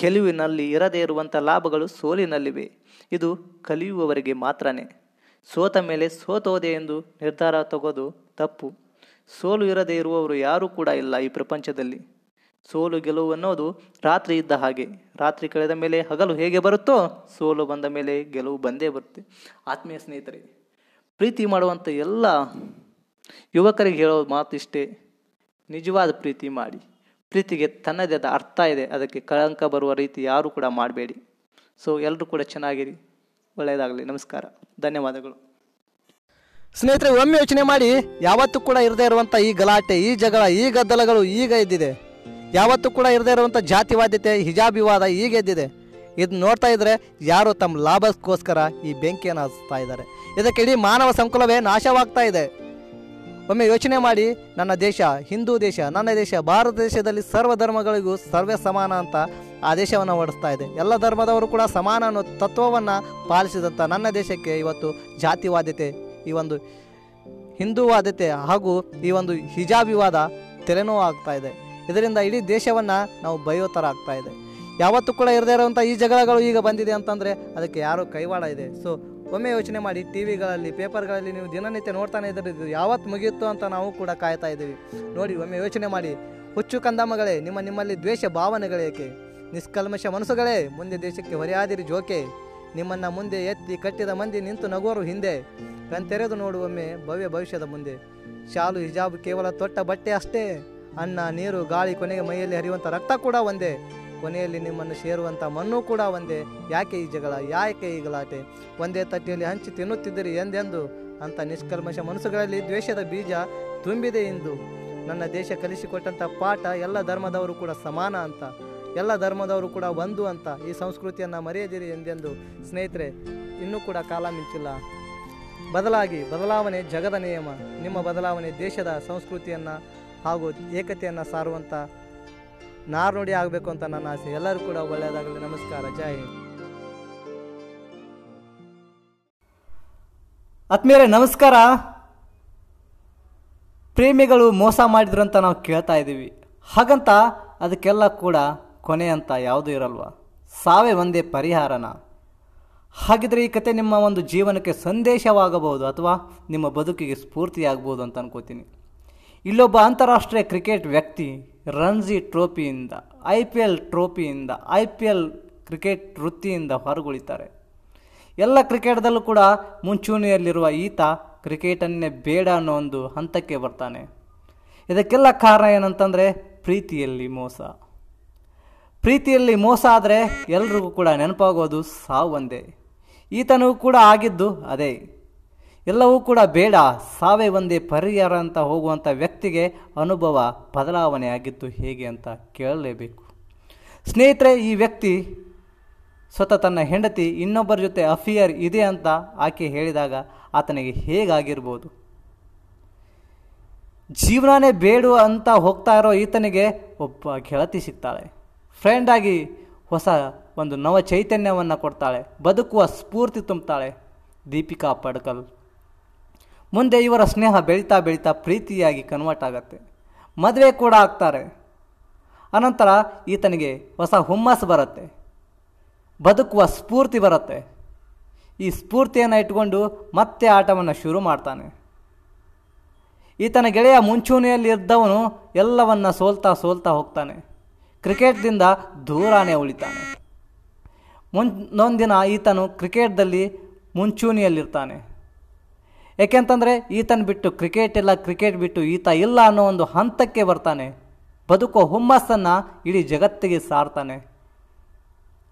ಗೆಲುವಿನಲ್ಲಿ ಇರದೇ ಇರುವಂಥ ಲಾಭಗಳು ಸೋಲಿನಲ್ಲಿವೆ. ಇದು ಕಲಿಯುವವರಿಗೆ ಮಾತ್ರನೇ. ಸೋತ ಮೇಲೆ ಸೋತೋದೆ ಎಂದು ನಿರ್ಧಾರ ತಗೋದು ತಪ್ಪು. ಸೋಲು ಇರದೇ ಇರುವವರು ಯಾರೂ ಕೂಡ ಇಲ್ಲ ಈ ಪ್ರಪಂಚದಲ್ಲಿ. ಸೋಲು ಗೆಲುವು ಅನ್ನೋದು ರಾತ್ರಿ ಇದ್ದ ಹಾಗೆ. ರಾತ್ರಿ ಕಳೆದ ಮೇಲೆ ಹಗಲು ಹೇಗೆ ಬರುತ್ತೋ ಸೋಲು ಬಂದ ಮೇಲೆ ಗೆಲುವು ಬಂದೇ ಬರುತ್ತೆ. ಆತ್ಮೀಯ ಸ್ನೇಹಿತರೆ, ಪ್ರೀತಿ ಮಾಡುವಂಥ ಎಲ್ಲ ಯುವಕರಿಗೆ ಹೇಳೋ ಮಾತು ಇಷ್ಟೇ. ನಿಜವಾದ ಪ್ರೀತಿ ಮಾಡಿ. ಪ್ರೀತಿಗೆ ತನ್ನದೇ ಆದ ಅರ್ಥ ಇದೆ. ಅದಕ್ಕೆ ಕಳಂಕ ಬರುವ ರೀತಿ ಯಾರೂ ಕೂಡ ಮಾಡಬೇಡಿ. ಸೊ ಎಲ್ಲರೂ ಕೂಡ ಚೆನ್ನಾಗಿರಿ. ಒಳ್ಳೆಯದಾಗಲಿ. ನಮಸ್ಕಾರ. ಧನ್ಯವಾದಗಳು. ಸ್ನೇಹಿತರೆ, ಒಮ್ಮೆ ಯೋಚನೆ ಮಾಡಿ. ಯಾವತ್ತೂ ಕೂಡ ಇರದೇ ಇರುವಂಥ ಈ ಗಲಾಟೆ, ಈ ಜಗಳ, ಈ ಗದ್ದಲಗಳು ಈಗ ಇದ್ದಿದೆ ಯಾವತ್ತೂ ಕೂಡ ಇರದೇ ಇರುವಂಥ ಜಾತಿವಾದ್ಯತೆ, ಹಿಜಾಬಿವಾದ ಈಗ ಇದ್ದಿದೆ ಇದು ನೋಡ್ತಾ ಇದ್ರೆ ಯಾರು ತಮ್ಮ ಲಾಭಕ್ಕೋಸ್ಕರ ಈ ಬೆಂಕಿಯನ್ನು ಹಚ್ತಾ ಇದ್ದಾರೆ. ಇದಕ್ಕೆ ಇಡೀ ಮಾನವ ಸಂಕುಲವೇ ನಾಶವಾಗ್ತಾ ಇದೆ. ಒಮ್ಮೆ ಯೋಚನೆ ಮಾಡಿ, ನನ್ನ ದೇಶ, ಹಿಂದೂ ದೇಶ, ನನ್ನ ದೇಶ, ಭಾರತ ದೇಶದಲ್ಲಿ ಸರ್ವ ಧರ್ಮಗಳಿಗೂ ಸರ್ವೇ ಸಮಾನ ಅಂತ ಆ ದೇಶವನ್ನು ಹೊಡಿಸ್ತಾ ಇದೆ. ಎಲ್ಲ ಧರ್ಮದವರು ಕೂಡ ಸಮಾನ ಅನ್ನೋ ತತ್ವವನ್ನು ಪಾಲಿಸಿದಂಥ ನನ್ನ ದೇಶಕ್ಕೆ ಇವತ್ತು ಜಾತಿವಾದ್ಯತೆ, ಈ ಒಂದು ಹಿಂದೂವಾದ್ಯತೆ ಹಾಗೂ ಈ ಒಂದು ಹಿಜಾಬಿವಾದ ತೆರೆನೋವು ಆಗ್ತಾ ಇದೆ. ಇದರಿಂದ ಇಡೀ ದೇಶವನ್ನು ನಾವು ಬಯೋ ಥರ ಆಗ್ತಾ ಇದೆ. ಯಾವತ್ತೂ ಕೂಡ ಇರದೇ ಇರುವಂಥ ಈ ಜಗಳಗಳು ಈಗ ಬಂದಿದೆ ಅಂತಂದರೆ ಅದಕ್ಕೆ ಯಾರೋ ಕೈವಾಡ ಇದೆ. ಸೊ ಒಮ್ಮೆ ಯೋಚನೆ ಮಾಡಿ ಟಿ ವಿಗಳಲ್ಲಿ ಪೇಪರ್ಗಳಲ್ಲಿ ನೀವು ದಿನನಿತ್ಯ ನೋಡ್ತಾನೆ ಇದ್ರೆ ಇದು ಯಾವತ್ತು ಮುಗಿಯುತ್ತೋ ಅಂತ ನಾವು ಕೂಡ ಕಾಯ್ತಾ ಇದ್ದೀವಿ. ನೋಡಿ, ಒಮ್ಮೆ ಯೋಚನೆ ಮಾಡಿ, ಹುಚ್ಚು ಕಂದಮ್ಮಗಳೇ, ನಿಮ್ಮ ನಿಮ್ಮಲ್ಲಿ ದ್ವೇಷ ಭಾವನೆಗಳೇಕೆ ನಿಷ್ಕಲ್ಮಶ ಮನಸ್ಸುಗಳೇ, ಮುಂದೆ ದೇಶಕ್ಕೆ ಹೊರೆಯಾದಿರಿ ಜೋಕೆ. ನಿಮ್ಮನ್ನು ಮುಂದೆ ಎತ್ತಿ ಕಟ್ಟಿದ ಮಂದಿ ನಿಂತು ನಗೋರು ಹಿಂದೆ. ಕಣ್ತೆರೆದು ನೋಡುವೊಮ್ಮೆ ಭವ್ಯ ಭವಿಷ್ಯದ ಮುಂದೆ. ಶಾಲು, ಹಿಜಾಬ್ ಕೇವಲ ತೊಟ್ಟ ಬಟ್ಟೆ ಅಷ್ಟೇ. ಅನ್ನ, ನೀರು, ಗಾಳಿ ಕೊನೆಗೆ ಮೈಯಲ್ಲಿ ಹರಿಯುವಂಥ ರಕ್ತ ಕೂಡ ಒಂದೇ. ಕೊನೆಯಲ್ಲಿ ನಿಮ್ಮನ್ನು ಸೇರುವಂಥ ಮಣ್ಣು ಕೂಡ ಒಂದೇ. ಯಾಕೆ ಈ ಜಗಳ, ಯಾಕೆ ಈ ಗಲಾಟೆ? ಒಂದೇ ತಟ್ಟೆಯಲ್ಲಿ ಹಂಚಿ ತಿನ್ನುತ್ತಿದ್ದೀರಿ ಎಂದೆಂದು? ಅಂತ ನಿಷ್ಕಲ್ಮಶ ಮನಸ್ಸುಗಳಲ್ಲಿ ದ್ವೇಷದ ಬೀಜ ತುಂಬಿದೆ ಎಂದು ನನ್ನ ದೇಶ ಕಲಿಸಿಕೊಟ್ಟಂಥ ಪಾಠ ಎಲ್ಲ ಧರ್ಮದವರು ಕೂಡ ಸಮಾನ ಅಂತ. ಎಲ್ಲ ಧರ್ಮದವರು ಕೂಡ ಒಂದು ಅಂತ. ಈ ಸಂಸ್ಕೃತಿಯನ್ನು ಮರೆಯದಿರಿ ಎಂದೆಂದು? ಸ್ನೇಹಿತರೆ, ಇನ್ನೂ ಕೂಡ ಕಾಲ ಮಿಂಚಿಲ್ಲ. ಬದಲಾಗಿ, ಬದಲಾವಣೆ ಜಗದ ನಿಯಮ. ನಿಮ್ಮ ಬದಲಾವಣೆ ದೇಶದ ಸಂಸ್ಕೃತಿಯನ್ನು ಹಾಗೂ ಏಕತೆಯನ್ನು ಸಾರುವಂಥ ನಾರ್ನುಡಿ ಆಗಬೇಕು ಅಂತ ನನ್ನ ಆಸೆ. ಎಲ್ಲರೂ ಕೂಡ ಒಳ್ಳೆಯದಾಗಲಿ ನಮಸ್ಕಾರ. ಜೈ ಹಿಂದ್. ಆತ್ಮೀಯರೇ, ನಮಸ್ಕಾರ. ಪ್ರೇಮಿಗಳು ಮೋಸ ಮಾಡಿದ್ರು ಅಂತ ನಾವು ಕೇಳ್ತಾ ಇದ್ದೀವಿ. ಹಾಗಂತ ಅದಕ್ಕೆಲ್ಲ ಕೂಡ ಕೊನೆ ಅಂತ ಯಾವುದೂ ಇರಲ್ವ? ಸಾವೇ ಒಂದೇ ಪರಿಹಾರನ. ಹಾಗಿದ್ರೆ ಈ ಕತೆ ನಿಮ್ಮ ಒಂದು ಜೀವನಕ್ಕೆ ಸಂದೇಶವಾಗಬಹುದು ಅಥವಾ ನಿಮ್ಮ ಬದುಕಿಗೆ ಸ್ಫೂರ್ತಿಯಾಗಬಹುದು ಅಂತ ಅನ್ಕೋತೀನಿ. ಇಲ್ಲೊಬ್ಬ ಅಂತಾರಾಷ್ಟ್ರೀಯ ಕ್ರಿಕೆಟ್ ವ್ಯಕ್ತಿ ರಣಜಿ ಟ್ರೋಫಿಯಿಂದ, ಐ ಪಿ ಎಲ್ ಟ್ರೋಫಿಯಿಂದ, ಐ ಪಿ ಎಲ್ ಕ್ರಿಕೆಟ್ ವೃತ್ತಿಯಿಂದ ಹೊರಗುಳಿತಾರೆ. ಎಲ್ಲ ಕ್ರಿಕೆಟ್ದಲ್ಲೂ ಕೂಡ ಮುಂಚೂಣಿಯಲ್ಲಿರುವ ಈತ ಕ್ರಿಕೆಟನ್ನೇ ಬೇಡ ಅನ್ನೋ ಒಂದು ಹಂತಕ್ಕೆ ಬರ್ತಾನೆ. ಇದಕ್ಕೆಲ್ಲ ಕಾರಣ ಏನಂತಂದರೆ ಪ್ರೀತಿಯಲ್ಲಿ ಮೋಸ. ಪ್ರೀತಿಯಲ್ಲಿ ಮೋಸ ಆದರೆ ಎಲ್ರಿಗೂ ಕೂಡ ನೆನಪಾಗೋದು ಸಾವು ಒಂದೇ ಈತನೂ ಕೂಡ ಆಗಿದ್ದು ಅದೇ. ಎಲ್ಲವೂ ಕೂಡ ಬೇಡ. ಸಾವೇ ಒಂದೇ ಪರಿಹಾರ ಅಂತ ಹೋಗುವಂಥ ವ್ಯಕ್ತಿಗೆ ಅನುಭವ ಬದಲಾವಣೆ ಆಗಿತ್ತು ಹೇಗೆ ಅಂತ ಕೇಳಲೇಬೇಕು. ಸ್ನೇಹಿತರೆ, ಈ ವ್ಯಕ್ತಿ ಸ್ವತಃ ತನ್ನ ಹೆಂಡತಿ ಇನ್ನೊಬ್ಬರ ಜೊತೆ ಅಫಿಯರ್ ಇದೆ ಅಂತ ಆಕೆ ಹೇಳಿದಾಗ ಆತನಿಗೆ ಹೇಗಾಗಿರ್ಬೋದು? ಜೀವನನೇ ಬೇಡು ಅಂತ ಹೋಗ್ತಾ ಇರೋ ಈತನಿಗೆ ಒಬ್ಬ ಗೆಳತಿ ಸಿಗ್ತಾಳೆ. ಫ್ರೆಂಡಾಗಿ ಹೊಸ ಒಂದು ನವ ಚೈತನ್ಯವನ್ನು ಕೊಡ್ತಾಳೆ. ಬದುಕುವ ಸ್ಫೂರ್ತಿ ತುಂಬ್ತಾಳೆ. ದೀಪಿಕಾ ಪಡ್ಕಲ್. ಮುಂದೆ ಇವರ ಸ್ನೇಹ ಬೆಳೀತಾ ಬೆಳೀತಾ ಪ್ರೀತಿಯಾಗಿ ಕನ್ವರ್ಟ್ ಆಗತ್ತೆ. ಮದುವೆ ಕೂಡ ಆಗ್ತಾರೆ. ಅನಂತರ ಈತನಿಗೆ ಹೊಸ ಹುಮ್ಮಸ್ಸು ಬರುತ್ತೆ. ಬದುಕುವ ಸ್ಫೂರ್ತಿ ಬರುತ್ತೆ. ಈ ಸ್ಫೂರ್ತಿಯನ್ನು ಇಟ್ಕೊಂಡು ಮತ್ತೆ ಆಟವನ್ನು ಶುರು ಮಾಡ್ತಾನೆ. ಈತನ ಗೆಳೆಯ ಮುಂಚೂಣಿಯಲ್ಲಿ ಇದ್ದವನು ಎಲ್ಲವನ್ನು ಸೋಲ್ತಾ ಸೋಲ್ತಾ ಹೋಗ್ತಾನೆ. ಕ್ರಿಕೆಟ್ದಿಂದ ದೂರಾನೇ ಉಳಿತಾನೆ. ಮುಂದೊಂದಿನ ಈತನು ಕ್ರಿಕೆಟ್ದಲ್ಲಿ ಮುಂಚೂಣಿಯಲ್ಲಿರ್ತಾನೆ. ಏಕೆಂತಂದರೆ ಈತನ ಬಿಟ್ಟು ಕ್ರಿಕೆಟ್ ಇಲ್ಲ ಕ್ರಿಕೆಟ್ ಬಿಟ್ಟು ಈತ ಇಲ್ಲ ಅನ್ನೋ ಒಂದು ಹಂತಕ್ಕೆ ಬರ್ತಾನೆ. ಬದುಕೋ ಹುಮ್ಮಸ್ಸನ್ನು ಇಡೀ ಜಗತ್ತಿಗೆ ಸಾರ್ತಾನೆ.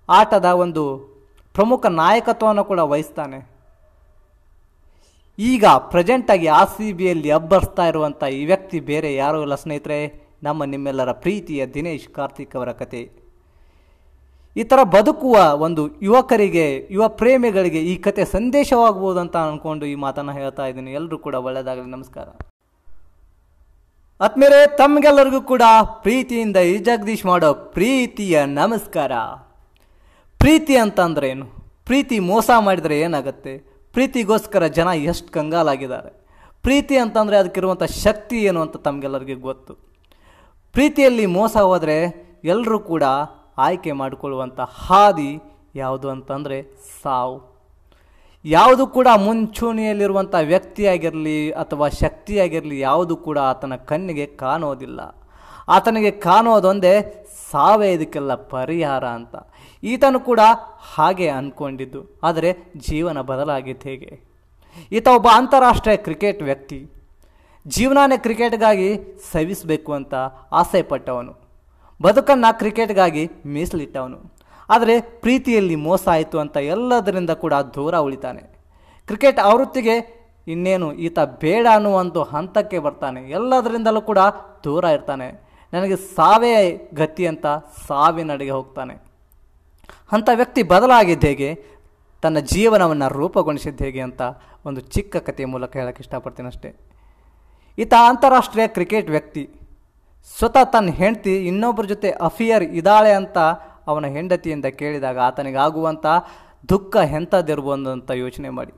ಆಟದ ಒಂದು ಪ್ರಮುಖ ನಾಯಕತ್ವವನ್ನು ಕೂಡ ವಹಿಸ್ತಾನೆ. ಈಗ ಪ್ರೆಸೆಂಟಾಗಿ ಆರ್ ಸಿ ಬಿಯಲ್ಲಿ ಅಬ್ಬರಿಸ್ತಾ ಇರುವಂಥ ಈ ವ್ಯಕ್ತಿ ಬೇರೆ ಯಾರೂ ಇಲ್ಲ ಸ್ನೇಹಿತರೆ? ನಮ್ಮ ನಿಮ್ಮೆಲ್ಲರ ಪ್ರೀತಿಯ ದಿನೇಶ್ ಕಾರ್ತಿಕ್ ಅವರ ಕತೆ. ಈ ಥರ ಬದುಕುವ ಒಂದು ಯುವಕರಿಗೆ, ಯುವ ಪ್ರೇಮಿಗಳಿಗೆ ಈ ಕತೆ ಸಂದೇಶವಾಗಬಹುದು ಅಂತ ಅಂದ್ಕೊಂಡು ಈ ಮಾತನ್ನು ಹೇಳ್ತಾ ಇದ್ದೀನಿ. ಎಲ್ಲರೂ ಕೂಡ ಒಳ್ಳೆಯದಾಗಲಿ ನಮಸ್ಕಾರ. ಆತ್ಮೇಲೆ ತಮ್ಗೆಲ್ಲರಿಗೂ ಕೂಡ ಪ್ರೀತಿಯಿಂದ ಈ ಜಗದೀಶ್ ಮಾಡೋ ಪ್ರೀತಿಯ ನಮಸ್ಕಾರ. ಪ್ರೀತಿ ಅಂತಂದ್ರೆ ಏನು? ಪ್ರೀತಿ ಮೋಸ ಮಾಡಿದರೆ ಏನಾಗುತ್ತೆ? ಪ್ರೀತಿಗೋಸ್ಕರ ಜನ ಎಷ್ಟು ಕಂಗಾಲಾಗಿದ್ದಾರೆ? ಪ್ರೀತಿ ಅಂತಂದರೆ ಅದಕ್ಕಿರುವಂಥ ಶಕ್ತಿ ಏನು ಅಂತ ತಮಗೆಲ್ಲರಿಗೂ ಗೊತ್ತು. ಪ್ರೀತಿಯಲ್ಲಿ ಮೋಸ ಹೋದರೆ ಎಲ್ಲರೂ ಕೂಡ ಆಯ್ಕೆ ಮಾಡಿಕೊಳ್ಳುವಂಥ ಹಾದಿ ಯಾವುದು ಅಂತಂದರೆ ಸಾವು. ಯಾವುದು ಕೂಡ ಮುಂಚೂಣಿಯಲ್ಲಿರುವಂಥ ವ್ಯಕ್ತಿಯಾಗಿರಲಿ ಅಥವಾ ಶಕ್ತಿಯಾಗಿರಲಿ ಯಾವುದು ಕೂಡ ಆತನ ಕಣ್ಣಿಗೆ ಕಾಣೋದಿಲ್ಲ. ಆತನಿಗೆ ಕಾಣೋದೊಂದೇ ಸಾವೇ ಇದಕ್ಕೆಲ್ಲ ಪರಿಹಾರ ಅಂತ. ಈತನು ಕೂಡ ಹಾಗೆ ಅಂದ್ಕೊಂಡಿದ್ದು ಆದರೆ ಜೀವನ ಬದಲಾಗಿದ್ದು ಹೇಗೆ? ಈತ ಒಬ್ಬ ಅಂತಾರಾಷ್ಟ್ರೀಯ ಕ್ರಿಕೆಟ್ ವ್ಯಕ್ತಿ. ಜೀವನಾನೇ ಕ್ರಿಕೆಟ್ಗಾಗಿ ಸವಿಸಬೇಕು ಅಂತ ಆಸೆ ಪಟ್ಟವನು ಬದುಕನ್ನು ಕ್ರಿಕೆಟ್ಗಾಗಿ ಮೀಸಲಿಟ್ಟವನು. ಆದರೆ ಪ್ರೀತಿಯಲ್ಲಿ ಮೋಸ ಆಯಿತು ಅಂತ ಎಲ್ಲದರಿಂದ ಕೂಡ ದೂರ ಉಳಿತಾನೆ. ಕ್ರಿಕೆಟ್ ಆವೃತ್ತಿಗೆ ಇನ್ನೇನು ಈತ ಬೇಡ ಅನ್ನುವಂಥ ಹಂತಕ್ಕೆ ಬರ್ತಾನೆ. ಎಲ್ಲದರಿಂದಲೂ ಕೂಡ ದೂರ ಇರ್ತಾನೆ. ನನಗೆ ಸಾವೇ ಗತಿ ಅಂತ ಸಾವಿನಡೆಗೆ ಹೋಗ್ತಾನೆ. ಅಂಥ ವ್ಯಕ್ತಿ ಬದಲಾಗಿದ್ದು ಹೇಗೆ? ತನ್ನ ಜೀವನವನ್ನು ರೂಪುಗೊಳಿಸಿದ್ದು ಹೇಗೆ ಅಂತ ಒಂದು ಚಿಕ್ಕ ಕಥೆಯ ಮೂಲಕ ಹೇಳೋಕ್ಕೆ ಇಷ್ಟಪಡ್ತೀನಿ ಅಷ್ಟೇ. ಈತ ಅಂತಾರಾಷ್ಟ್ರೀಯ ಕ್ರಿಕೆಟ್ ವ್ಯಕ್ತಿ. ಸ್ವತಃ ತನ್ನ ಹೆಂಡತಿ ಇನ್ನೊಬ್ಬರ ಜೊತೆ ಅಫಿಯರ್ ಇದ್ದಾಳೆ ಅಂತ ಅವನ ಹೆಂಡತಿಯಿಂದ ಕೇಳಿದಾಗ ಆತನಿಗಾಗುವಂಥ ದುಃಖ ಎಂಥದ್ದಿರ್ಬೋದು ಅಂತ ಯೋಚನೆ ಮಾಡಿ.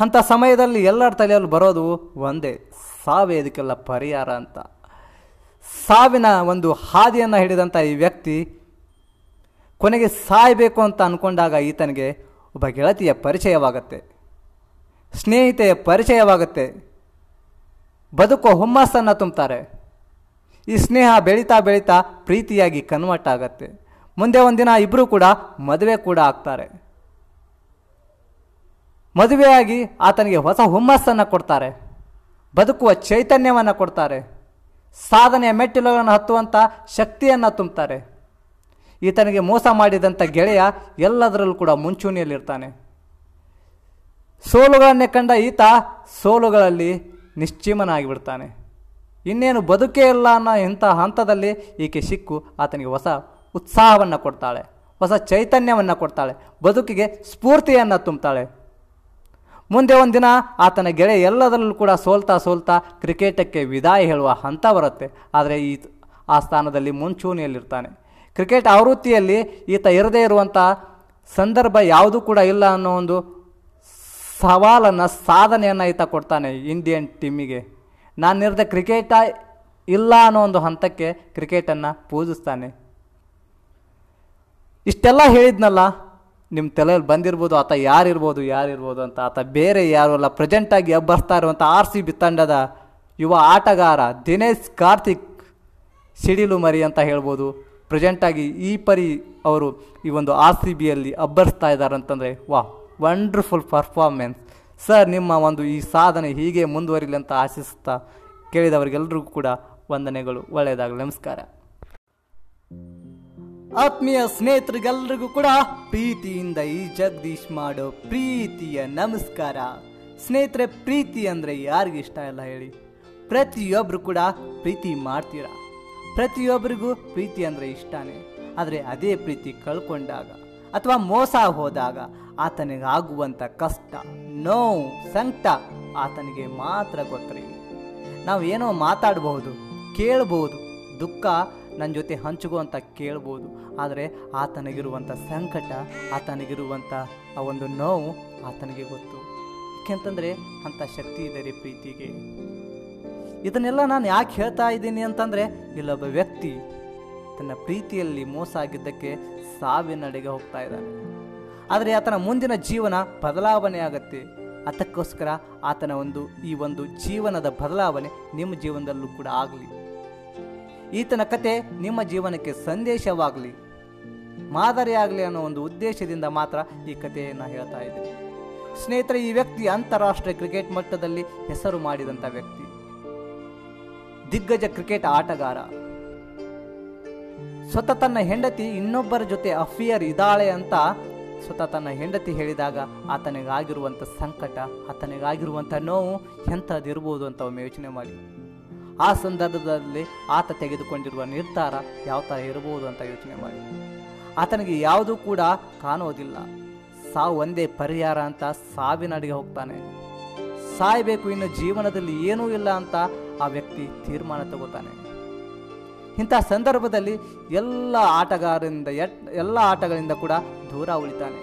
ಅಂಥ ಸಮಯದಲ್ಲಿ ಎಲ್ಲರ ತಲೆಯಲ್ಲಿ ಬರೋದು ಒಂದೇ, ಸಾವೇ ಇದಕ್ಕೆಲ್ಲ ಪರಿಹಾರ ಅಂತ. ಸಾವಿನ ಒಂದು ಹಾದಿಯನ್ನು ಹಿಡಿದಂಥ ಈ ವ್ಯಕ್ತಿ ಕೊನೆಗೆ ಸಾಯಬೇಕು ಅಂತ ಅಂದ್ಕೊಂಡಾಗ ಈತನಿಗೆ ಒಬ್ಬ ಗೆಳತಿಯ ಪರಿಚಯವಾಗತ್ತೆ. ಸ್ನೇಹಿತೆಯ ಪರಿಚಯವಾಗುತ್ತೆ. ಬದುಕುವ ಹುಮ್ಮಸ್ಸನ್ನು ತುಂಬ್ತಾರೆ. ಈ ಸ್ನೇಹ ಬೆಳೀತಾ ಬೆಳೀತಾ ಪ್ರೀತಿಯಾಗಿ ಕನ್ವರ್ಟ್ ಆಗತ್ತೆ. ಮುಂದೆ ಒಂದಿನ ಇಬ್ಬರು ಕೂಡ ಮದುವೆ ಕೂಡ ಆಗ್ತಾರೆ. ಮದುವೆಯಾಗಿ ಆತನಿಗೆ ಹೊಸ ಹುಮ್ಮಸ್ಸನ್ನು ಕೊಡ್ತಾರೆ. ಬದುಕುವ ಚೈತನ್ಯವನ್ನು ಕೊಡ್ತಾರೆ. ಸಾಧನೆಯ ಮೆಟ್ಟಿಲುಗಳನ್ನು ಹತ್ತುವಂಥ ಶಕ್ತಿಯನ್ನು ತುಂಬುತ್ತಾರೆ ಈತನಿಗೆ ಮೋಸ ಮಾಡಿದಂಥ ಗೆಳೆಯ ಎಲ್ಲದರಲ್ಲೂ ಕೂಡ ಮುಂಚೂಣಿಯಲ್ಲಿರ್ತಾನೆ. ಸೋಲುಗಳನ್ನೇ ಕಂಡ ಈತ ಸೋಲುಗಳಲ್ಲಿ ನಿಶ್ಚಿಮನಾಗಿಬಿಡ್ತಾನೆ. ಇನ್ನೇನು ಬದುಕೇ ಇಲ್ಲ ಅನ್ನೋ ಇಂಥ ಹಂತದಲ್ಲಿ ಈಕೆ ಸಿಕ್ಕು, ಆತನಿಗೆ ಹೊಸ ಉತ್ಸಾಹವನ್ನು ಕೊಡ್ತಾಳೆ, ಹೊಸ ಚೈತನ್ಯವನ್ನು ಕೊಡ್ತಾಳೆ, ಬದುಕಿಗೆ ಸ್ಫೂರ್ತಿಯನ್ನು ತುಂಬ್ತಾಳೆ. ಮುಂದೆ ಒಂದು ದಿನ ಆತನ ಗೆಳೆಯ ಎಲ್ಲದರಲ್ಲೂ ಕೂಡ ಸೋಲ್ತಾ ಸೋಲ್ತಾ ಕ್ರಿಕೆಟಕ್ಕೆ ವಿದಾಯ ಹೇಳುವ ಹಂತ ಬರುತ್ತೆ. ಆದರೆ ಈ ಆ ಸ್ಥಾನದಲ್ಲಿ ಮುಂಚೂಣಿಯಲ್ಲಿರ್ತಾನೆ. ಕ್ರಿಕೆಟ್ ಆವೃತ್ತಿಯಲ್ಲಿ ಈತ ಇರದೇ ಇರುವಂಥ ಸಂದರ್ಭ ಯಾವುದೂ ಕೂಡ ಇಲ್ಲ ಅನ್ನೋ ಒಂದು ಸವಾಲನ್ನು ಸಾಧನೆಯನ್ನು ಈತ ಕೊಡ್ತಾನೆ ಇಂಡಿಯನ್ ಟೀಮಿಗೆ. ನಾನಿರದ ಕ್ರಿಕೆಟ ಇಲ್ಲ ಅನ್ನೋ ಒಂದು ಹಂತಕ್ಕೆ ಕ್ರಿಕೆಟನ್ನು ಪೂಜಿಸ್ತಾನೆ. ಇಷ್ಟೆಲ್ಲ ಹೇಳಿದ್ನಲ್ಲ ನಿಮ್ಮ ತಲೆಯಲ್ಲಿ ಬಂದಿರ್ಬೋದು, ಆತ ಯಾರಿರ್ಬೋದು ಯಾರಿರ್ಬೋದು ಅಂತ, ಆತ ಬೇರೆ ಯಾರು ಅಲ್ಲ ಪ್ರೆಸೆಂಟಾಗಿ ಅಬ್ಬರ್ಸ್ತಾ ಇರುವಂಥ ಆರ್ ಸಿ ಬಿ ತಂಡದ ಯುವ ಆಟಗಾರ ದಿನೇಶ್ ಕಾರ್ತಿಕ್ ಸಿಡಿಲು ಮರಿ ಅಂತ ಹೇಳ್ಬೋದು. ಪ್ರೆಸೆಂಟಾಗಿ ಈ ಪರಿ ಅವರು ಈ ಒಂದು ಆರ್ ಸಿ ಬಿಯಲ್ಲಿ ಅಬ್ಬರಿಸ್ತಾ ಇದ್ದಾರೆ ಅಂತಂದರೆ ವಾ ವಂಡರ್ಫುಲ್ ಪರ್ಫಾರ್ಮೆನ್ಸ್ ಸರ್, ನಿಮ್ಮ ಒಂದು ಈ ಸಾಧನೆ ಹೀಗೆ ಮುಂದುವರಿಲಿ ಅಂತ ಆಶಿಸುತ್ತಾ ಕೇಳಿದವರಿಗೆಲ್ಲರಿಗೂ ಕೂಡ ವಂದನೆಗಳು, ಒಳ್ಳೆಯದಾಗಲಿ. ನಮಸ್ಕಾರ. ಆತ್ಮೀಯ ಸ್ನೇಹಿತರಿಗೆಲ್ಲರಿಗೂ ಕೂಡ ಪ್ರೀತಿಯಿಂದ ಈ ಜಗದೀಶ್ ಮಾಡೋ ಪ್ರೀತಿಯ ನಮಸ್ಕಾರ. ಸ್ನೇಹಿತರೆ, ಪ್ರೀತಿ ಅಂದರೆ ಯಾರಿಗೆ ಇಷ್ಟ ಇಲ್ಲ ಹೇಳಿ. ಪ್ರತಿಯೊಬ್ಬರು ಕೂಡ ಪ್ರೀತಿ ಮಾಡ್ತೀರ? ಪ್ರತಿಯೊಬ್ಬರಿಗೂ ಪ್ರೀತಿ ಅಂದರೆ ಇಷ್ಟನೇ. ಆದರೆ ಅದೇ ಪ್ರೀತಿ ಕಳ್ಕೊಂಡಾಗ ಅಥವಾ ಮೋಸ ಹೋದಾಗ ಆತನಿಗೆ ಆಗುವಂಥ ಕಷ್ಟ, ನೋವು, ಸಂಕಟ ಆತನಿಗೆ ಮಾತ್ರ ಗೊತ್ತರಿ. ನಾವು ಏನೋ ಮಾತಾಡಬಹುದು, ಕೇಳಬಹುದು, ದುಃಖ ನನ್ನ ಜೊತೆ ಅಂತ ಕೇಳ್ಬೋದು ಆದರೆ ಆತನಿಗಿರುವಂಥ ಸಂಕಟ, ಆತನಿಗಿರುವಂಥ ಆ ಒಂದು ನೋವು ಆತನಿಗೆ ಗೊತ್ತು. ಯಾಕೆಂತಂದರೆ ಅಂಥ ಶಕ್ತಿ ಇದೆ ರೀ ಪ್ರೀತಿಗೆ. ಇದನ್ನೆಲ್ಲ ನಾನು ಯಾಕೆ ಹೇಳ್ತಾ ಇದ್ದೀನಿ ಅಂತಂದರೆ, ಇಲ್ಲೊಬ್ಬ ವ್ಯಕ್ತಿ ತನ್ನ ಪ್ರೀತಿಯಲ್ಲಿ ಮೋಸ ಆಗಿದ್ದಕ್ಕೆ ಸಾವಿನಡೆಗೆ ಹೋಗ್ತಾ ಇದ್ದಾನೆ. ಆದರೆ ಆತನ ಮುಂದಿನ ಜೀವನ ಬದಲಾವಣೆ ಆಗತ್ತೆ. ಅದಕ್ಕೋಸ್ಕರ ಆತನ ಒಂದು, ಈ ಒಂದು ಜೀವನದ ಬದಲಾವಣೆ ನಿಮ್ಮ ಜೀವನದಲ್ಲೂ ಕೂಡ ಆಗಲಿ. ಈತನ ಕತೆ ನಿಮ್ಮ ಜೀವನಕ್ಕೆ ಸಂದೇಶವಾಗಲಿ. ಮಾದರಿಯಾಗಲಿ ಅನ್ನೋ ಒಂದು ಉದ್ದೇಶದಿಂದ ಮಾತ್ರ ಈ ಕಥೆಯನ್ನು ಹೇಳ್ತಾ ಇದ್ದೀನಿ. ಸ್ನೇಹಿತರೆ, ಈ ವ್ಯಕ್ತಿ ಅಂತಾರಾಷ್ಟ್ರೀಯ ಕ್ರಿಕೆಟ್ ಮಟ್ಟದಲ್ಲಿ ಹೆಸರು ಮಾಡಿದಂಥ ವ್ಯಕ್ತಿ. ದಿಗ್ಗಜ ಕ್ರಿಕೆಟ್ ಆಟಗಾರ. ಸ್ವತಃ ತನ್ನ ಹೆಂಡತಿ ಇನ್ನೊಬ್ಬರ ಜೊತೆ ಅಫಿಯರ್ ಇದ್ದಾಳೆ ಅಂತ ಸ್ವತಃ ತನ್ನ ಹೆಂಡತಿ ಹೇಳಿದಾಗ ಆತನಿಗಾಗಿರುವಂಥ ಸಂಕಟ, ಆತನಿಗಾಗಿರುವಂಥ ನೋವು ಎಂಥದ್ದಿರ್ಬೋದು ಅಂತ ಒಮ್ಮೆ ಯೋಚನೆ ಮಾಡಿ. ಆ ಸಂದರ್ಭದಲ್ಲಿ ಆತ ತೆಗೆದುಕೊಂಡಿರುವ ನಿರ್ಧಾರ ಯಾವ ಥರ ಇರಬಹುದು ಅಂತ ಯೋಚನೆ ಮಾಡಿ. ಆತನಿಗೆ ಯಾವುದೂ ಕೂಡ ಕಾಣುವುದಿಲ್ಲ. ಸಾವು ಒಂದೇ ಪರಿಹಾರ ಅಂತ ಸಾವಿನಡಿಗೆ ಹೋಗ್ತಾನೆ. ಸಾಯಬೇಕು, ಇನ್ನು ಜೀವನದಲ್ಲಿ ಏನೂ ಇಲ್ಲ ಅಂತ ಆ ವ್ಯಕ್ತಿ ತೀರ್ಮಾನ ತಗೋತಾನೆ. ಇಂಥ ಸಂದರ್ಭದಲ್ಲಿ ಎಲ್ಲ ಆಟಗಾರರಿಂದ, ಎಲ್ಲ ಆಟಗಳಿಂದ ಕೂಡ ದೂರ ಉಳಿತಾನೆ.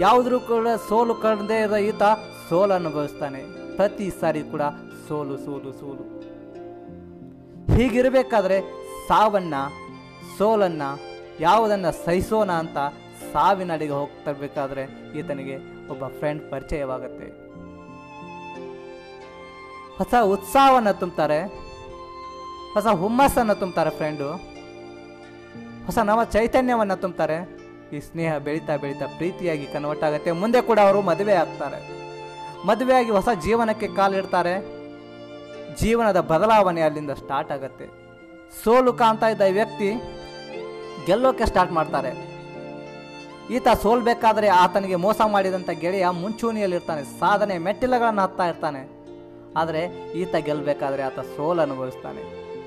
ಯಾವುದ್ರೂ ಕೂಡ ಸೋಲು ಕಂಡದೇ ಇರೋ ಈತ ಸೋಲು ಅನುಭವಿಸ್ತಾನೆ. ಪ್ರತಿ ಸಾರಿ ಕೂಡ ಸೋಲು ಸೋಲು ಸೋಲು. ಹೀಗಿರಬೇಕಾದ್ರೆ ಸಾವನ್ನ, ಸೋಲನ್ನ, ಯಾವುದನ್ನ ಸಹಿಸೋಣ ಅಂತ ಸಾವಿನಡಿಗೆ ಹೋಗ್ತಿರ್ಬೇಕಾದ್ರೆ ಈತನಿಗೆ ಒಬ್ಬ ಫ್ರೆಂಡ್ ಪರಿಚಯವಾಗುತ್ತೆ. ಹೊಸ ಉತ್ಸಾಹವನ್ನು ತುಂಬುತ್ತಾರೆ ಹೊಸ ಹುಮ್ಮಸ್ಸನ್ನು ತುಂಬ್ತಾರೆ ಫ್ರೆಂಡು ಹೊಸ ನವ ಚೈತನ್ಯವನ್ನು ತುಂಬ್ತಾರೆ. ಈ ಸ್ನೇಹ ಬೆಳೀತಾ ಬೆಳೀತಾ ಪ್ರೀತಿಯಾಗಿ ಕನ್ವರ್ಟ್ ಆಗುತ್ತೆ ಮುಂದೆ ಕೂಡ ಅವರು ಮದುವೆ ಆಗ್ತಾರೆ. ಮದುವೆಯಾಗಿ ಹೊಸ ಜೀವನಕ್ಕೆ ಕಾಲಿಡ್ತಾರೆ ಜೀವನದ ಬದಲಾವಣೆ ಅಲ್ಲಿಂದ ಸ್ಟಾರ್ಟ್ ಆಗುತ್ತೆ. ಸೋಲು ಕಾಣ್ತಾ ಇದ್ದ ವ್ಯಕ್ತಿ ಗೆಲ್ಲೋಕೆ ಸ್ಟಾರ್ಟ್ ಮಾಡ್ತಾರೆ. ಈತ ಸೋಲ್ಬೇಕಾದ್ರೆ ಆತನಿಗೆ ಮೋಸ ಮಾಡಿದಂಥ ಗೆಳೆಯ ಮುಂಚೂಣಿಯಲ್ಲಿರ್ತಾನೆ ಸಾಧನೆ ಮೆಟ್ಟಿಲುಗಳನ್ನು ಹತ್ತಾ ಇರ್ತಾನೆ. ಆದರೆ ಈತ ಗೆಲ್ಲಬೇಕಾದ್ರೆ ಆತ ಸೋಲು ಅನುಭವಿಸ್ತಾನೆ.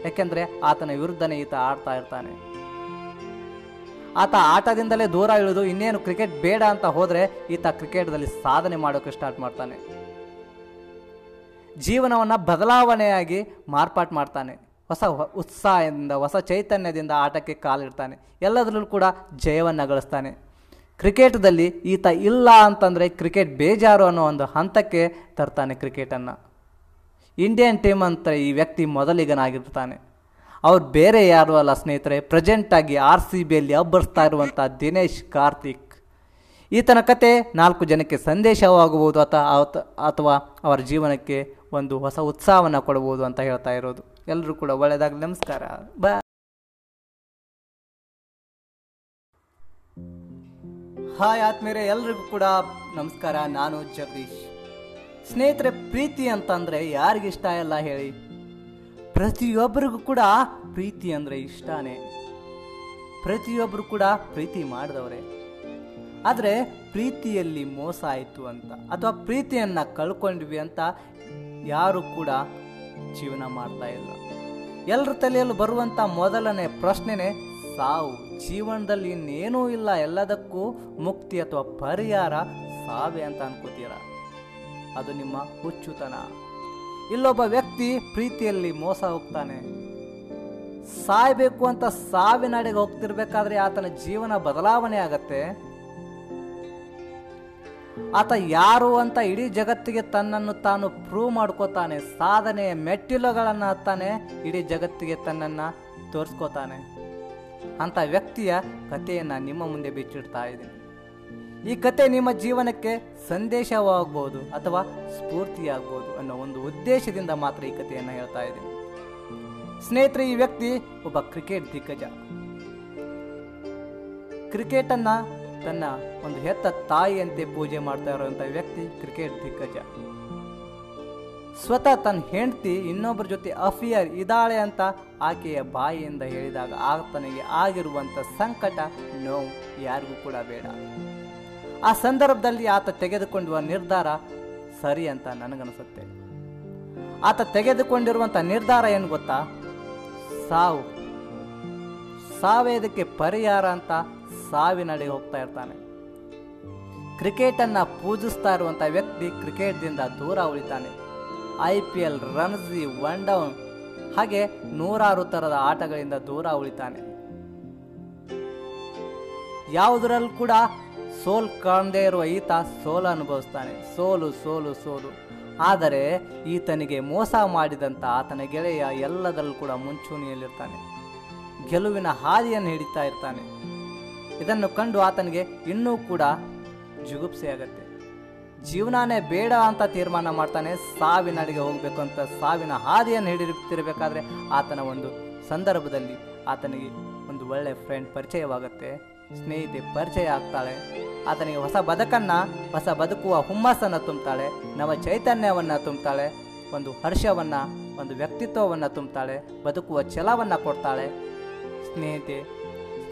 ಯಾಕೆಂದರೆ ಆತನ ವಿರುದ್ಧನೇ ಈತ ಆಡ್ತಾ ಇರ್ತಾನೆ. ಆತ ಆಟದಿಂದಲೇ ದೂರ ಇಳಿದು ಇನ್ನೇನು ಕ್ರಿಕೆಟ್ ಬೇಡ ಅಂತ ಹೋದರೆ ಈತ ಕ್ರಿಕೆಟ್ದಲ್ಲಿ ಸಾಧನೆ ಮಾಡೋಕೆ ಸ್ಟಾರ್ಟ್ ಮಾಡ್ತಾನೆ. ಜೀವನವನ್ನು ಬದಲಾವಣೆಯಾಗಿ ಮಾರ್ಪಾಟು ಮಾಡ್ತಾನೆ. ಹೊಸ ಉತ್ಸಾಹದಿಂದ, ಹೊಸ ಚೈತನ್ಯದಿಂದ ಆಟಕ್ಕೆ ಕಾಲಿಡ್ತಾನೆ. ಎಲ್ಲದರಲ್ಲೂ ಕೂಡ ಜಯವನ್ನು ಗಳಿಸ್ತಾನೆ. ಕ್ರಿಕೆಟ್ದಲ್ಲಿ ಈತ ಇಲ್ಲ ಅಂತಂದರೆ ಕ್ರಿಕೆಟ್ ಬೇಜಾರು ಅನ್ನೋ ಒಂದು ಹಂತಕ್ಕೆ ತರ್ತಾನೆ ಕ್ರಿಕೆಟನ್ನು. ಇಂಡಿಯನ್ ಟೀಮ್ ಅಂತ ಈ ವ್ಯಕ್ತಿ ಮೊದಲಿಗನಾಗಿರ್ತಾನೆ. ಅವ್ರು ಬೇರೆ ಯಾರು ಅಲ್ಲ ಸ್ನೇಹಿತರೆ ಪ್ರೆಸೆಂಟಾಗಿ ಆರ್ ಸಿ ಬಿಯಲ್ಲಿ ಅಬ್ಬರಿಸ್ತಾ ಇರುವಂಥ ದಿನೇಶ್ ಕಾರ್ತಿಕ್. ಈತನ ಕತೆ ನಾಲ್ಕು ಜನಕ್ಕೆ ಸಂದೇಶವಾಗಬಹುದು ಅಥವಾ ಅಥವಾ ಅವರ ಜೀವನಕ್ಕೆ ಒಂದು ಹೊಸ ಉತ್ಸಾಹವನ್ನು ಕೊಡಬಹುದು ಅಂತ ಹೇಳ್ತಾ ಇರೋದು. ಎಲ್ಲರೂ ಕೂಡ ಒಳ್ಳೆಯದಾಗಲಿ ನಮಸ್ಕಾರ. ಬಾ ಹಾಯ್ ಆತ್ಮೀಯರೇ, ಎಲ್ರಿಗೂ ಕೂಡ ನಮಸ್ಕಾರ. ನಾನು ಜಗದೀಶ್. ಸ್ನೇಹಿತರೆ, ಪ್ರೀತಿ ಅಂತಂದರೆ ಯಾರಿಗಿಷ್ಟ ಇಲ್ಲ ಹೇಳಿ. ಪ್ರತಿಯೊಬ್ಬರಿಗೂ ಕೂಡ ಪ್ರೀತಿ ಅಂದರೆ ಇಷ್ಟನೇ. ಪ್ರತಿಯೊಬ್ಬರು ಕೂಡ ಪ್ರೀತಿ ಮಾಡಿದವರೇ. ಆದರೆ ಪ್ರೀತಿಯಲ್ಲಿ ಮೋಸ ಆಯಿತು ಅಂತ ಅಥವಾ ಪ್ರೀತಿಯನ್ನು ಕಳ್ಕೊಂಡ್ವಿ ಅಂತ ಯಾರು ಕೂಡ ಜೀವನ ಮಾಡ್ತಾ ಇಲ್ಲ. ಎಲ್ಲರ ತಲೆಯಲ್ಲೂ ಬರುವಂಥ ಮೊದಲನೇ ಪ್ರಶ್ನೆನೇ ಸಾವು. ಜೀವನದಲ್ಲಿ ಇನ್ನೇನೂ ಇಲ್ಲ, ಎಲ್ಲದಕ್ಕೂ ಮುಕ್ತಿ ಅಥವಾ ಪರಿಹಾರ ಸಾವೇ ಅಂತ ಅನ್ಕೋತೀರ? ಅದು ನಿಮ್ಮ ಹುಚ್ಚುತನ. ಇಲ್ಲೊಬ್ಬ ವ್ಯಕ್ತಿ ಪ್ರೀತಿಯಲ್ಲಿ ಮೋಸ ಹೋಗ್ತಾನೆ. ಸಾಯ್ಬೇಕು ಅಂತ ಸಾವಿನಡೆಗೆ ಹೋಗ್ತಿರ್ಬೇಕಾದ್ರೆ ಆತನ ಜೀವನ ಬದಲಾವಣೆ ಆಗತ್ತೆ. ಆತ ಯಾರು ಅಂತ ಇಡೀ ಜಗತ್ತಿಗೆ ತನ್ನನ್ನು ತಾನು ಪ್ರೂವ್ ಮಾಡ್ಕೋತಾನೆ. ಸಾಧನೆಯ ಮೆಟ್ಟಿಲುಗಳನ್ನು ಹತ್ತಾನೆ ಇಡೀ ಜಗತ್ತಿಗೆ ತನ್ನನ್ನು ತೋರಿಸ್ಕೋತಾನೆ. ಅಂತ ವ್ಯಕ್ತಿಯ ಕಥೆಯನ್ನು ನಿಮ್ಮ ಮುಂದೆ ಬಿಚ್ಚಿಡ್ತಾ ಇದ್ದೀನಿ. ಈ ಕತೆ ನಿಮ್ಮ ಜೀವನಕ್ಕೆ ಸಂದೇಶವಾಗಬಹುದು ಅಥವಾ ಸ್ಫೂರ್ತಿಯಾಗಬಹುದು ಅನ್ನೋ ಒಂದು ಉದ್ದೇಶದಿಂದ ಮಾತ್ರ ಈ ಕಥೆಯನ್ನು ಹೇಳ್ತಾ ಇದ್ದೀನಿ. ಸ್ನೇಹಿತರೆ, ಈ ವ್ಯಕ್ತಿ ಒಬ್ಬ ಕ್ರಿಕೆಟ್ ದಿಗ್ಗಜ. ಕ್ರಿಕೆಟನ್ನು ತನ್ನ ಒಂದು ಹೆತ್ತ ತಾಯಿಯಂತೆ ಪೂಜೆ ಮಾಡ್ತಾ ಇರುವಂಥ ವ್ಯಕ್ತಿ ಕ್ರಿಕೆಟ್ ದಿಗ್ಗಜ. ಸ್ವತಃ ತನ್ನ ಹೆಂಡತಿ ಇನ್ನೊಬ್ಬರ ಜೊತೆ ಅಫಿಯರ್ ಇದ್ದಾಳೆ ಅಂತ ಆಕೆಯ ಬಾಯಿಯಿಂದ ಹೇಳಿದಾಗ ಆತನಿಗೆ ಆಗಿರುವಂಥ ಸಂಕಟ ನೋವು ಯಾರಿಗೂ ಕೂಡ ಬೇಡ. ಆ ಸಂದರ್ಭದಲ್ಲಿ ಆತ ತೆಗೆದುಕೊಂಡಿರುವ ನಿರ್ಧಾರ ಸರಿ ಅಂತ ನನಗನಿಸುತ್ತೆ. ಆತ ತೆಗೆದುಕೊಂಡಿರುವಂಥ ನಿರ್ಧಾರ ಏನು ಗೊತ್ತಾ? ಸಾವು. ಸಾವೇ ಇದಕ್ಕೆ ಪರಿಹಾರ ಅಂತ ಸಾವಿನಡೆ ಹೋಗ್ತಾ ಇರ್ತಾನೆ. ಕ್ರಿಕೆಟನ್ನು ಪೂಜಿಸ್ತಾ ಇರುವಂಥ ವ್ಯಕ್ತಿ ಕ್ರಿಕೆಟ್ದಿಂದ ದೂರ ಉಳಿತಾನೆ. I P L Ranji one down ಹಾಗೆ ನೂರಾರು ಥರದ ಆಟಗಳಿಂದ ದೂರ ಉಳಿತಾನೆ. ಯಾವುದರಲ್ಲೂ ಕೂಡ ಸೋಲ್ ಕಾಣದೇ ಇರುವ ಈತ ಸೋಲು ಅನುಭವಿಸ್ತಾನೆ. ಸೋಲು ಸೋಲು ಸೋಲು. ಆದರೆ ಈತನಿಗೆ ಮೋಸ ಮಾಡಿದಂಥ ಆತನ ಗೆಳೆಯ ಎಲ್ಲದರಲ್ಲೂ ಕೂಡ ಮುಂಚೂಣಿಯಲ್ಲಿರ್ತಾನೆ. ಗೆಲುವಿನ ಹಾದಿಯನ್ನು ಹಿಡಿತಾ ಇರ್ತಾನೆ. ಇದನ್ನು ಕಂಡು ಆತನಿಗೆ ಇನ್ನೂ ಕೂಡ ಜುಗುಪ್ಸೆ ಆಗತ್ತೆ. ಜೀವನಾನೇ ಬೇಡ ಅಂತ ತೀರ್ಮಾನ ಮಾಡ್ತಾನೆ. ಸಾವಿನಡೆಗೆ ಹೋಗಬೇಕು ಅಂತ ಸಾವಿನ ಹಾದಿಯನ್ನು ಹಿಡಿತಿರ್ಬೇಕಾದ್ರೆ ಆತನ ಒಂದು ಸಂದರ್ಭದಲ್ಲಿ ಆತನಿಗೆ ಒಂದು ಒಳ್ಳೆ ಫ್ರೆಂಡ್ ಪರಿಚಯವಾಗುತ್ತೆ. ಸ್ನೇಹಿತೆ ಪರಿಚಯ ಆಗ್ತಾಳೆ. ಆತನಿಗೆ ಹೊಸ ಬದುಕನ್ನು, ಹೊಸ ಬದುಕುವ ಹುಮ್ಮಸ್ಸನ್ನು ತುಂಬ್ತಾಳೆ. ನವ ಚೈತನ್ಯವನ್ನ ತುಂಬ್ತಾಳೆ. ಒಂದು ಹರ್ಷವನ್ನು, ಒಂದು ವ್ಯಕ್ತಿತ್ವವನ್ನ ತುಂಬ್ತಾಳೆ. ಬದುಕುವ ಛಲವನ್ನು ಕೊಡ್ತಾಳೆ. ಸ್ನೇಹಿತೆ,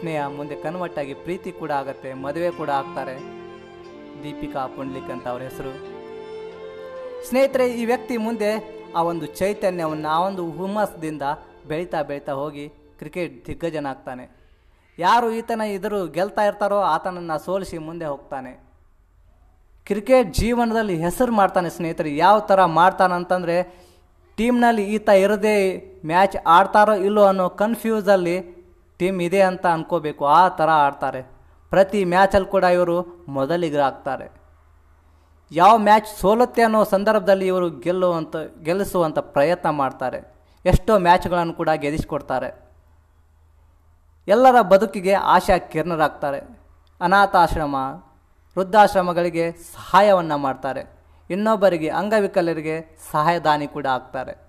ಸ್ನೇಹ ಮುಂದೆ ಕನ್ವರ್ಟ್ ಆಗಿ ಪ್ರೀತಿ ಕೂಡ ಆಗುತ್ತೆ, ಮದುವೆ ಕೂಡ ಆಗ್ತಾರೆ. ದೀಪಿಕಾ ಪುಂಡ್ಲಿಕ್ ಅಂತ ಅವ್ರ ಹೆಸರು. ಸ್ನೇಹಿತರೆ, ಈ ವ್ಯಕ್ತಿ ಮುಂದೆ ಆ ಒಂದು ಚೈತನ್ಯವನ್ನು, ಆ ಒಂದು ಹುಮ್ಮಸ್ಸದಿಂದ ಬೆಳೀತಾ ಬೆಳೀತಾ ಹೋಗಿ ಕ್ರಿಕೆಟ್ ದಿಗ್ಗಜನಾಗ್ತಾನೆ. ಯಾರು ಈತನ ಎದುರು ಗೆಲ್ತಾ ಇರ್ತಾರೋ ಆತನನ್ನು ಸೋಲಿಸಿ ಮುಂದೆ ಹೋಗ್ತಾನೆ. ಕ್ರಿಕೆಟ್ ಜೀವನದಲ್ಲಿ ಹೆಸರು ಮಾಡ್ತಾನೆ ಸ್ನೇಹಿತರೆ, ಯಾವ ಥರ ಮಾಡ್ತಾನಂತಂದರೆ ಟೀಮ್ನಲ್ಲಿ ಈತ ಇರದೇ ಮ್ಯಾಚ್ ಆಡ್ತಾರೋ ಇಲ್ಲೋ ಅನ್ನೋ ಕನ್ಫ್ಯೂಸಲ್ಲಿ ಟೀಮ್ ಇದೆ ಅಂತ ಅನ್ಕೋಬೇಕು, ಆ ಥರ ಆಡ್ತಾರೆ. ಪ್ರತಿ ಮ್ಯಾಚಲ್ಲಿ ಕೂಡ ಇವರು ಮೊದಲಿಗರಾಗ್ತಾರೆ. ಯಾವ ಮ್ಯಾಚ್ ಸೋಲುತ್ತೆ ಅನ್ನೋ ಸಂದರ್ಭದಲ್ಲಿ ಇವರು ಗೆಲ್ಲುವಂಥ ಗೆಲ್ಲಿಸುವಂಥ ಪ್ರಯತ್ನ ಮಾಡ್ತಾರೆ. ಎಷ್ಟೋ ಮ್ಯಾಚ್ಗಳನ್ನು ಕೂಡ ಗೆಲ್ಲಿಸ್ಕೊಡ್ತಾರೆ ಎಲ್ಲರ ಬದುಕಿಗೆ ಆಶಾ ಕಿರಣರಾಗ್ತಾರೆ. ಅನಾಥಾಶ್ರಮ, ವೃದ್ಧಾಶ್ರಮಗಳಿಗೆ ಸಹಾಯವನ್ನು ಮಾಡ್ತಾರೆ. ಇನ್ನೊಬ್ಬರಿಗೆ ಅಂಗವಿಕಲರಿಗೆ ಸಹಾಯದಾನಿ ಕೂಡ ಆಗ್ತಾರೆ.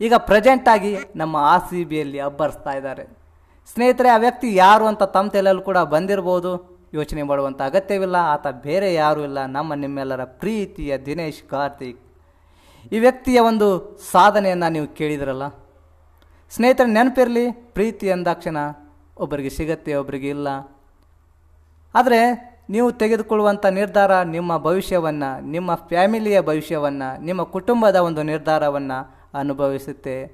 ಈಗ ಪ್ರೆಸೆಂಟಾಗಿ ನಮ್ಮ ಆರ್ ಸಿ ಬಿಯಲ್ಲಿ ಅಬ್ಬರಿಸ್ತಾ ಇದ್ದಾರೆ. ಸ್ನೇಹಿತರೆ, ಆ ವ್ಯಕ್ತಿ ಯಾರು ಅಂತ ತಮ್ಮ ತಲೆಯಲ್ಲೂ ಕೂಡ ಬಂದಿರ್ಬೋದು. ಯೋಚನೆ ಮಾಡುವಂಥ ಅಗತ್ಯವಿಲ್ಲ. ಆತ ಬೇರೆ ಯಾರೂ ಇಲ್ಲ. ನಮ್ಮ ನಿಮ್ಮೆಲ್ಲರ ಪ್ರೀತಿಯ ದಿನೇಶ್ ಕಾರ್ತಿಕ್. ಈ ವ್ಯಕ್ತಿಯ ಒಂದು ಸಾಧನೆಯನ್ನು ನೀವು ಕೇಳಿದ್ರಲ್ಲ? ಸ್ನೇಹಿತರೆ, ನೆನಪಿರಲಿ, ಪ್ರೀತಿ ಅಂದಾಕ್ಷಣ ಒಬ್ಬರಿಗೆ ಸಿಗತ್ತೆ, ಒಬ್ಬರಿಗೆ ಇಲ್ಲ. ಆದರೆ ನೀವು ತೆಗೆದುಕೊಳ್ಳುವಂಥ ನಿರ್ಧಾರ ನಿಮ್ಮ ಭವಿಷ್ಯವನ್ನು, ನಿಮ್ಮ ಫ್ಯಾಮಿಲಿಯ ಭವಿಷ್ಯವನ್ನು, ನಿಮ್ಮ ಕುಟುಂಬದ ಒಂದು ನಿರ್ಧಾರವನ್ನು ಅನುಭವಿಸುತ್ತೆ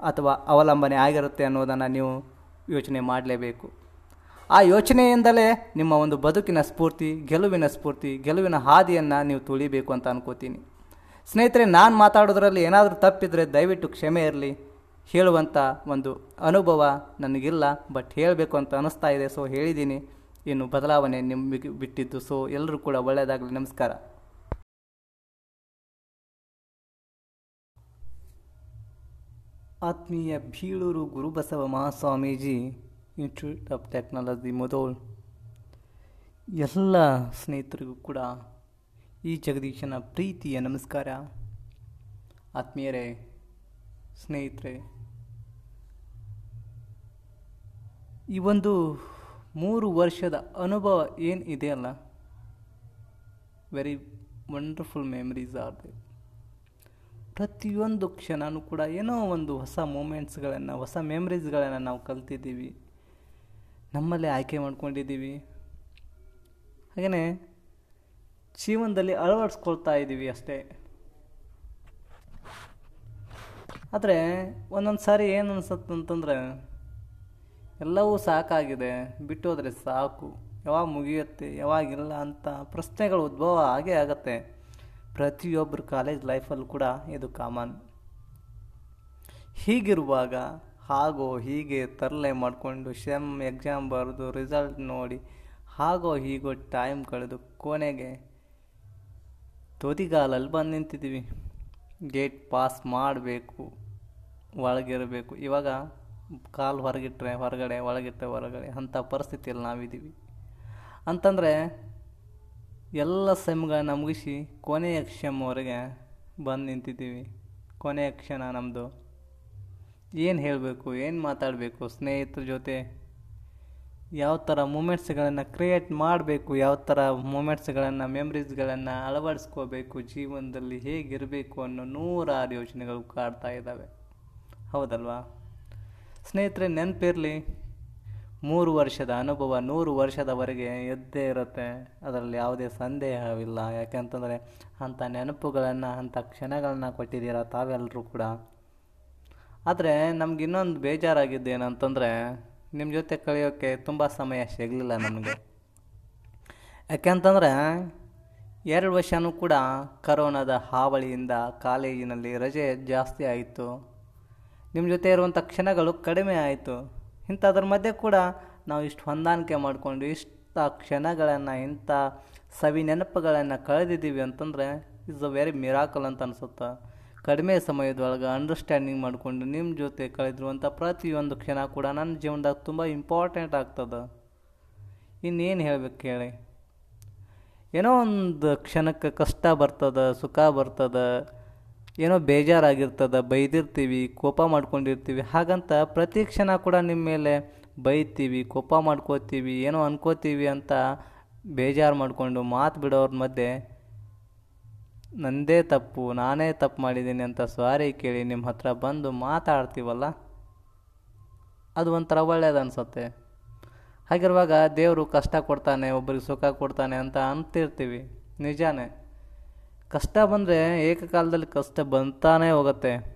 ಅಥವಾ ಅವಲಂಬನೆ ಆಗಿರುತ್ತೆ ಅನ್ನೋದನ್ನು ನೀವು ಯೋಚನೆ ಮಾಡಲೇಬೇಕು. ಆ ಯೋಚನೆಯಿಂದಲೇ ನಿಮ್ಮ ಒಂದು ಬದುಕಿನ ಸ್ಫೂರ್ತಿ, ಗೆಲುವಿನ ಸ್ಫೂರ್ತಿ, ಗೆಲುವಿನ ಹಾದಿಯನ್ನು ನೀವು ತುಳಿಬೇಕು ಅಂತ ಅನ್ಕೋತೀನಿ. ಸ್ನೇಹಿತರೆ, ನಾನು ಮಾತಾಡೋದ್ರಲ್ಲಿ ಏನಾದರೂ ತಪ್ಪಿದರೆ ದಯವಿಟ್ಟು ಕ್ಷಮೆ ಇರಲಿ. ಹೇಳುವಂಥ ಒಂದು ಅನುಭವ ನನಗಿಲ್ಲ ಬಟ್ ಹೇಳಬೇಕು ಅಂತ ಅನ್ನಿಸ್ತಾ ಇದೆ. ಸೊ ಹೇಳಿದ್ದೀನಿ ಇನ್ನು ಬದಲಾವಣೆ ನಿಮಗೆ ಬಿಟ್ಟಿದ್ದು. ಸೊ ಎಲ್ಲರೂ ಕೂಡ ಒಳ್ಳೆಯದಾಗಲಿ ನಮಸ್ಕಾರ. ಆತ್ಮೀಯ Bilur Gurubasava Mahaswamiji Institute of Technology Mudhol. ಎಲ್ಲ ಸ್ನೇಹಿತರಿಗೂ ಕೂಡ ಈ ಜಗದೀಶನ ಪ್ರೀತಿಯ ನಮಸ್ಕಾರ. ಆತ್ಮೀಯರೇ, ಸ್ನೇಹಿತರೆ ಈ ಒಂದು ಮೂರು ವರ್ಷದ ಅನುಭವ ಏನು ಇದೆಯಲ್ಲ very wonderful memories are they ಪ್ರತಿಯೊಂದು ಕ್ಷಣನೂ ಕೂಡ ಏನೋ ಒಂದು ಹೊಸ ಮೂಮೆಂಟ್ಸ್ಗಳನ್ನು ಹೊಸ ಮೆಮ್ರೀಸ್ಗಳನ್ನು ನಾವು ಕಲ್ತಿದ್ದೀವಿ. ನಮ್ಮಲ್ಲೇ ಆಯ್ಕೆ ಮಾಡ್ಕೊಂಡಿದ್ದೀವಿ. ಹಾಗೆಯೇ ಜೀವನದಲ್ಲಿ ಅಳವಡಿಸ್ಕೊಳ್ತಾ ಇದ್ದೀವಿ ಅಷ್ಟೇ. ಆದರೆ ಒಂದೊಂದು ಸಾರಿ ಏನು ಅನ್ಸುತ್ತಂತಂದ್ರೆ ಎಲ್ಲವೂ ಸಾಕಾಗಿದೆ. ಬಿಟ್ಟೋದ್ರೆ ಸಾಕು. ಯಾವಾಗ ಮುಗಿಯುತ್ತೆ ಯಾವಾಗಿಲ್ಲ ಅಂತ ಪ್ರಶ್ನೆಗಳು ಉದ್ಭವ ಆಗೇ ಆಗತ್ತೆ. ಪ್ರತಿಯೊಬ್ಬರು ಕಾಲೇಜ್ ಲೈಫಲ್ಲೂ ಕೂಡ ಇದು ಕಾಮನ್ ಹೀಗಿರುವಾಗ, ಹಾಗೋ ಹೀಗೆ ತರಲೆ ಮಾಡಿಕೊಂಡು ಶೆಮ್ ಎಕ್ಸಾಮ್ ಬರೆದು ರಿಸಲ್ಟ್ ನೋಡಿ, ಹಾಗೋ ಹೀಗೋ ಟೈಮ್ ಕಳೆದು ಕೊನೆಗೆ ತುದಿಗಾಲಲ್ಲಿ ಬಂದು ನಿಂತಿದ್ದೀವಿ. ಗೇಟ್ ಪಾಸ್ ಮಾಡಬೇಕು, ಒಳಗಿರಬೇಕು. ಇವಾಗ ಕಾಲು ಹೊರಗಿಟ್ರೆ, ಹೊರಗಡೆ ಒಳಗಿಟ್ಟರೆ ಹೊರಗಡೆ, ಅಂಥ ಪರಿಸ್ಥಿತಿಯಲ್ಲಿ ನಾವಿದ್ದೀವಿ. ಅಂತಂದರೆ, ಎಲ್ಲ ಸೆಮ್ಗಳನ್ನ ಮುಗಿಸಿ ಕೊನೆಯ ಕ್ಷಮವರೆಗೆ ಬಂದು ನಿಂತಿದ್ದೀವಿ. ಕೊನೆಯ ಕ್ಷಣ ನಮ್ಮದು ಏನು ಹೇಳಬೇಕು, ಏನು ಮಾತಾಡಬೇಕು, ಸ್ನೇಹಿತರ ಜೊತೆ ಯಾವ ಥರ ಮೂಮೆಂಟ್ಸ್ಗಳನ್ನು ಕ್ರಿಯೇಟ್ ಮಾಡಬೇಕು, ಯಾವ ಥರ ಮೂಮೆಂಟ್ಸ್ಗಳನ್ನು, ಮೆಮ್ರೀಸ್ಗಳನ್ನು ಅಳವಡಿಸ್ಕೋಬೇಕು, ಜೀವನದಲ್ಲಿ ಹೇಗಿರಬೇಕು ಅನ್ನೋ ನೂರಾರು ಯೋಚನೆಗಳು ಕಾಡ್ತಾ ಇದ್ದಾವೆ. ಹೌದಲ್ವಾ? ಸ್ನೇಹಿತರೆ, ನೆನಪಿರಲಿ, ಮೂರು ವರ್ಷದ ಅನುಭವ ನೂರು ವರ್ಷದವರೆಗೆ ಎದ್ದೇ ಇರುತ್ತೆ. ಅದರಲ್ಲಿ ಯಾವುದೇ ಸಂದೇಹವಿಲ್ಲ. ಯಾಕೆಂತಂದರೆ ಅಂಥ ನೆನಪುಗಳನ್ನು, ಅಂಥ ಕ್ಷಣಗಳನ್ನು ಕೊಟ್ಟಿದ್ದೀರ ತಾವೆಲ್ಲರೂ ಕೂಡ. ಆದರೆ ನಮ್ಗೆ ಇನ್ನೊಂದು ಬೇಜಾರಾಗಿದ್ದು ಏನಂತಂದರೆ ನಿಮ್ಮ ಜೊತೆ ಕಳೆಯೋಕ್ಕೆ ತುಂಬ ಸಮಯ ಸಿಗಲಿಲ್ಲ ನಮಗೆ. ಯಾಕೆಂತಂದರೆ, ಎರಡು ವರ್ಷವೂ ಕೂಡ ಕರೋನಾದ ಹಾವಳಿಯಿಂದ ಕಾಲೇಜಿನಲ್ಲಿ ರಜೆ ಜಾಸ್ತಿ ಆಯಿತು. ನಿಮ್ಮ ಜೊತೆ ಇರುವಂಥ ಕ್ಷಣಗಳು ಕಡಿಮೆ ಆಯಿತು. ಇಂಥದ್ರ ಮಧ್ಯೆ ಕೂಡ ನಾವು ಇಷ್ಟು ಹೊಂದಾಣಿಕೆ ಮಾಡಿಕೊಂಡು ಇಷ್ಟ ಕ್ಷಣಗಳನ್ನು, ಇಂಥ ಸವಿ ನೆನಪುಗಳನ್ನು ಕಳೆದಿದ್ದೀವಿ ಅಂತಂದರೆ ಇಸ್ ಅ ವೆರಿ ಮಿರಾಕಲ್ ಅಂತ ಅನಿಸುತ್ತೆ. ಕಡಿಮೆ ಸಮಯದೊಳಗೆ ಅಂಡರ್ಸ್ಟ್ಯಾಂಡಿಂಗ್ ಮಾಡಿಕೊಂಡು ನಿಮ್ಮ ಜೊತೆ ಕಳೆದಿರುವಂಥ ಪ್ರತಿಯೊಂದು ಕ್ಷಣ ಕೂಡ ನನ್ನ ಜೀವನದಾಗ ತುಂಬ ಇಂಪಾರ್ಟೆಂಟ್ ಆಗ್ತದೆ. ಇನ್ನೇನು ಹೇಳ್ಬೇಕು ಹೇಳಿ ಏನೋ ಒಂದು ಕ್ಷಣಕ್ಕೆ ಕಷ್ಟ ಬರ್ತದೆ, ಸುಖ ಬರ್ತದೆ ಏನೋ ಬೇಜಾರಾಗಿರ್ತದೆ, ಬೈದಿರ್ತೀವಿ, ಕೋಪ ಮಾಡ್ಕೊಂಡಿರ್ತೀವಿ, ಹಾಗಂತ ಪ್ರತಿ ಕ್ಷಣ ಕೂಡ ನಿಮ್ಮ ಮೇಲೆ ಬೈತೀವಿ, ಕೋಪ ಮಾಡ್ಕೋತೀವಿ, ಏನೋ ಅನ್ಕೋತೀವಿ ಅಂತ ಬೇಜಾರು ಮಾಡಿಕೊಂಡು ಮಾತು ಬಿಡೋರ ಮಧ್ಯೆ, ನಂದೇ ತಪ್ಪು, ನಾನೇ ತಪ್ಪು ಮಾಡಿದ್ದೀನಿ ಅಂತ ಸಾರಿ ಕೇಳಿ ನಿಮ್ಮ ಹತ್ರ ಬಂದು ಮಾತಾಡ್ತೀವಲ್ಲ, ಅದು ಒಂಥರ ಒಳ್ಳೇದು ಅನಿಸುತ್ತೆ. ಹಾಗಿರುವಾಗ ದೇವರು ಕಷ್ಟ ಕೊಡ್ತಾನೆ ಒಬ್ಬರಿಗೆ ಸುಖ ಕೊಡ್ತಾನೆ ಅಂತ ಅಂತಿರ್ತೀವಿ, ನಿಜಾನೇ. ಕಷ್ಟ ಬಂದರೆ ಏಕಕಾಲದಲ್ಲಿ ಕಷ್ಟ ಬಂತಾನೇ ಹೋಗುತ್ತೆ.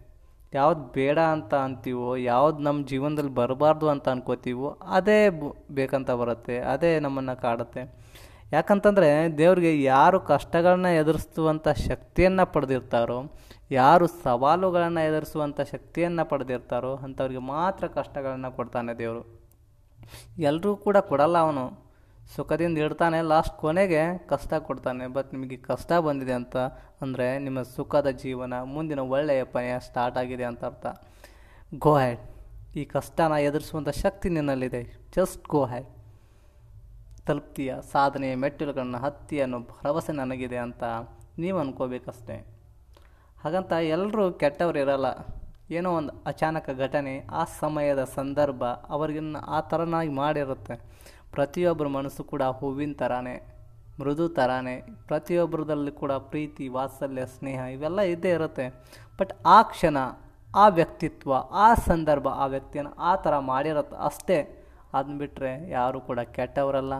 ಯಾವ್ದು ಬೇಡ ಅಂತ ಅಂತೀವೋ, ಯಾವ್ದು ನಮ್ಮ ಜೀವನದಲ್ಲಿ ಬರಬಾರ್ದು ಅಂತ ಅನ್ಕೋತೀವೋ, ಅದೇ ಬೇಕಂತ ಬರುತ್ತೆ, ಅದೇ ನಮ್ಮನ್ನು ಕಾಡುತ್ತೆ. ಯಾಕಂತಂದರೆ ದೇವ್ರಿಗೆ ಯಾರು ಕಷ್ಟಗಳನ್ನ ಎದುರಿಸುವಂಥ ಶಕ್ತಿಯನ್ನು ಪಡೆದಿರ್ತಾರೋ, ಯಾರು ಸವಾಲುಗಳನ್ನು ಎದುರಿಸುವಂಥ ಶಕ್ತಿಯನ್ನು ಪಡೆದಿರ್ತಾರೋ, ಅಂಥವ್ರಿಗೆ ಮಾತ್ರ ಕಷ್ಟಗಳನ್ನು ಕೊಡ್ತಾನೆ ದೇವರು. ಎಲ್ಲರೂ ಕೂಡ ಕೊಡಲ್ಲ ಅವನು. ಸುಖದಿಂದ ಇಡ್ತಾನೆ ಲಾಸ್ಟ್ ಕೊನೆಗೆ ಕಷ್ಟ ಕೊಡ್ತಾನೆ. ಬಟ್ ನಿಮಗೆ ಕಷ್ಟ ಬಂದಿದೆ ಅಂತ ಅಂದರೆ ನಿಮ್ಮ ಸುಖದ ಜೀವನ ಮುಂದಿನ ಒಳ್ಳೆಯ ಪಯ ಸ್ಟಾರ್ಟ್ ಆಗಿದೆ ಅಂತ ಅರ್ಥ. ಗೋ ಹ್ಯಾಡ್ ಈ ಕಷ್ಟನ ಎದುರಿಸುವಂಥ ಶಕ್ತಿ ನಿನ್ನಲ್ಲಿದೆ. ಜಸ್ಟ್ ಗೋ ಹ್ಯಾಡ್ ತಲುಪ್ತೀಯ ಸಾಧನೆಯ ಮೆಟ್ಟಿಲುಗಳನ್ನು ಹತ್ತಿ ಅನ್ನೋ ಭರವಸೆ ನನಗಿದೆ ಅಂತ ನೀವು ಅನ್ಕೋಬೇಕಷ್ಟೇ. ಹಾಗಂತ ಎಲ್ಲರೂ ಕೆಟ್ಟವ್ರು ಇರಲ್ಲ. ಏನೋ ಒಂದು ಅಚಾನಕ ಘಟನೆ ಆ ಸಮಯದ ಸಂದರ್ಭ ಅವ್ರಿಗಿನ್ನ ಆ ಥರನಾಗಿ ಮಾಡಿರುತ್ತೆ. ಪ್ರತಿಯೊಬ್ಬರ ಮನಸ್ಸು ಕೂಡ ಹೂವಿನ ಥರನೇ ಮೃದು ಥರನೇ ಪ್ರತಿಯೊಬ್ಬರದಲ್ಲಿ ಕೂಡ ಪ್ರೀತಿ, ವಾತ್ಸಲ್ಯ, ಸ್ನೇಹ ಇವೆಲ್ಲ ಇದ್ದೇ ಇರುತ್ತೆ. ಬಟ್ ಆ ಕ್ಷಣ, ಆ ವ್ಯಕ್ತಿತ್ವ, ಆ ಸಂದರ್ಭ, ಆ ವ್ಯಕ್ತಿಯನ್ನು ಆ ಥರ ಮಾಡಿರತ್ತೆ ಅಷ್ಟೇ. ಅದನ್ನ ಬಿಟ್ಟರೆ ಯಾರೂ ಕೂಡ ಕೆಟ್ಟವರಲ್ಲ.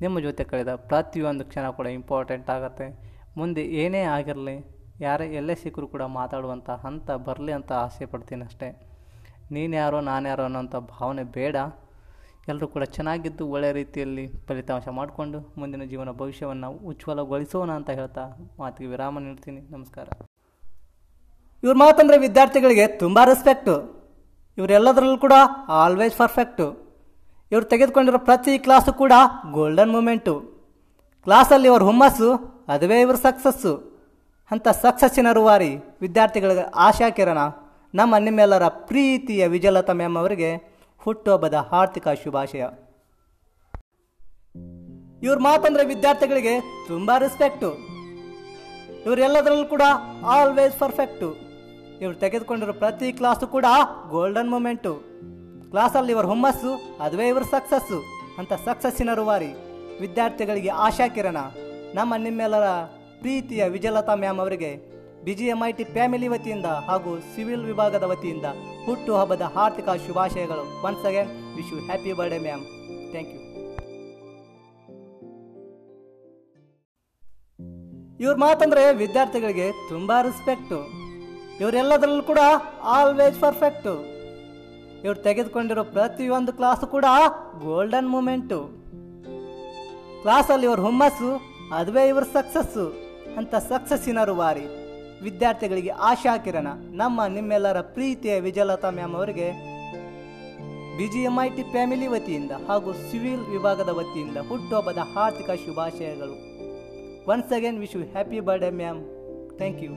ನಿಮ್ಮ ಜೊತೆ ಕಳೆದ ಪ್ರತಿಯೊಂದು ಕ್ಷಣ ಕೂಡ ಇಂಪಾರ್ಟೆಂಟ್ ಆಗುತ್ತೆ. ಮುಂದೆ ಏನೇ ಆಗಿರಲಿ, ಯಾರೇ, ಎಲ್ಲೇ ಸಿಕ್ಕರೂ ಕೂಡ ಮಾತಾಡುವಂಥ ಹಂತ ಬರಲಿ ಅಂತ ಆಸೆ ಪಡ್ತೀನಿ ಅಷ್ಟೇ. ನೀನು ಯಾರೋ ನಾನು ಯಾರೋ ಅನ್ನೋಂಥ ಭಾವನೆ ಬೇಡ. ಎಲ್ಲರೂ ಕೂಡ ಚೆನ್ನಾಗಿದ್ದು ಒಳ್ಳೆಯ ರೀತಿಯಲ್ಲಿ ಫಲಿತಾಂಶ ಮಾಡಿಕೊಂಡು ಮುಂದಿನ ಜೀವನ ಭವಿಷ್ಯವನ್ನು ಉಜ್ವಲಗೊಳಿಸೋಣ ಅಂತ ಹೇಳ್ತಾ ಮಾತಿಗೆ ವಿರಾಮ ನೀಡ್ತೀನಿ. ನಮಸ್ಕಾರ. ಇವ್ರ ಮಾತಂದರೆ ವಿದ್ಯಾರ್ಥಿಗಳಿಗೆ ತುಂಬ ರೆಸ್ಪೆಕ್ಟು ಇವರೆಲ್ಲದರಲ್ಲೂ ಕೂಡ ಆಲ್ವೇಸ್ ಪರ್ಫೆಕ್ಟು ಇವರು ತೆಗೆದುಕೊಂಡಿರೋ ಪ್ರತಿ ಕ್ಲಾಸು ಕೂಡ ಗೋಲ್ಡನ್ ಮೂಮೆಂಟು ಕ್ಲಾಸಲ್ಲಿ ಇವ್ರ ಹುಮ್ಮಸ್ಸು, ಅದುವೇ ಇವ್ರ ಸಕ್ಸಸ್ಸು ಅಂಥ ಸಕ್ಸಸ್ಸಿನ ರೂವಾರಿ ವಿದ್ಯಾರ್ಥಿಗಳಿಗೆ ಆಶಾ ಕಿರಣ, ನಮ್ಮ ನಿಮ್ಮೆಲ್ಲರ ಪ್ರೀತಿಯ ವಿಜಯಲತಾ ಮ್ಯಾಮ್ ಅವರಿಗೆ ಹುಟ್ಟುಹಬ್ಬದ ಆರ್ಥಿಕ ಶುಭಾಶಯ. ಇವ್ರ ಮಾತಂದ್ರೆ ವಿದ್ಯಾರ್ಥಿಗಳಿಗೆ ತುಂಬಾ ರೆಸ್ಪೆಕ್ಟು ಇವರೆಲ್ಲದರಲ್ಲೂ ಕೂಡ ಆಲ್ವೇಸ್ ಪರ್ಫೆಕ್ಟು ಇವ್ರು ತೆಗೆದುಕೊಂಡಿರೋ ಪ್ರತಿ ಕ್ಲಾಸು ಕೂಡ ಗೋಲ್ಡನ್ ಮೂಮೆಂಟು ಕ್ಲಾಸಲ್ಲಿ ಇವರ ಹುಮ್ಮಸ್ಸು, ಅದುವೇ ಇವ್ರ ಸಕ್ಸಸ್ಸು ಅಂತ ಸಕ್ಸಸ್ಸಿನ ರೂವಾರಿ ವಿದ್ಯಾರ್ಥಿಗಳಿಗೆ ಆಶಾ ಕಿರಣ ನಮ್ಮ ನಿಮ್ಮೆಲ್ಲರ ಪ್ರೀತಿಯ ವಿಜಯಲತಾ ಮ್ಯಾಮ್ ಅವರಿಗೆ B G M I T family ವತಿಯಿಂದ ಹಾಗೂ ಸಿವಿಲ್ ವಿಭಾಗದ ವತಿಯಿಂದ ಹುಟ್ಟು ಹಬ್ಬದ ಆರ್ಥಿಕ ಶುಭಾಶಯಗಳು. Once again wish you happy birthday ma'am thank you ಇವ್ರ ಮಾತಂದ್ರೆ ವಿದ್ಯಾರ್ಥಿಗಳಿಗೆ ತುಂಬಾ ರೆಸ್ಪೆಕ್ಟು ಇವರೆಲ್ಲದರಲ್ಲೂ ಕೂಡ ಆಲ್ವೇಸ್ ಪರ್ಫೆಕ್ಟು ಇವ್ರು ತೆಗೆದುಕೊಂಡಿರೋ ಪ್ರತಿಯೊಂದು ಕ್ಲಾಸು ಕೂಡ ಗೋಲ್ಡನ್ ಮೂಮೆಂಟು ಕ್ಲಾಸಲ್ಲಿ ಇವ್ರ ಹುಮ್ಮಸ್ಸು, ಅದುವೇ ಇವ್ರ ಸಕ್ಸಸ್ಸು ಅಂತ ಸಕ್ಸಸ್ಸಿನ ರೂವಾರಿ ವಿದ್ಯಾರ್ಥಿಗಳಿಗೆ ಆಶಾ ಕಿರಣ, ನಮ್ಮ ನಿಮ್ಮೆಲ್ಲರ ಪ್ರೀತಿಯ ವಿಜಯಲತಾ ಮ್ಯಾಮ್ ಅವರಿಗೆ B G M I T family ವತಿಯಿಂದ ಹಾಗೂ ಸಿವಿಲ್ ವಿಭಾಗದ ವತಿಯಿಂದ ಹುಟ್ಟುಹಬ್ಬದ ಆರ್ಥಿಕ ಶುಭಾಶಯಗಳು. Once again wish you happy birthday ma'am thank you